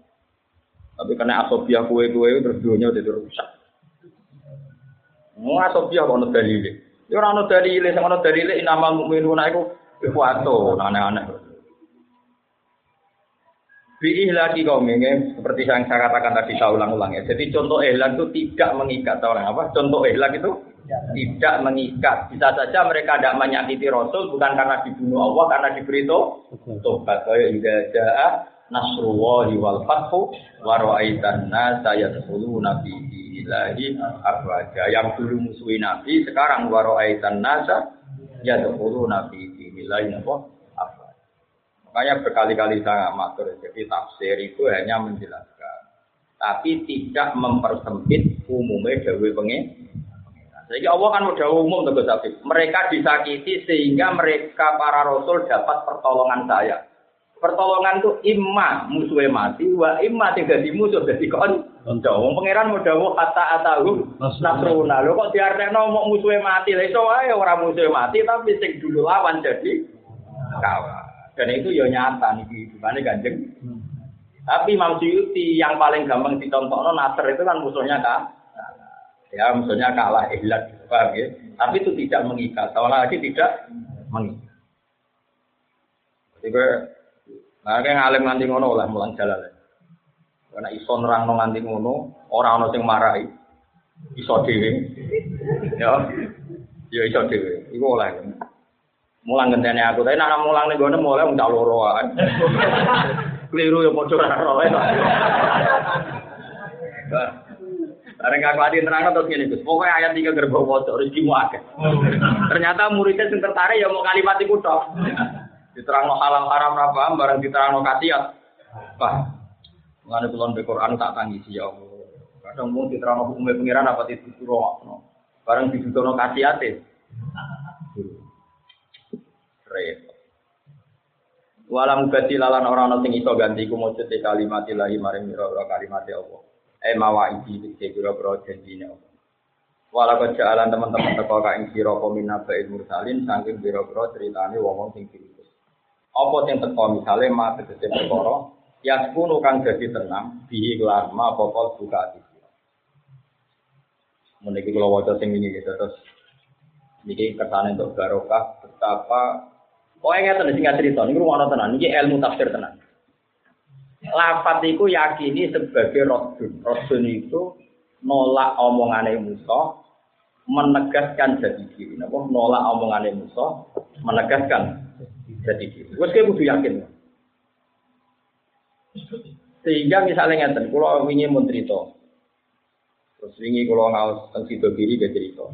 Tapi karena asobiah kue-kue terus dunia udah rusak. Mau asal dia kalau dalile. Ya ora ono dalile, sing ono dalile inamal mukminuna iku ikhwato, aneh-aneh. Bi ihlaki kaum ini, seperti yang saya katakan tadi saya ulang-ulang ya. Jadi contoh ihlak itu tidak mengikat orang apa? Contoh ihlak itu tidak mengikat. Bisa saja mereka tidak menyakiti Rasul bukan karena dibunuh Allah, karena diberi tobat. Kayak juga jaa nasrullahi wal fathu wa ra'aitan nasa yadkhuluna fi. Yang dulu musuhi Nabi, sekarang waro aitan nasa ya apa? Afwaja. Makanya berkali-kali saya matur, jadi tafsir itu hanya menjelaskan. Tapi tidak mempersempit umumnya dawe pengen. Jadi Allah kan udah umum tuh Mereka disakiti sehingga mereka para rasul dapat pertolongan saya. Pertolongan itu imma musuhnya mati, wa imma tidak di musuh jadi kon. Wong pangeran mau dawuh kata atahu nasruna. Lho kok diartekno mau musuhnya mati. Lah iso wae ora musuhnya mati tapi sing dulu lawan jadi kawan. Dan itu ya nyata nih hidupane Kanjeng. Tapi Imam Suyuti yang paling gampang ditonton Nasr itu kan musuhnya kan. Ya musuhnya kalah ihlat, paham ya? Tapi itu tidak mengikat. Soalnya lagi tidak mengikat. Jadi Nah, kayak ngalim nganti ngono lah mulang jalan. Karena iso nerang nganti ngono, orang ono sing marahi. Iso dhewe. Ya. Ya iso dhewe. Iku oleh. Mulang gentene aku, tapi nek mulang ning gone mulai wong loro wae. Keliru ya padha ora roe. Bareng aku ati nerang terus ngene Gus. Pokoke ayat 3 gerbau waca rezekimu akeh. Ternyata muridnya sing tertarik ya mau kalimat iku tok. Diterangno halal haram ra barang diterangno kasiat. Wah. Mengenai kulon be Quran tak tangisi ya Allah. Kadang mau diterangno hukumnya pengiran apa. Barang dituturno kasiate. Repot. Walam gati lalan orang sing iso ganti ku mujud kalimat ilahi maring mira kalimat Allah. Eh mawaidi iki kira-kira janjine Allah. Walau kejalan teman-teman teko ka ing sira komina bail mursalin saking biro-biro ceritane wong sing apa sing teko misale ma tegese perkara yaskunu kang dadi tenang bihi lan ma pokok buka ati. Meniki kula waca sing wingi gitu terus niki kersane untuk barokah betapa Pokoknya ngeten sing cerita niku ngono tenan niki ilmu tafsir tenan. Lafat iku yakini sebagai rodun. Rodun itu nolak omongane Musa, menegaskan jadi diri. Napa nolak omongane Musa, menegaskan jadi gitu. Wes kayak kudu yakin. Sehingga misalnya ngeten, kalau wingi mun. Terus wingi kalau ngawas tentang sido kiri dia cerita.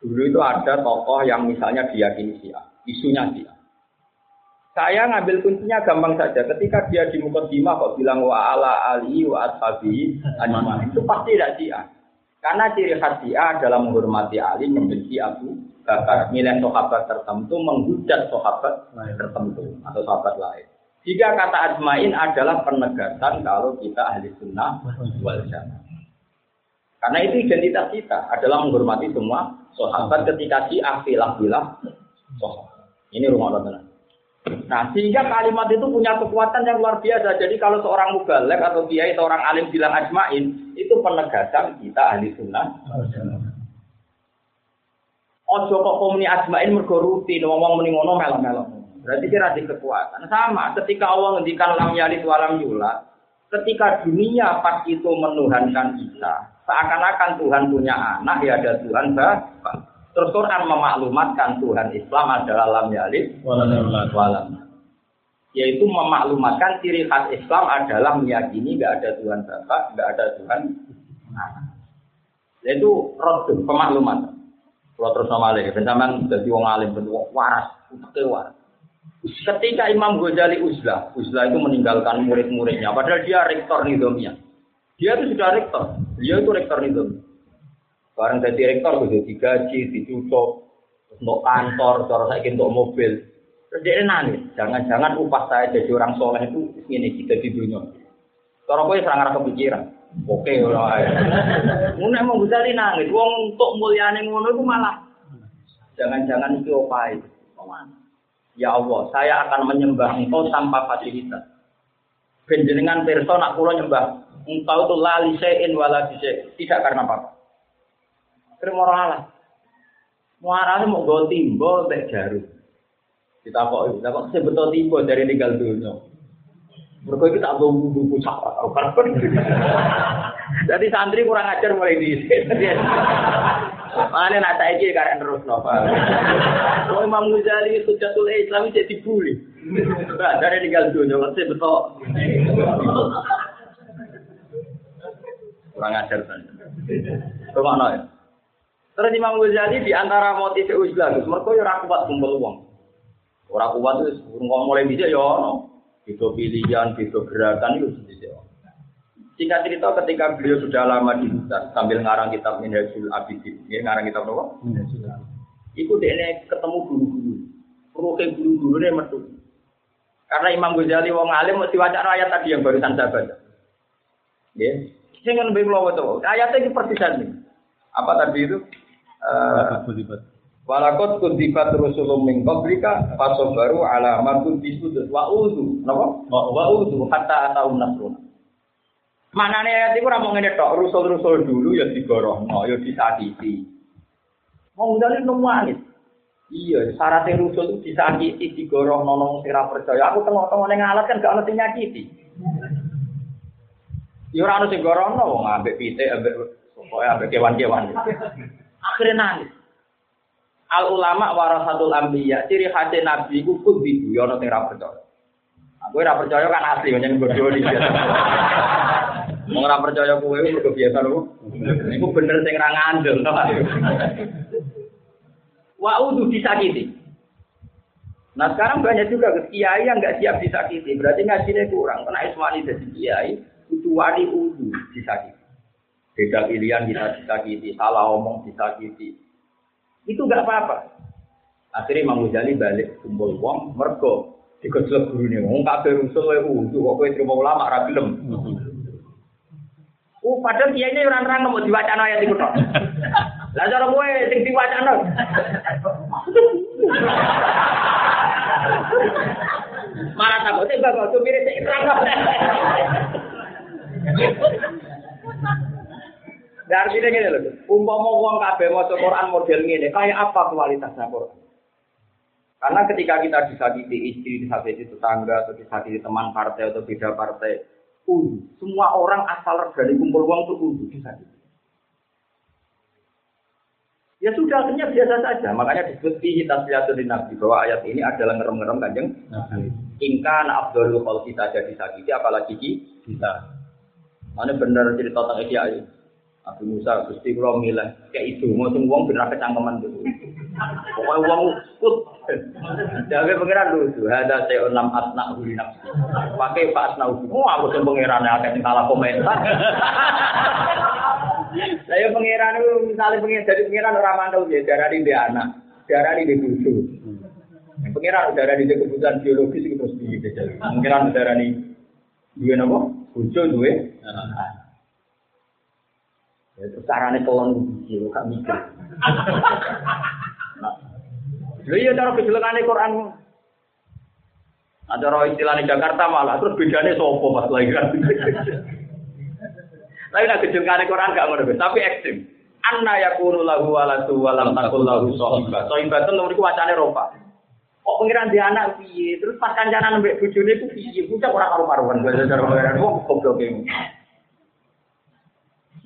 Dulu itu ada tokoh yang misalnya diyakini sia, isunya sia. Saya ngambil kuncinya gampang saja. Ketika dia di Mukaddimah kok bilang wa ala ali wa ashabi itu pasti tidak sia. Karena ciri khas sia adalah menghormati Ali, membenci Abu bakar milih sahabat tertentu menghujat sahabat tertentu atau sahabat lain. Jika kata ajmain adalah penegasan kalau kita ahli sunnah wal jamaah. Karena itu identitas kita adalah menghormati semua sahabat ketika si afilah bilah sahabat. Ini rumah Allah Nah, sehingga kalimat itu punya kekuatan yang luar biasa. Jadi kalau seorang mubalek atau kiai seorang alim bilang ajmain, itu penegasan kita ahli sunnah. Ojo kok komuni asmain mergo rutin ngomong muni ngono melok-melok. Berarti kira di kekuatan. Sama ketika Allah ngendikan lam yalid walam yulat, ketika dunia pas itu menuhankan Isa, seakan-akan Tuhan punya anak ya ada Tuhan Bapak. Terus Quran memaklumatkan Tuhan Islam adalah lam yalid walam yaitu memaklumatkan ciri khas Islam adalah meyakini nggak ada Tuhan Bapak, nggak ada Tuhan anak. Yaitu roh pemakluman. Kalau terus nama lagi, bencaman jadi wong alim, bentuk waras, waras. Ketika Imam Ghazali uzlah, uzlah itu meninggalkan murid-muridnya, padahal dia rektor nidomnya. Dia itu sudah rektor, dia itu rektor nidom. Barang jadi rektor, udah digaji, ditutup, untuk kantor, cara saya untuk mobil. Terus dia nangis, jangan-jangan upah saya jadi orang soleh itu ini kita di dunia. Cara gue serang kepikiran. Oke ora ae. Mun nek mau Ghazali nangis, wong untuk mulyane ngono iku malah jangan-jangan iki opae. Ya Allah, saya akan menyembah Engkau tanpa fasilitas. Ben jenengan pirsa nak kula nyembah Engkau itu lali sein wala tidak karena apa. Terima Allah. Muarane mau go timbo mek jarum. Kita kok, kita kok sebetul timbo dari tinggal dunia. Mereka itu tak tahu buku cakap. Jadi santri kurang ajar mulai di Mana nak saya ini karena terus nopo. Oh Imam Ghazali itu jatuh Islam jadi bully. Dari tinggal dunia ngerti betul. Kurang ajar kan. Ke mana ya? Terus Imam Ghazali di antara motif uzlah, mereka ya kuat kumpul uang. Orang kuat itu ngomong mulai bisa ya ono. Itu pilihan, itu gerakan itu bisa. Singkat cerita ketika beliau sudah lama di hutan sambil ngarang kitab Minhajul Abidin, ya ngarang kitab apa? Minhajul Iku dia ketemu guru-guru. Ruhe guru-guru ini metu. Karena Imam Ghazali wong alim mesti waca ayat tadi yang barusan saya baca. Ya. Sing lebih kula waca. Ayatnya iki persisan nih. Apa tadi itu? Eh Walakot kuntibat rusulum min qablika fasobaru ala ma kuntisu wa uzu. Napa? Wa uzu hatta ataum nasruna. Manane ayat iku ora mung ngene tok, rusul-rusul dulu ya digorohno, ya disakiti. Wong dalil nemu angin. Iya, syarat rusul itu disakiti, digorohno nang sing ora percaya. Aku tengok-tengok ning alat kan gak ono sing nyakiti. Ya ora ono sing gorohno wong ambek pitik, ambek pokoke ambek kewan-kewan. Akhirnya nangis. Al ulama warasatul anbiya, ciri khas nabi iku kudu ya ono sing ora percaya. Aku ora percaya kan asli menyen bodoh iki. Mau ora percaya kowe mergo biasa lho. Iku bener sing ra ngandel to. Wa udu disakiti. Nah sekarang banyak juga kiai yang nggak siap disakiti. Berarti ngajinya kurang. Karena Ismani jadi kiai, itu wali udu disakiti. Beda pilihan kita disakiti, salah omong disakiti. Itu nggak apa-apa. Akhirnya Imam Ghazali balik kumpul uang, mergo dikejelek guru nih. Wong kabeh rusul wae udu, kok kowe terima ulama ra gelem. Uh, padahal dia ini orang-orang mau diwacana ayat itu tok. Lah cara kowe sing diwacana. Marah takut sih bapak tuh mirip sing terang. Dan artinya gini loh, umpama wong kabeh maca Quran model ngene, kayak apa kualitasnya Quran? Karena ketika kita disakiti istri, disakiti tetangga, atau disakiti teman partai atau beda partai, udu. Semua orang asal dari kumpul uang itu udu disakiti. Ya sudah, akhirnya biasa saja. Makanya disebut fihi tasliyatul nabi bahwa ayat ini adalah ngerem-ngerem kanjeng Nabi. Ingka abdul kalau kita jadi sakiti, apalagi kita. Mana benar cerita tentang Ihya Abu Musa Gusti kula milih kayak itu mau wong bener kecangkeman tuh. Pokoknya wong kut. Jaga pangeran lucu. Ada saya enam asna huli nafsi. Pakai pak asna huli. Oh aku sih pangeran yang akan salah komentar. Saya pangeran itu misalnya pangeran jadi pangeran orang mandau dia darah di anak, darah di dia cucu. Pangeran di kebutuhan biologis itu terus di dia. Pangeran darah di dia nopo, dua. Itu caranya kolon biji, gak mikir. Lha iya cara kejelengane Quran. Ada roh istilahnya Jakarta malah terus bedanya sopo pas lahiran. Tapi nak kejelengane Quran gak ngono tapi ekstrim. Anna yakunu lahu waladu wa lam takul lahu sahiba. Sahiba itu nomor iku wacane ropa. Kok pengiran dia anak piye? Terus pas kancanan mbek bojone ku piye? Bocah ora karo-karuan. Cara pengiran kok goblok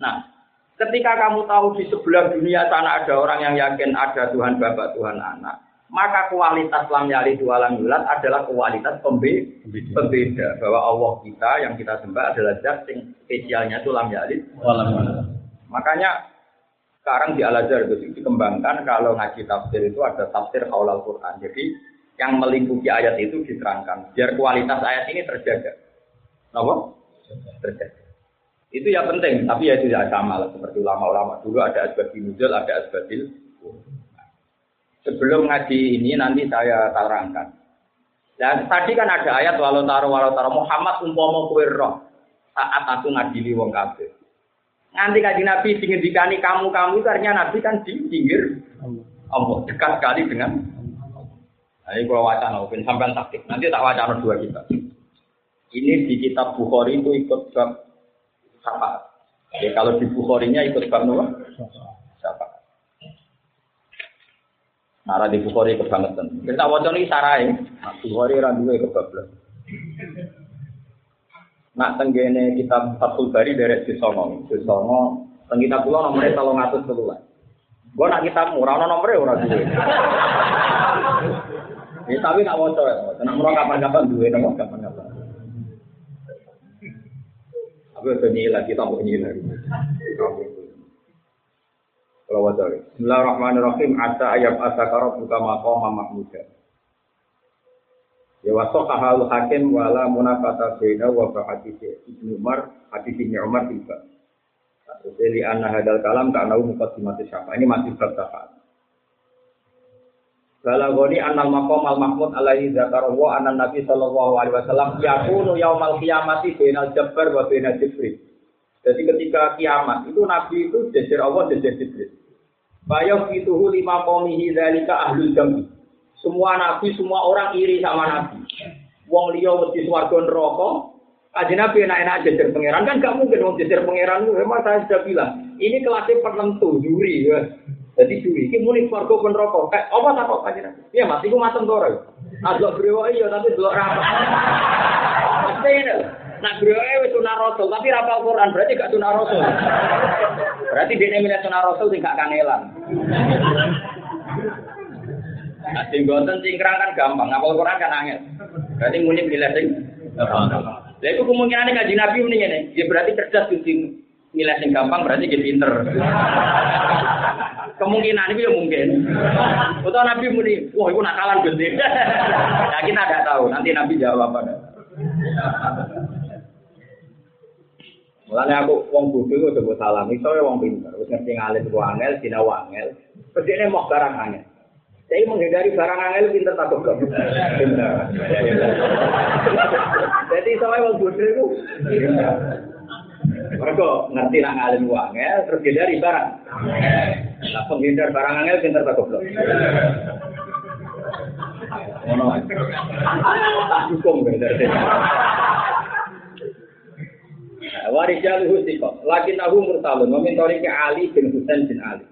Nah, Ketika kamu tahu di sebelah dunia sana ada orang yang yakin ada Tuhan Bapak, Tuhan Anak, maka kualitas lam yali dua lam yulat adalah kualitas pembe pembeda bahwa Allah kita yang kita sembah adalah zat yang spesialnya itu lam yali. Makanya sekarang di Al Azhar itu dikembangkan kalau ngaji tafsir itu ada tafsir al Quran. Jadi yang melingkupi ayat itu diterangkan biar kualitas ayat ini terjaga. Kenapa? Terjaga. Itu ya penting, tapi ya tidak sama lah seperti ulama-ulama dulu ada asbabil nuzul, ada asbabil Sebelum ngaji ini nanti saya terangkan. Dan tadi kan ada ayat walau taruh walau taruh Muhammad umpama kowe roh saat aku ngadili wong kafir. Nanti kaji Nabi dikani kamu-kamu itu artinya Nabi kan di pinggir Allah dekat sekali dengan Nah, ini kalau wacana, sampai taktik. Nanti tak wacana dua kita. Ini di kitab Bukhari itu ikut syafaat. Ya, kalau di Bukhari-nya ikut bab nopo? Syafaat. Nara di Bukhari kebangetan. Kita wajah ini sarai. Nah, Bukhari ora duwe kebablas. Nak tenggene kitab Fathul Bari dari Sisono. Sisono teng kitab kula nomere 313. Gua nak kitab murah ono nomere ora duwe. Ya tapi nak waca ya. Nak murah kapan-kapan duwe nomor kapan-kapan. Aku udah nilai, kita mau nilai. Kalau wajah. Bismillahirrahmanirrahim. Asa ayat asa karot buka maqam mahmuda. Ya wasok kahal hakim wala munafata bina wa hadis Ibnu Umar hadis Ibnu Umar. Terus li anna hadal kalam tak nau mukadimah syafa. Ini masih syafaat. Balagoni anal makom al mahmud alaihi zakarwa anan nabi sallallahu alaihi wasallam yakunu yaumal kiamati bainal jabbar wa bainal jibril. Jadi ketika kiamat itu nabi itu jejer Allah jejer jibril. Bayang fituhu lima komihi dalika ahlul jami. Semua nabi, semua orang iri sama nabi. Wong liya mesti swarga neraka. Kaji nabi enak-enak jejer pangeran kan gak mungkin wong jejer pangeran. Memang saya sudah bilang, ini kelasnya penentu, juri. Jadi juri, ini muni swarga pun rokok. Kayak apa tak kok kajian? Iya mas, itu mateng tore. Agak brewa iya, tapi belok rapa. Pasti ini. Nah brewa itu sunah rasul, tapi rapal Quran berarti gak sunah rasul. Berarti dia milih sunah rasul tidak kangelan. Nah, sing gonten kan gampang, ngapal Quran kan angel. Berarti muni milih sing. Lah itu kemungkinan ngaji Nabi mending ini. Ya berarti cerdas sing milih sing gampang berarti dia pinter. Kemungkinan itu ya mungkin. Atau Nabi muni, wah itu nakalan gede. nah kita tidak tahu, nanti Nabi jawab apa. Mulanya aku wong bodoh itu coba salam, itu ya wong pinter, terus ngerti ngalir ku angel, dina wangel, terus ini mau barang angel. Jadi menghindari barang angel pinter tak goblok. Pinter. Jadi soalnya wong bodoh itu mereka ngerti nak ngalim angel, terus hindari barang. Nah, penghindar barang angel pinter tak goblok. Ngono. Tak dukung dari Warijal husiko, lagi tahu mursalun, memintori ke Ali bin Husain bin Ali.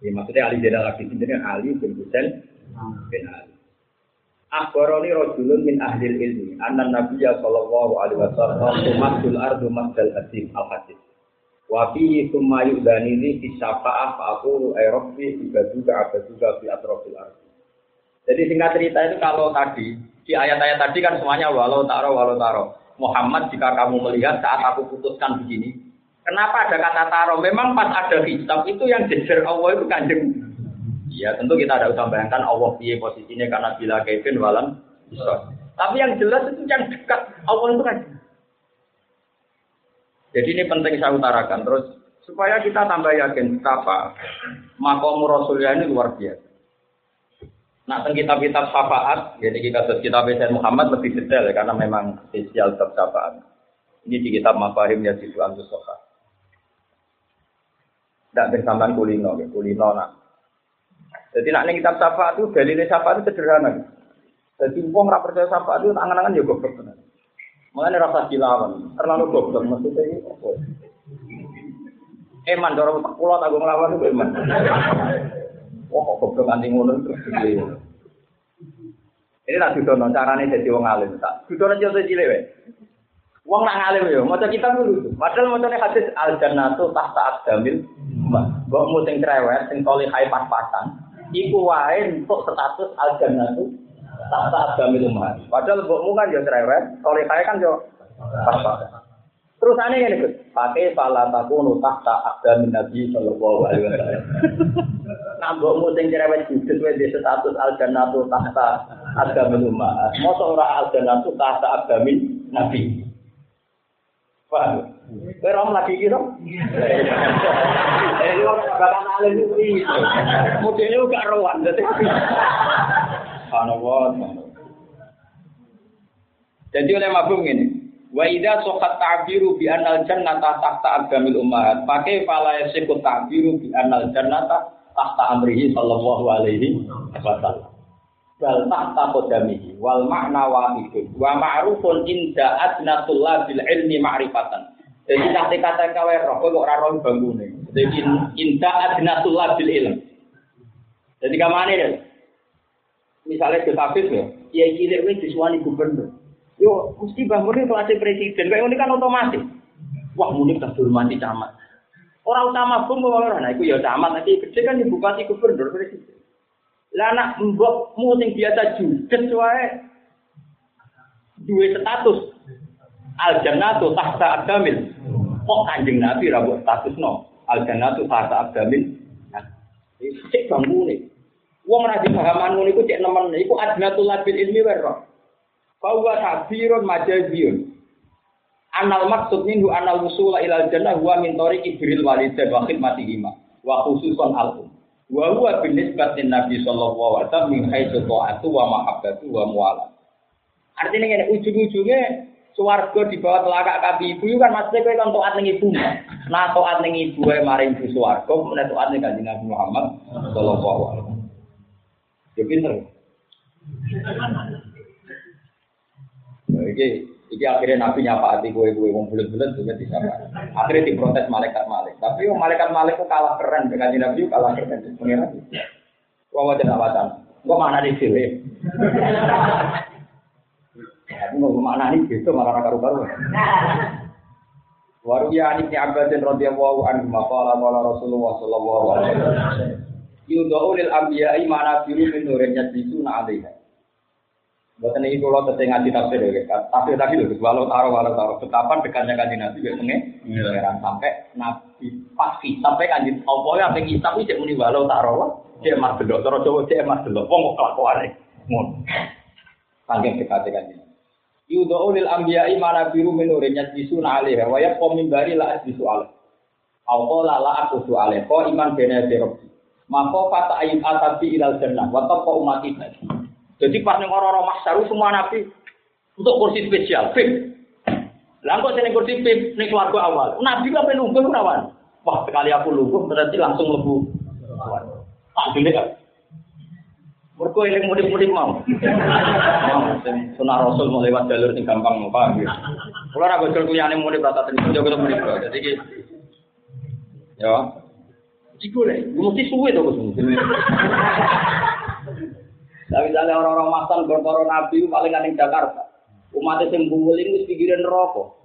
Ya, maksudnya Ali Jenderal Abidin ini Ali bin Husain bin Ali. Akhbaroni rojulun min ahlil ilmi, anna Nabiya sallallahu alaihi wasallam tumatul ardu masdal hasim al-hadis. Wa fihi summa yu'danini fi syafa'ah fa'akulu ay rabbi fi atrofil ardi. Jadi singkat cerita itu kalau tadi, di ayat-ayat tadi kan semuanya walau taro, walau taro. Muhammad jika kamu melihat saat aku putuskan begini, kenapa ada kata taro? Memang pas ada hisab itu yang jejer Allah itu kanjeng. Ya tentu kita ada usah bayangkan Allah piye posisinya karena bila Kevin walam bisa. Tapi yang jelas itu yang dekat Allah itu kan. Jadi ini penting saya utarakan terus supaya kita tambah yakin betapa makom Rasulullah ini luar biasa. Nah, tentang kitab-kitab syafaat, jadi kita kitab Sayyid Muhammad lebih detail ya, karena memang spesial kitab syafaat. Ini di kitab Mafahim ya Sidu Antus Soha. Tidak bersamaan kulino, kulino nak. Jadi nak kitab syafaat itu dalilnya syafaat itu sederhana. Jadi uang rapor percaya syafaat itu angan-angan ya goblok benar. Mengenai rasa dilawan, terlalu goblok maksudnya ini? Eman, cara pulau tanggung lawan itu eman. Wah kok goblok nganti ngono gede. Ini nak dudono carane dadi wong alim tak. Dudono aja cilik wae. Wong nak ngalim yo, maca kita dulu. Padahal macane hadis al jannatu tahta aqdamil. Mbok mu sing cerewet, sing hai pas-pasan, iku wae untuk status al jannatu tahta aqdamil umat. Padahal mbokmu kan yo cerewet, hai kan yo pas-pasan. Terus aneh ini Gus, pakai pala takunu tahta aqdamin Nabi sallallahu alaihi wasallam. Nah, mbok mu sing cerewet judes wis di status al jannatu tahta aqdamin umat. Mosok ora al jannatu tahta aqdamin Nabi. Paham? Kowe rom lagi iki dong. Eh, lu bakal alim iki. Modele gak rowan dadi. Subhanallah. Jadi oleh mabung ini, Wa idza sokat ta'biru bi anal jannata tahta agamil ummahat. Pakai fala yasiku ta'biru bi anal jannata tahta amrihi sallallahu alaihi wasallam. Wal tahta qadamihi wal makna wahidun wa ma'rufun inda adnatul bil ilmi ma'rifatan. Jadi nanti kata kawe roh kok ora roh bangune. Jadi inda adnatul bil ilm. Jadi kamane deh. Misalnya ke ya, ya cilik wis disuwani gubernur. Yo mesti bangunnya kelas presiden. Kayak ini kan otomatis. Wah muni kita dihormati camat. Orang utama pun mau orang, nah itu ya camat. Nanti gede kan di bupati gubernur presiden. Lah anak mbok sing biasa judes wae duwe status al jannatu tahta adamil. Kok kanjeng Nabi ra status no. Al jannatu tahta adamil. Nah, cek bangun nih. Wong ra dipahaman ngono iku cek nemen iku adnatul labil ilmi wae Bahwa takbirun majaziyun. Anal maksud minhu anal wusula ilal jannah huwa min tariqi birril walidain wa khidmatihima wa khususan al um. Wa huwa bin nisbatin Nabi sallallahu alaihi wasallam min haitsu ta'atu wa mahabbatu wa muwala. Artinya ngene ujung-ujungnya Suwargo di bawah telakak kaki ibu kan maksudnya kowe kan taat ning ibu. Nah taat ning ibu ae maring ibu suwargo, menawa taat ning Kanjeng Nabi Muhammad sallallahu alaihi wasallam. Ya pinter. Nah, iki akhirnya Nabi nyapa hati gue gue wong bulan-bulan juga disapa. Akhirnya diprotes malaikat malik. Tapi wong malaikat malik kok kalah keren dengan Nabi kalah keren pengiran. Wong wajah watan. Kok mana di sini? Mau mana nih gitu malah karu-karu. Waru ya ani Abbasin radhiyallahu anhu maqala qala Rasulullah sallallahu alaihi wasallam. Yudau lil anbiya'i mana biru min nurin 'alaiha. Buatan ini kalau teteh ngaji tafsir ya, tafsir tadi loh, walau taruh walau taruh, betapa dekatnya kaji nabi ya pengen, sampai nabi pasti. Sampai kaji, apa ya sampai kitab itu muni walau taruh, dia mas delok, terus coba dia mas delok, wong kok kelakuan mun, saking dekatnya kaji. Yudau lil anbiya'i mana biru min nurin yajlisuna 'alaiha wa yaqum min bari la ajlisu 'alaiha. Au la aku alaiha, kok iman bena. Maka fata ayat atabi ilal jannah, wa taqa umati jadi pas ning orang-orang mahsyar semua nabi untuk kursi spesial, fit. Lah kok sing kursi fit ning keluarga awal. Nabi kok pengen nunggu nawan. Wah, sekali aku lungguh berarti langsung lebu. Ah, gede kan. Mergo eling mudik-mudik mau. Sunah Rasul mau lewat jalur sing gampang mau paham ya. Kula ora gojol kuyane mudik rata tenan yo ketemu mudik. Jadi Ya. Iku le, mesti suwe to Gus. Nah, misalnya orang-orang masan berkoro nabi paling aneh Jakarta. Umatnya yang bungul ini pikirin rokok.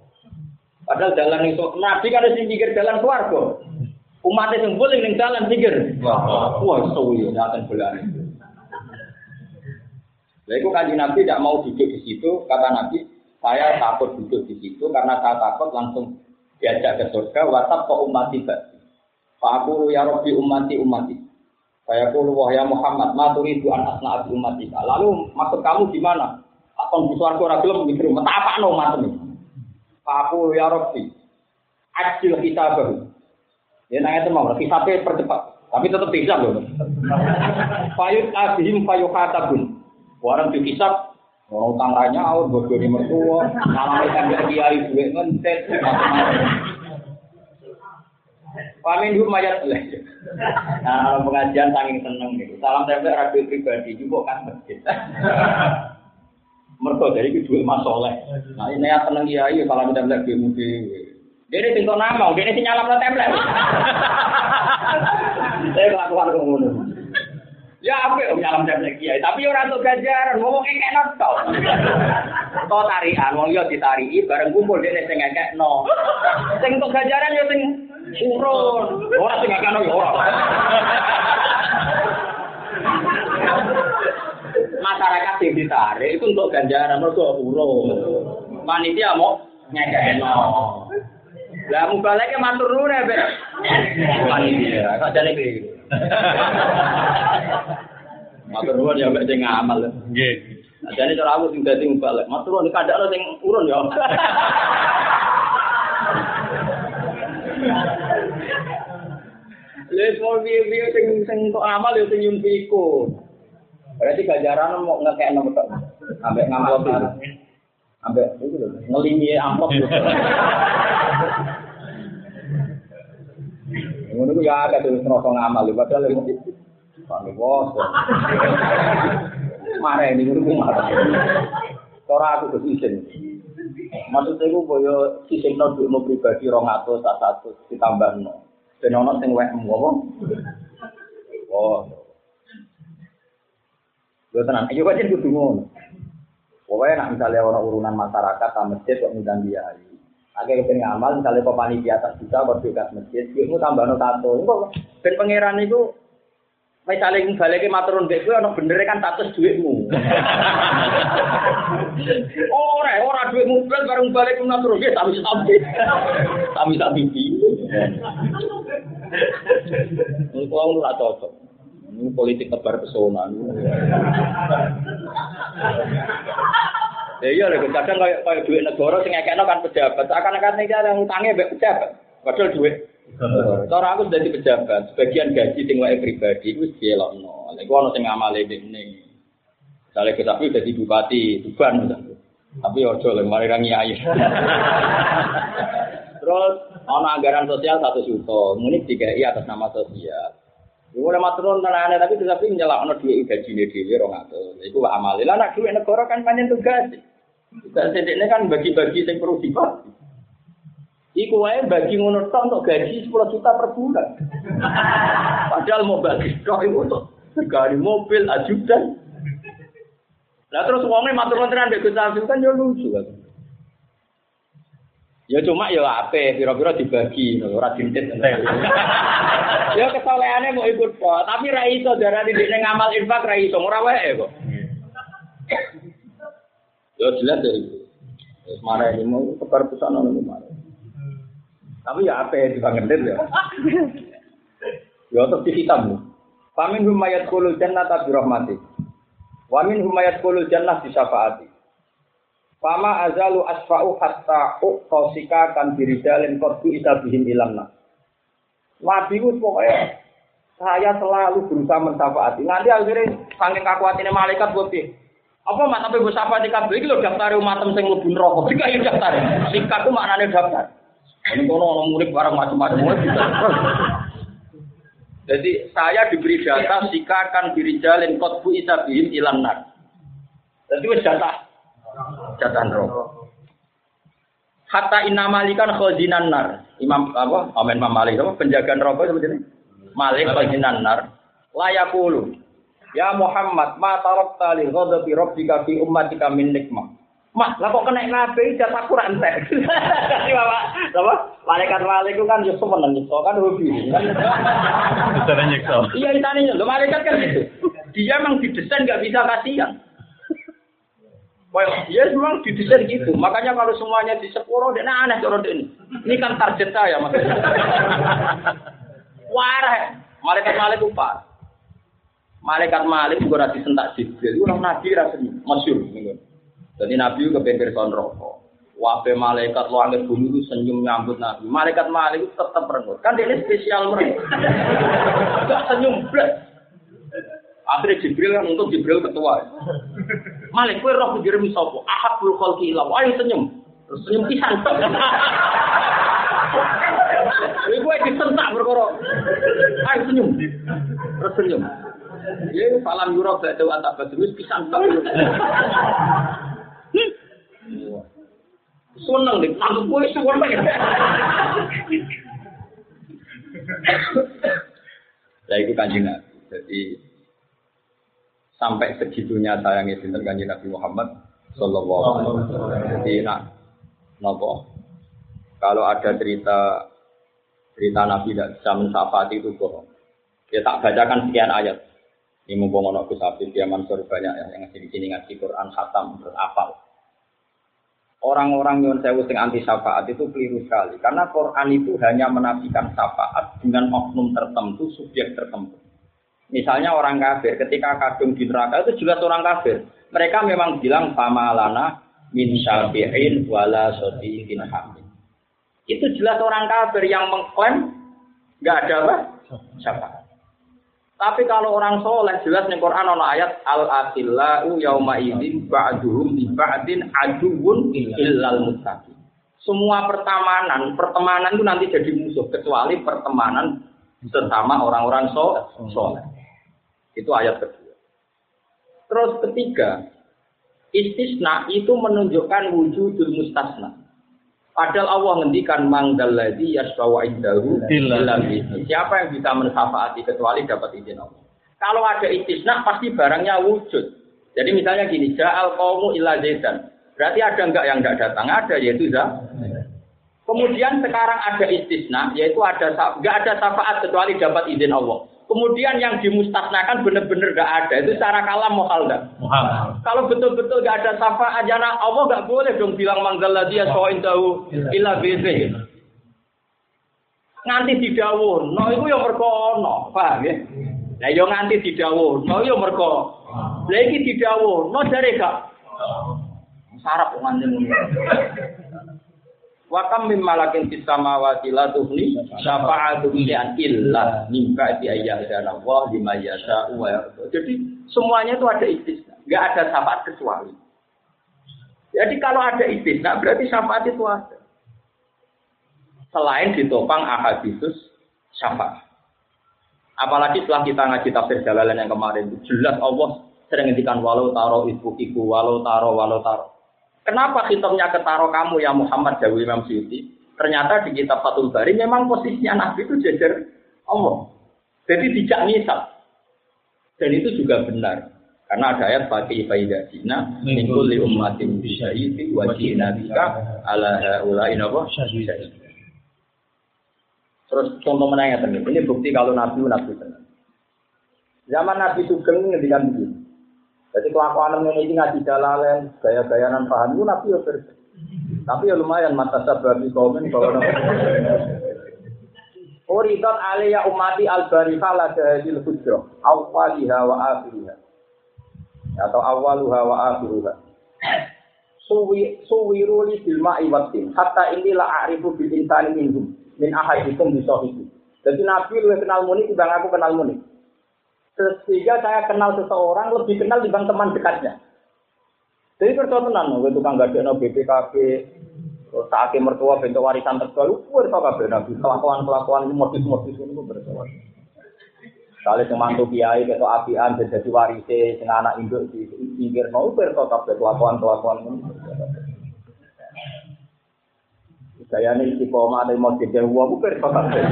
Padahal jalan itu nabi kan harus pikir jalan keluarga. Umatnya yang bungul ini jalan pikir. Wah, suwi ya akan bulan itu. Lalu itu kaji nabi tidak mau duduk di situ. Kata nabi, saya takut duduk di situ karena saya takut langsung diajak ke surga. Wasap ke umat tiba. Pak aku ya Robi umati umati. Saya puluh wahya Muhammad, maturi itu anak anak umat. Lalu maksud kamu gimana? Apa bisa aku ragilum mikir, apa no mat ini? Aku ya Rabbi, adil kita baru. Ya nanya itu mau, kita percepat, tapi tetap bisa loh. Payut abihim payut katabun. Orang di kisah, orang utang ranya, awal bodoh di mertua, malam ikan kiai duit ngentet, macam-macam. Pamin dulu mayat Nah, pengajian saking seneng nih. Salam tempel radio pribadi juga kan masjid. Mereka dari kedua mas soleh. Nah ini yang seneng iya iya salam tempel di mudi. Dia ini tinggal nama, dia ini sinyal nama tempel. Saya kelakuan kemudian. Ya apa yang nyalam tempel kiai, tapi orang tuh gajaran, ngomong kayak nonton. Kau tarian, wong yo ditari, bareng kumpul dia sing ngekek no. Sing gajaran yo sing urun. Ora sing no yo ora. Masyarakat yang ditarik itu untuk ganjaran mergo urun. Panitia mau ngekek no. Lah mubalake matur nuwun ya, Bek. Panitia, kok jane iki. Matur nuwun ya mbek sing ngamal. Nggih. Jadi cara aku sing dadi mubalek. Mas turun kadang sing urun ya. Les mau piye-piye sing sing kok amal ya sing nyumpi. Berarti gajaran mau ngekek nomor tok. Ambek ngamplop. Ambek itu lho, ngelimi amplop. Ngono ku ya ada tulis rasa ngamal padahal Pak Bos. marah ini guru marah. Tora aku kesisen. Maksudnya aku boyo sisen no duit mau pribadi rong atau tak satu ditambah no. Dan ono sing wek apa? Oh. Yo tenan, ayo kok kudu ngono. Pokoknya nak misalnya orang urunan masyarakat sama masjid kok ngundang dia. Akhirnya pengen ngamal, misalnya kok di atas bisa, juga masjid, kamu tambah no tato. Kok ben pangeran itu misalnya ingin balik ke maturun gue, gue anak bener kan status duitmu. Orang, oh, ora duitmu bulan bareng balik ke maturun gue, tapi sapi, tapi sapi di. Kalau lu rata cocok, ini politik tebar pesona. Ya iya, kadang kayak kayak duit negara, sing sengaja kan pejabat, akan-akan iki ada yang utangnya, pejabat, padahal duit. Cara aku dadi pejabat, sebagian gaji sing wae pribadi wis dielokno. Lha iku ana sing ngamale dene. Misalnya kita tapi jadi bupati Tuban, tapi ojo lah, mari air. Terus ana anggaran sosial satu juta, tiga atas nama sosial. Iku mulai maturun tenane tapi tapi nyelakno dhuwit gajine dhewe 200. Iku amale. Lah nek dhuwit negara kan pancen tugas. Tugas ini kan bagi-bagi sing perlu dibagi. Iku wae bagi ngono tok untuk gaji 10 juta per bulan. Padahal mau bagi tok iku untuk sekali mobil ajudan. Lah terus wonge matur nuwun tenan Gus kan yo lucu kan. Ya cuma ya ape, pira-pira dibagi, ora dintit. ya kesolehane mau ikut kok, tapi ra iso darani dekne ngamal infak ra iso, ora wae kok. Ya jelas ya itu. Marah ini mau kepar pesan ono marah. Tapi ya ape dibangetin ya. Ya terus dihitam. Pamin humayat kulul jannata bi rahmati. Wa min humayat kulul jannah bi syafaati. Fama azalu asfa'u hatta uqsika kan biridalin qaddu isa bihim ilamna. Nabi ku pokoknya saya selalu berusaha mensafaati. Nanti akhirnya saking kakuatinnya malaikat buat apa mak tapi gue sapa di kabel iki lho daftar umatem sing mlebu neraka. Iki ayo daftar. Singkat ku maknane daftar. Ini kono ono murid barang macam-macam. Jadi saya diberi data sikakan jalin kotbu isabihim ilan nar. Jadi wis data Jatan rokok. Hatta inna malikan khazinan nar. Imam apa? Amin Imam Malik apa? Penjagaan seperti ini. Malik khazinan nar. Layakulu. Ya Muhammad, ma tarakta li ghadabi rabbika fi ummatika min nikmah. Mak, lah kok kena nabi jatah Quran teh. Bapak, apa? Malaikat malaikat kan yo seneng nyiksa kan hobi. Bisa nyiksa. Iya, itane lho malaikat kan gitu. Dia memang didesain nggak bisa kasihan. Well, ya memang didesain gitu. Makanya kalau semuanya di sepuro, dia aneh kalau ini. Ini kan target saya maksudnya. Warah, malaikat malaikat upah. Malaikat malaikat juga nanti sentak jibril. Orang nabi rasanya masyur. Jadi nabi son rokok. Wape malaikat langit bumi itu senyum nyambut nabi. Malaikat malaikat tetap merengut. Kan dia spesial mereka. Gak senyum blek. Akhirnya Jibril kan untuk Jibril ketua. Malik kowe roh dikirim sapa? Ahabul khalqi ila. Ayo senyum. Terus senyum pisan. Kowe kowe disentak perkara. Ayo senyum. Terus senyum. Ya salam yura gak tahu antak badrus pisan. Seneng nih, nangkep kowe suwon. Lah itu kanjeng Jadi sampai segitunya sayangnya sinten kanjeng Nabi Muhammad sallallahu alaihi wasallam. Jadi nak nopo kalau ada cerita cerita Nabi tidak bisa mensafati itu bohong. Ya tak bacakan sekian ayat. Ini mumpung ono Gus dia Mansur banyak ya yang di sini ngasih Quran khatam terus apal. Orang-orang yang saya sing anti syafaat itu keliru sekali karena Quran itu hanya menafikan syafaat dengan oknum tertentu, subjek tertentu. Misalnya orang kafir, ketika kadung di neraka itu jelas orang kafir. Mereka memang bilang pamalana min syafi'in wala sodiqin hamid. Itu jelas orang kafir yang mengklaim nggak ada apa? Siapa? Tapi kalau orang soleh jelas nih Quran ada ayat al akhillau yauma idzin ba'duhum li ba'din aduun illal muttaqin. Semua pertemanan, pertemanan itu nanti jadi musuh kecuali pertemanan bersama orang-orang soleh. Itu ayat kedua. Terus ketiga, istisna itu menunjukkan wujudul mustasna. Padahal Allah ngendikan mangdalladzi yasbawa indahu illa Siapa yang bisa mensafaati kecuali dapat izin Allah. Kalau ada istisna pasti barangnya wujud. Jadi misalnya gini, ja'al qaumu illa zaidan. Berarti ada enggak yang enggak datang? Ada yaitu za. Kemudian sekarang ada istisna, yaitu ada enggak ada syafaat kecuali dapat izin Allah. Kemudian yang dimustasnakan benar-benar gak ada. Itu cara kalam mohal gak? Mohal. Kalau betul-betul gak ada safa aja, nah Allah gak boleh dong bilang manggala dia soin tahu ilah beze. Nganti didawur, no itu yang merkono, paham ya? Nah yang nganti didawur, no yang merko. Lagi didawur, no dari gak? Sarap nganti. Wa kam mim malakin fis samawati la tuhni syafa'atu an illa min ba'di ayyadana Allah lima yasha wa Jadi semuanya itu ada istisna, enggak ada syafaat kecuali. Jadi kalau ada istisna berarti syafaat itu ada. Selain ditopang ahadisus syafaat. Apalagi setelah kita ngaji tafsir jalalan yang kemarin jelas Allah sering ngendikan walau taro ibu ibu walau taro walau taro. Kenapa hitamnya ketaro kamu ya Muhammad Jawi Imam Syuuti? Ternyata di kitab Fathul Bari memang posisinya Nabi itu jajar Allah. Jadi tidak nyisap. Dan itu juga benar. Karena ada ayat pakai faidah Cina, mingkul li ummatin bisyahidi wa jina bika ala inapa Terus contoh menanya ini bukti kalau Nabi Nabi benar. Zaman Nabi Sugeng ngendikan begini. Jadi kelakuan ini ngaji dalalen, gaya-gayanan paham itu nabi ya versi. Tapi ya lumayan mata sababi komen kalau Uridat alaiya umati al-barifah la jahadil hujrah awwaliha wa akhiriha. Atau awaluha wa suwi suwiru li bil ma'i watin hatta ini la a'rifu bil insani minhum. Min ahadikum bi sahibi jadi nabi lu kenal muni timbang aku kenal muni sehingga saya kenal seseorang lebih kenal dibanding teman dekatnya. Jadi percaya tenan, gue tukang ada BPKB, saatnya mertua bentuk warisan terbaru, gue tau kabeh nabi kelakuan kelakuan ini modus-modus ini gue bersoal. Kali semantu kiai ketok apian jadi warise sing anak induk di pinggir mau tau kabeh kelakuan kelakuan ini. Saya ini koma ada gue tau kabeh.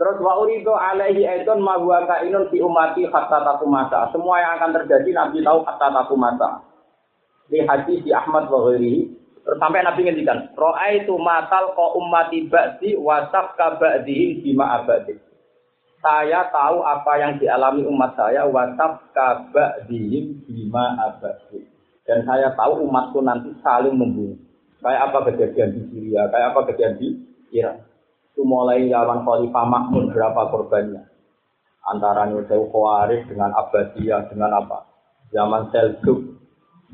Terus wa urido alaihi aidon ma huwa kainun fi umati hatta takumasa. Semua yang akan terjadi Nabi tahu hatta takumasa. Di hadis di Ahmad wa ghairihi. Sampai Nabi ngendikan, "Ra'aitu matal ko ummati ba'di wa sabka ba'dihim bima abadi." Saya tahu apa yang dialami umat saya wa sabka ba'dihim bima abadi. Dan saya tahu umatku nanti saling membunuh. Kayak apa kejadian di Syria, kayak apa kejadian di Irak itu mulai zaman Khalifah Makmur berapa korbannya? Antara Nusayu Khawarij dengan Abbasiyah dengan apa? Zaman Seljuk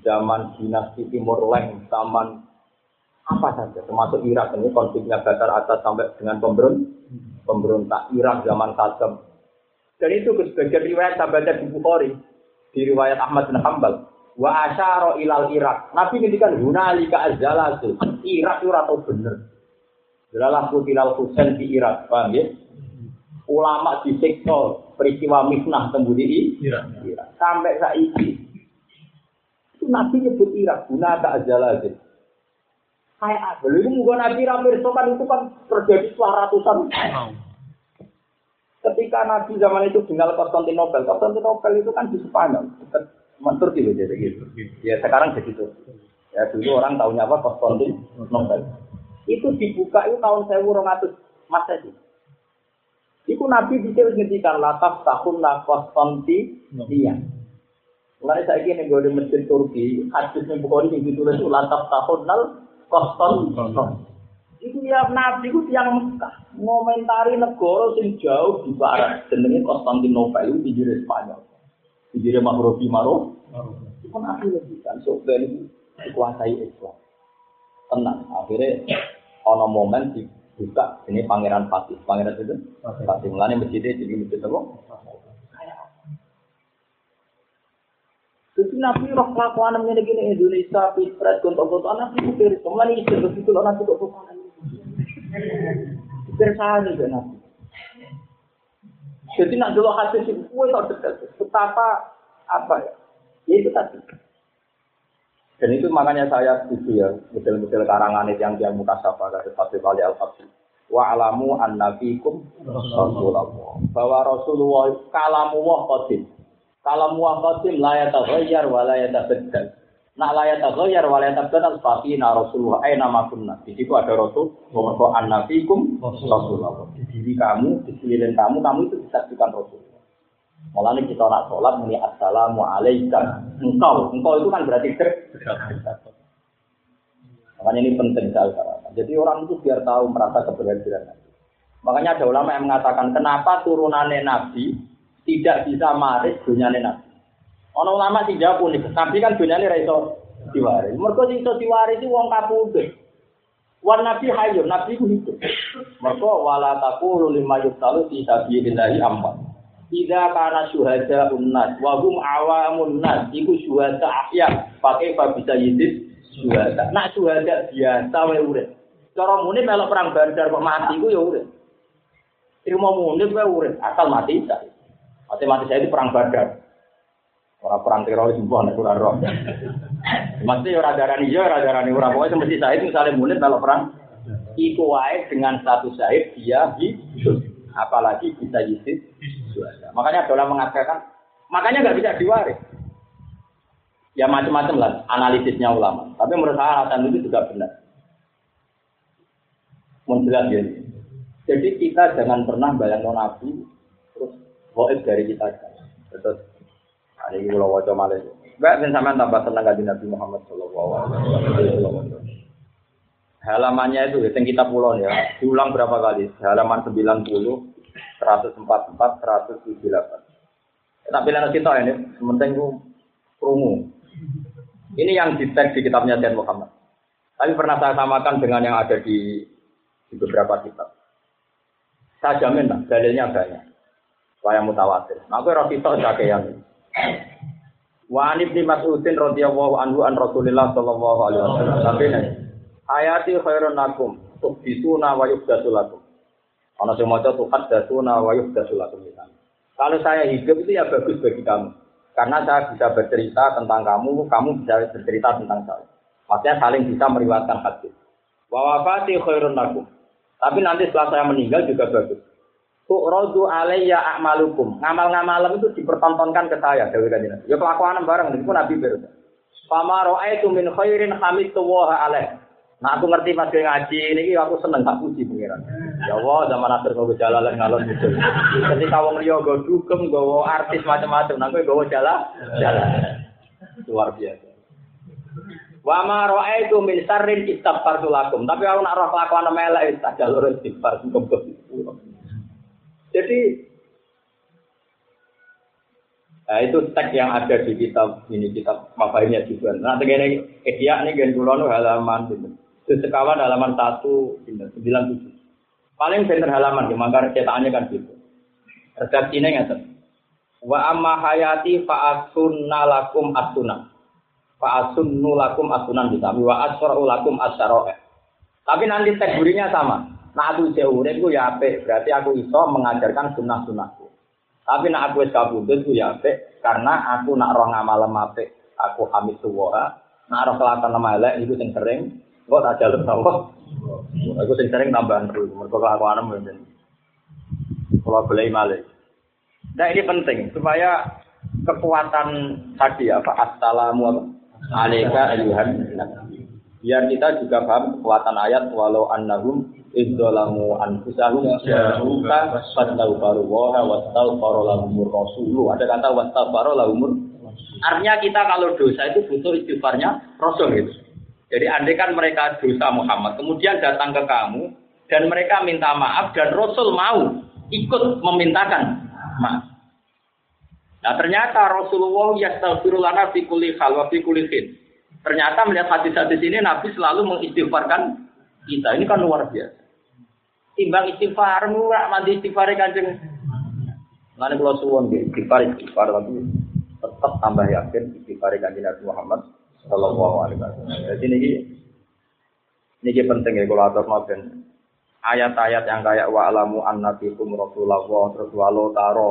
zaman dinasti Timur Leng zaman apa saja termasuk Irak. Ini konfliknya Batar atas sampai dengan pemberontak pemberontak Irak zaman Saddam. Dan itu sebagian riwayat sahabatnya di Bukhari di riwayat Ahmad bin Hambal wa asyara ilal Irak. Nabi ngendikan hunalika azalatu Irak itu atau bener Delalah kutilal Husain di Irak, paham ya? Ulama di sektor peristiwa misnah tembudi di Irak. Sampai saat ini. Itu Nabi nyebut Irak, guna tak ajalah aja. Kayak apa? Lalu itu Nabi Ramir kan itu kan terjadi setelah ratusan Ketika Nabi zaman itu tinggal Konstantinopel, Konstantinopel itu kan di Spanyol, dekat Turki loh jadi gitu. Ya sekarang jadi itu. Ya dulu orang tahunya apa Konstantinopel itu dibuka itu tahun saya ratus Masehi. Iku Nabi bisa ngendikan lataf tahun lakos konti dia. Mulai saya ini gue di masjid Turki, hadisnya bukan yang ditulis itu lataf tahun nal koston. Itu ya Nabi itu yang Mekah ngomentari negara sing jauh di barat jenenge Konstantinopel itu di jiri Spanyol. Di jiri Mahrobi Maro. Itu Nabi lebih kan so itu dikuasai Islam. Tenang, akhirnya ono momen dibuka ini pangeran Fatih. Pangeran itu Fatih. Mulane masjidnya jadi masjid apa? Jadi Nabi roh kelakuan ini gini Indonesia, Pilpres, gontok-gontok, Nabi itu dari semua ini istilah begitu loh Nabi kok Bersahani kan Nabi. Jadi nak dulu hasil sih, gue tau dekat. Betapa apa ya? Ya itu tadi. Dan itu makanya saya setuju ya, model-model karangan yang yang muka sapa dari Fatih Bali al -Fatih. Wa alamu an nabikum Rasulullah. Bahwa Rasulullah kalamu wah qadim. Kalamu wah qadim la yataghayyar wa la yatabaddal. Nak la yataghayyar wa la yatabaddal fa na Rasulullah aina ma kunna. Di situ ada Rasul bahwa an nabikum Rasulullah. Di diri kamu, di sekeliling kamu, kamu itu disaksikan Rasul. Mulanya kita nak sholat muni assalamu alaikum. Engkau, engkau itu kan berarti. Makanya ini penting sekali. Jadi orang itu biar tahu merasa keberhasilan Makanya ada ulama yang mengatakan kenapa turunannya Nabi tidak bisa maris dunia Nabi. Ono ulama sing jawab unik. Nabi kan dunyane ra diwaris. Mergo sing iso diwaris itu wong kabudhe. Wan nabi hayyun, nabi ku hidup. Mergo wala taqulu lima yuqtalu fi sabilillahi. Ida kana syuhada unnas wa hum awamun nas iku syuhada ahya pakai apa bisa yidit syuhada. Nak syuhada biasa wae urip. Cara muni melok perang Badar kok mati ku ya urip. Ilmu muni wae urip asal mati tak. Mati mati saya itu perang Badar. Orang perang teroris semua nek ora roh. Mesti ora darani ya ora darani ora pokoke mesti Said misalnya munit kalau perang iku wae dengan satu Said dia hidup. Apalagi bisa yisid Makanya dola mengatakan makanya nggak bisa diwaris. Ya macam-macam lah analisisnya ulama. Tapi menurut saya alasan itu juga benar. Menjelaskan ya. Jadi kita jangan pernah bayang nabi terus goib dari kita. Terus ada yang pulau wajah malah. Gak sama tambah senang gaji Nabi Muhammad Shallallahu Alaihi Wasallam. Halamannya itu, yang kita pulau ya, diulang berapa kali? Halaman 90, 144, 178. Tapi lain kita ini, sementing itu perungu. Ini yang di di kitabnya Tuhan Muhammad. Tapi pernah saya samakan dengan yang ada di, di beberapa kitab. Saya jamin lah, dalilnya banyak. Saya mutawatir. Nah, aku rasa itu yang Wa ibni Mas'udin radhiyallahu anhu an Rasulillah sallallahu alaihi wasallam. Tapi nih, hayati khairun lakum, tubituna wa yubdasu Ana sing maca tuhat datuna wa yubdasu lakum Kalau saya hidup itu ya bagus bagi kamu. Karena saya bisa bercerita tentang kamu, kamu bisa bercerita tentang saya. Maksudnya saling bisa meriwayatkan hadis. Wa wafati khairun lakum. Tapi nanti setelah saya meninggal juga bagus. Tu'radu alayya a'malukum. Ngamal-ngamal itu dipertontonkan ke saya, Dewi Kanjeng Ya kelakuan bareng itu Nabi berkata. Fama ra'aitu min khairin hamidu wa alaih. Nah aku ngerti mas ngaji ini aku seneng tak puji pengiran. Ya Allah zaman akhir gue jalan ngalon gitu. Ketika wong liya gue dugem gue artis macam-macam, nah gue jalan jalan. Luar biasa. Wa ma ra'aitu min sarrin istaghfartu lakum. Tapi aku nak roh kelakuan melek tak jalur istighfar jadi Nah, itu teks yang ada di kitab ini kitab Mafahimnya juga. Nah, tegene edia ini gen halaman itu. Itu sekawan halaman satu sembilan tujuh. Paling center halaman, maka cetakannya kan gitu. Redaksinya nggak Wa amma hayati fa'asunna lakum asuna. Fa'asunnu lakum asunan bisa. Wa asra'u lakum. Tapi nanti teks sama. Nah aku jauh itu ya apik, berarti aku iso mengajarkan sunnah-sunnahku. Tapi nak aku wis kabudut ku ya apik karena aku nak roh ngamal apik, aku hamid suwa. Nak roh kelakuan elek itu sing sering kok tak jalur sapa. Aku sing sering tambahan dulu, mergo kelakuan mungkin. Kalau boleh malik. Nah ini penting supaya kekuatan tadi apa assalamu alaika ayuhan biar kita juga paham kekuatan ayat walau annahum idzalamu anfusahum ja'uka fastaghfaru wa wastaghfara lahumur rasulu. Ada kata wastaghfara lahumur. Artinya kita kalau dosa itu butuh istighfarnya Rasul itu. Jadi andai kan mereka dosa Muhammad, kemudian datang ke kamu dan mereka minta maaf dan Rasul mau ikut memintakan maaf. Nah ternyata Rasulullah lana fi kulli hal wa Ternyata melihat hadis-hadis ini Nabi selalu mengistighfarkan kita. Ini kan luar biasa timbang istighfar murah mandi istighfar kanjeng Lalu kalau suwon istighfar istighfar tapi tetap tambah yakin istighfar kanjeng Nabi Muhammad Shallallahu Alaihi Wasallam. Jadi ini ini penting ya kalau atur ayat-ayat yang kayak wa alamu annabikum rasulullah terus walau taro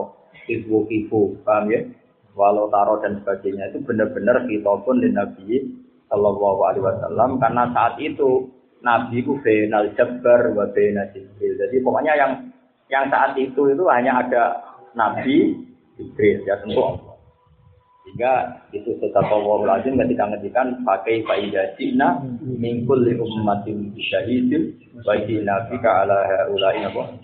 ibu ibu paham ya walau taro dan sebagainya itu benar-benar kita pun di Nabi Shallallahu Alaihi Wasallam karena saat itu Nabi ku benal jabbar wa Jibril. Jadi pokoknya yang yang saat itu itu hanya ada Nabi Jibril ya tentu. Sehingga itu tetap Allah lazim ketika ngedikan pakai faidah cina mingkul li ummatin syahidin bagi nabi ala haulai apa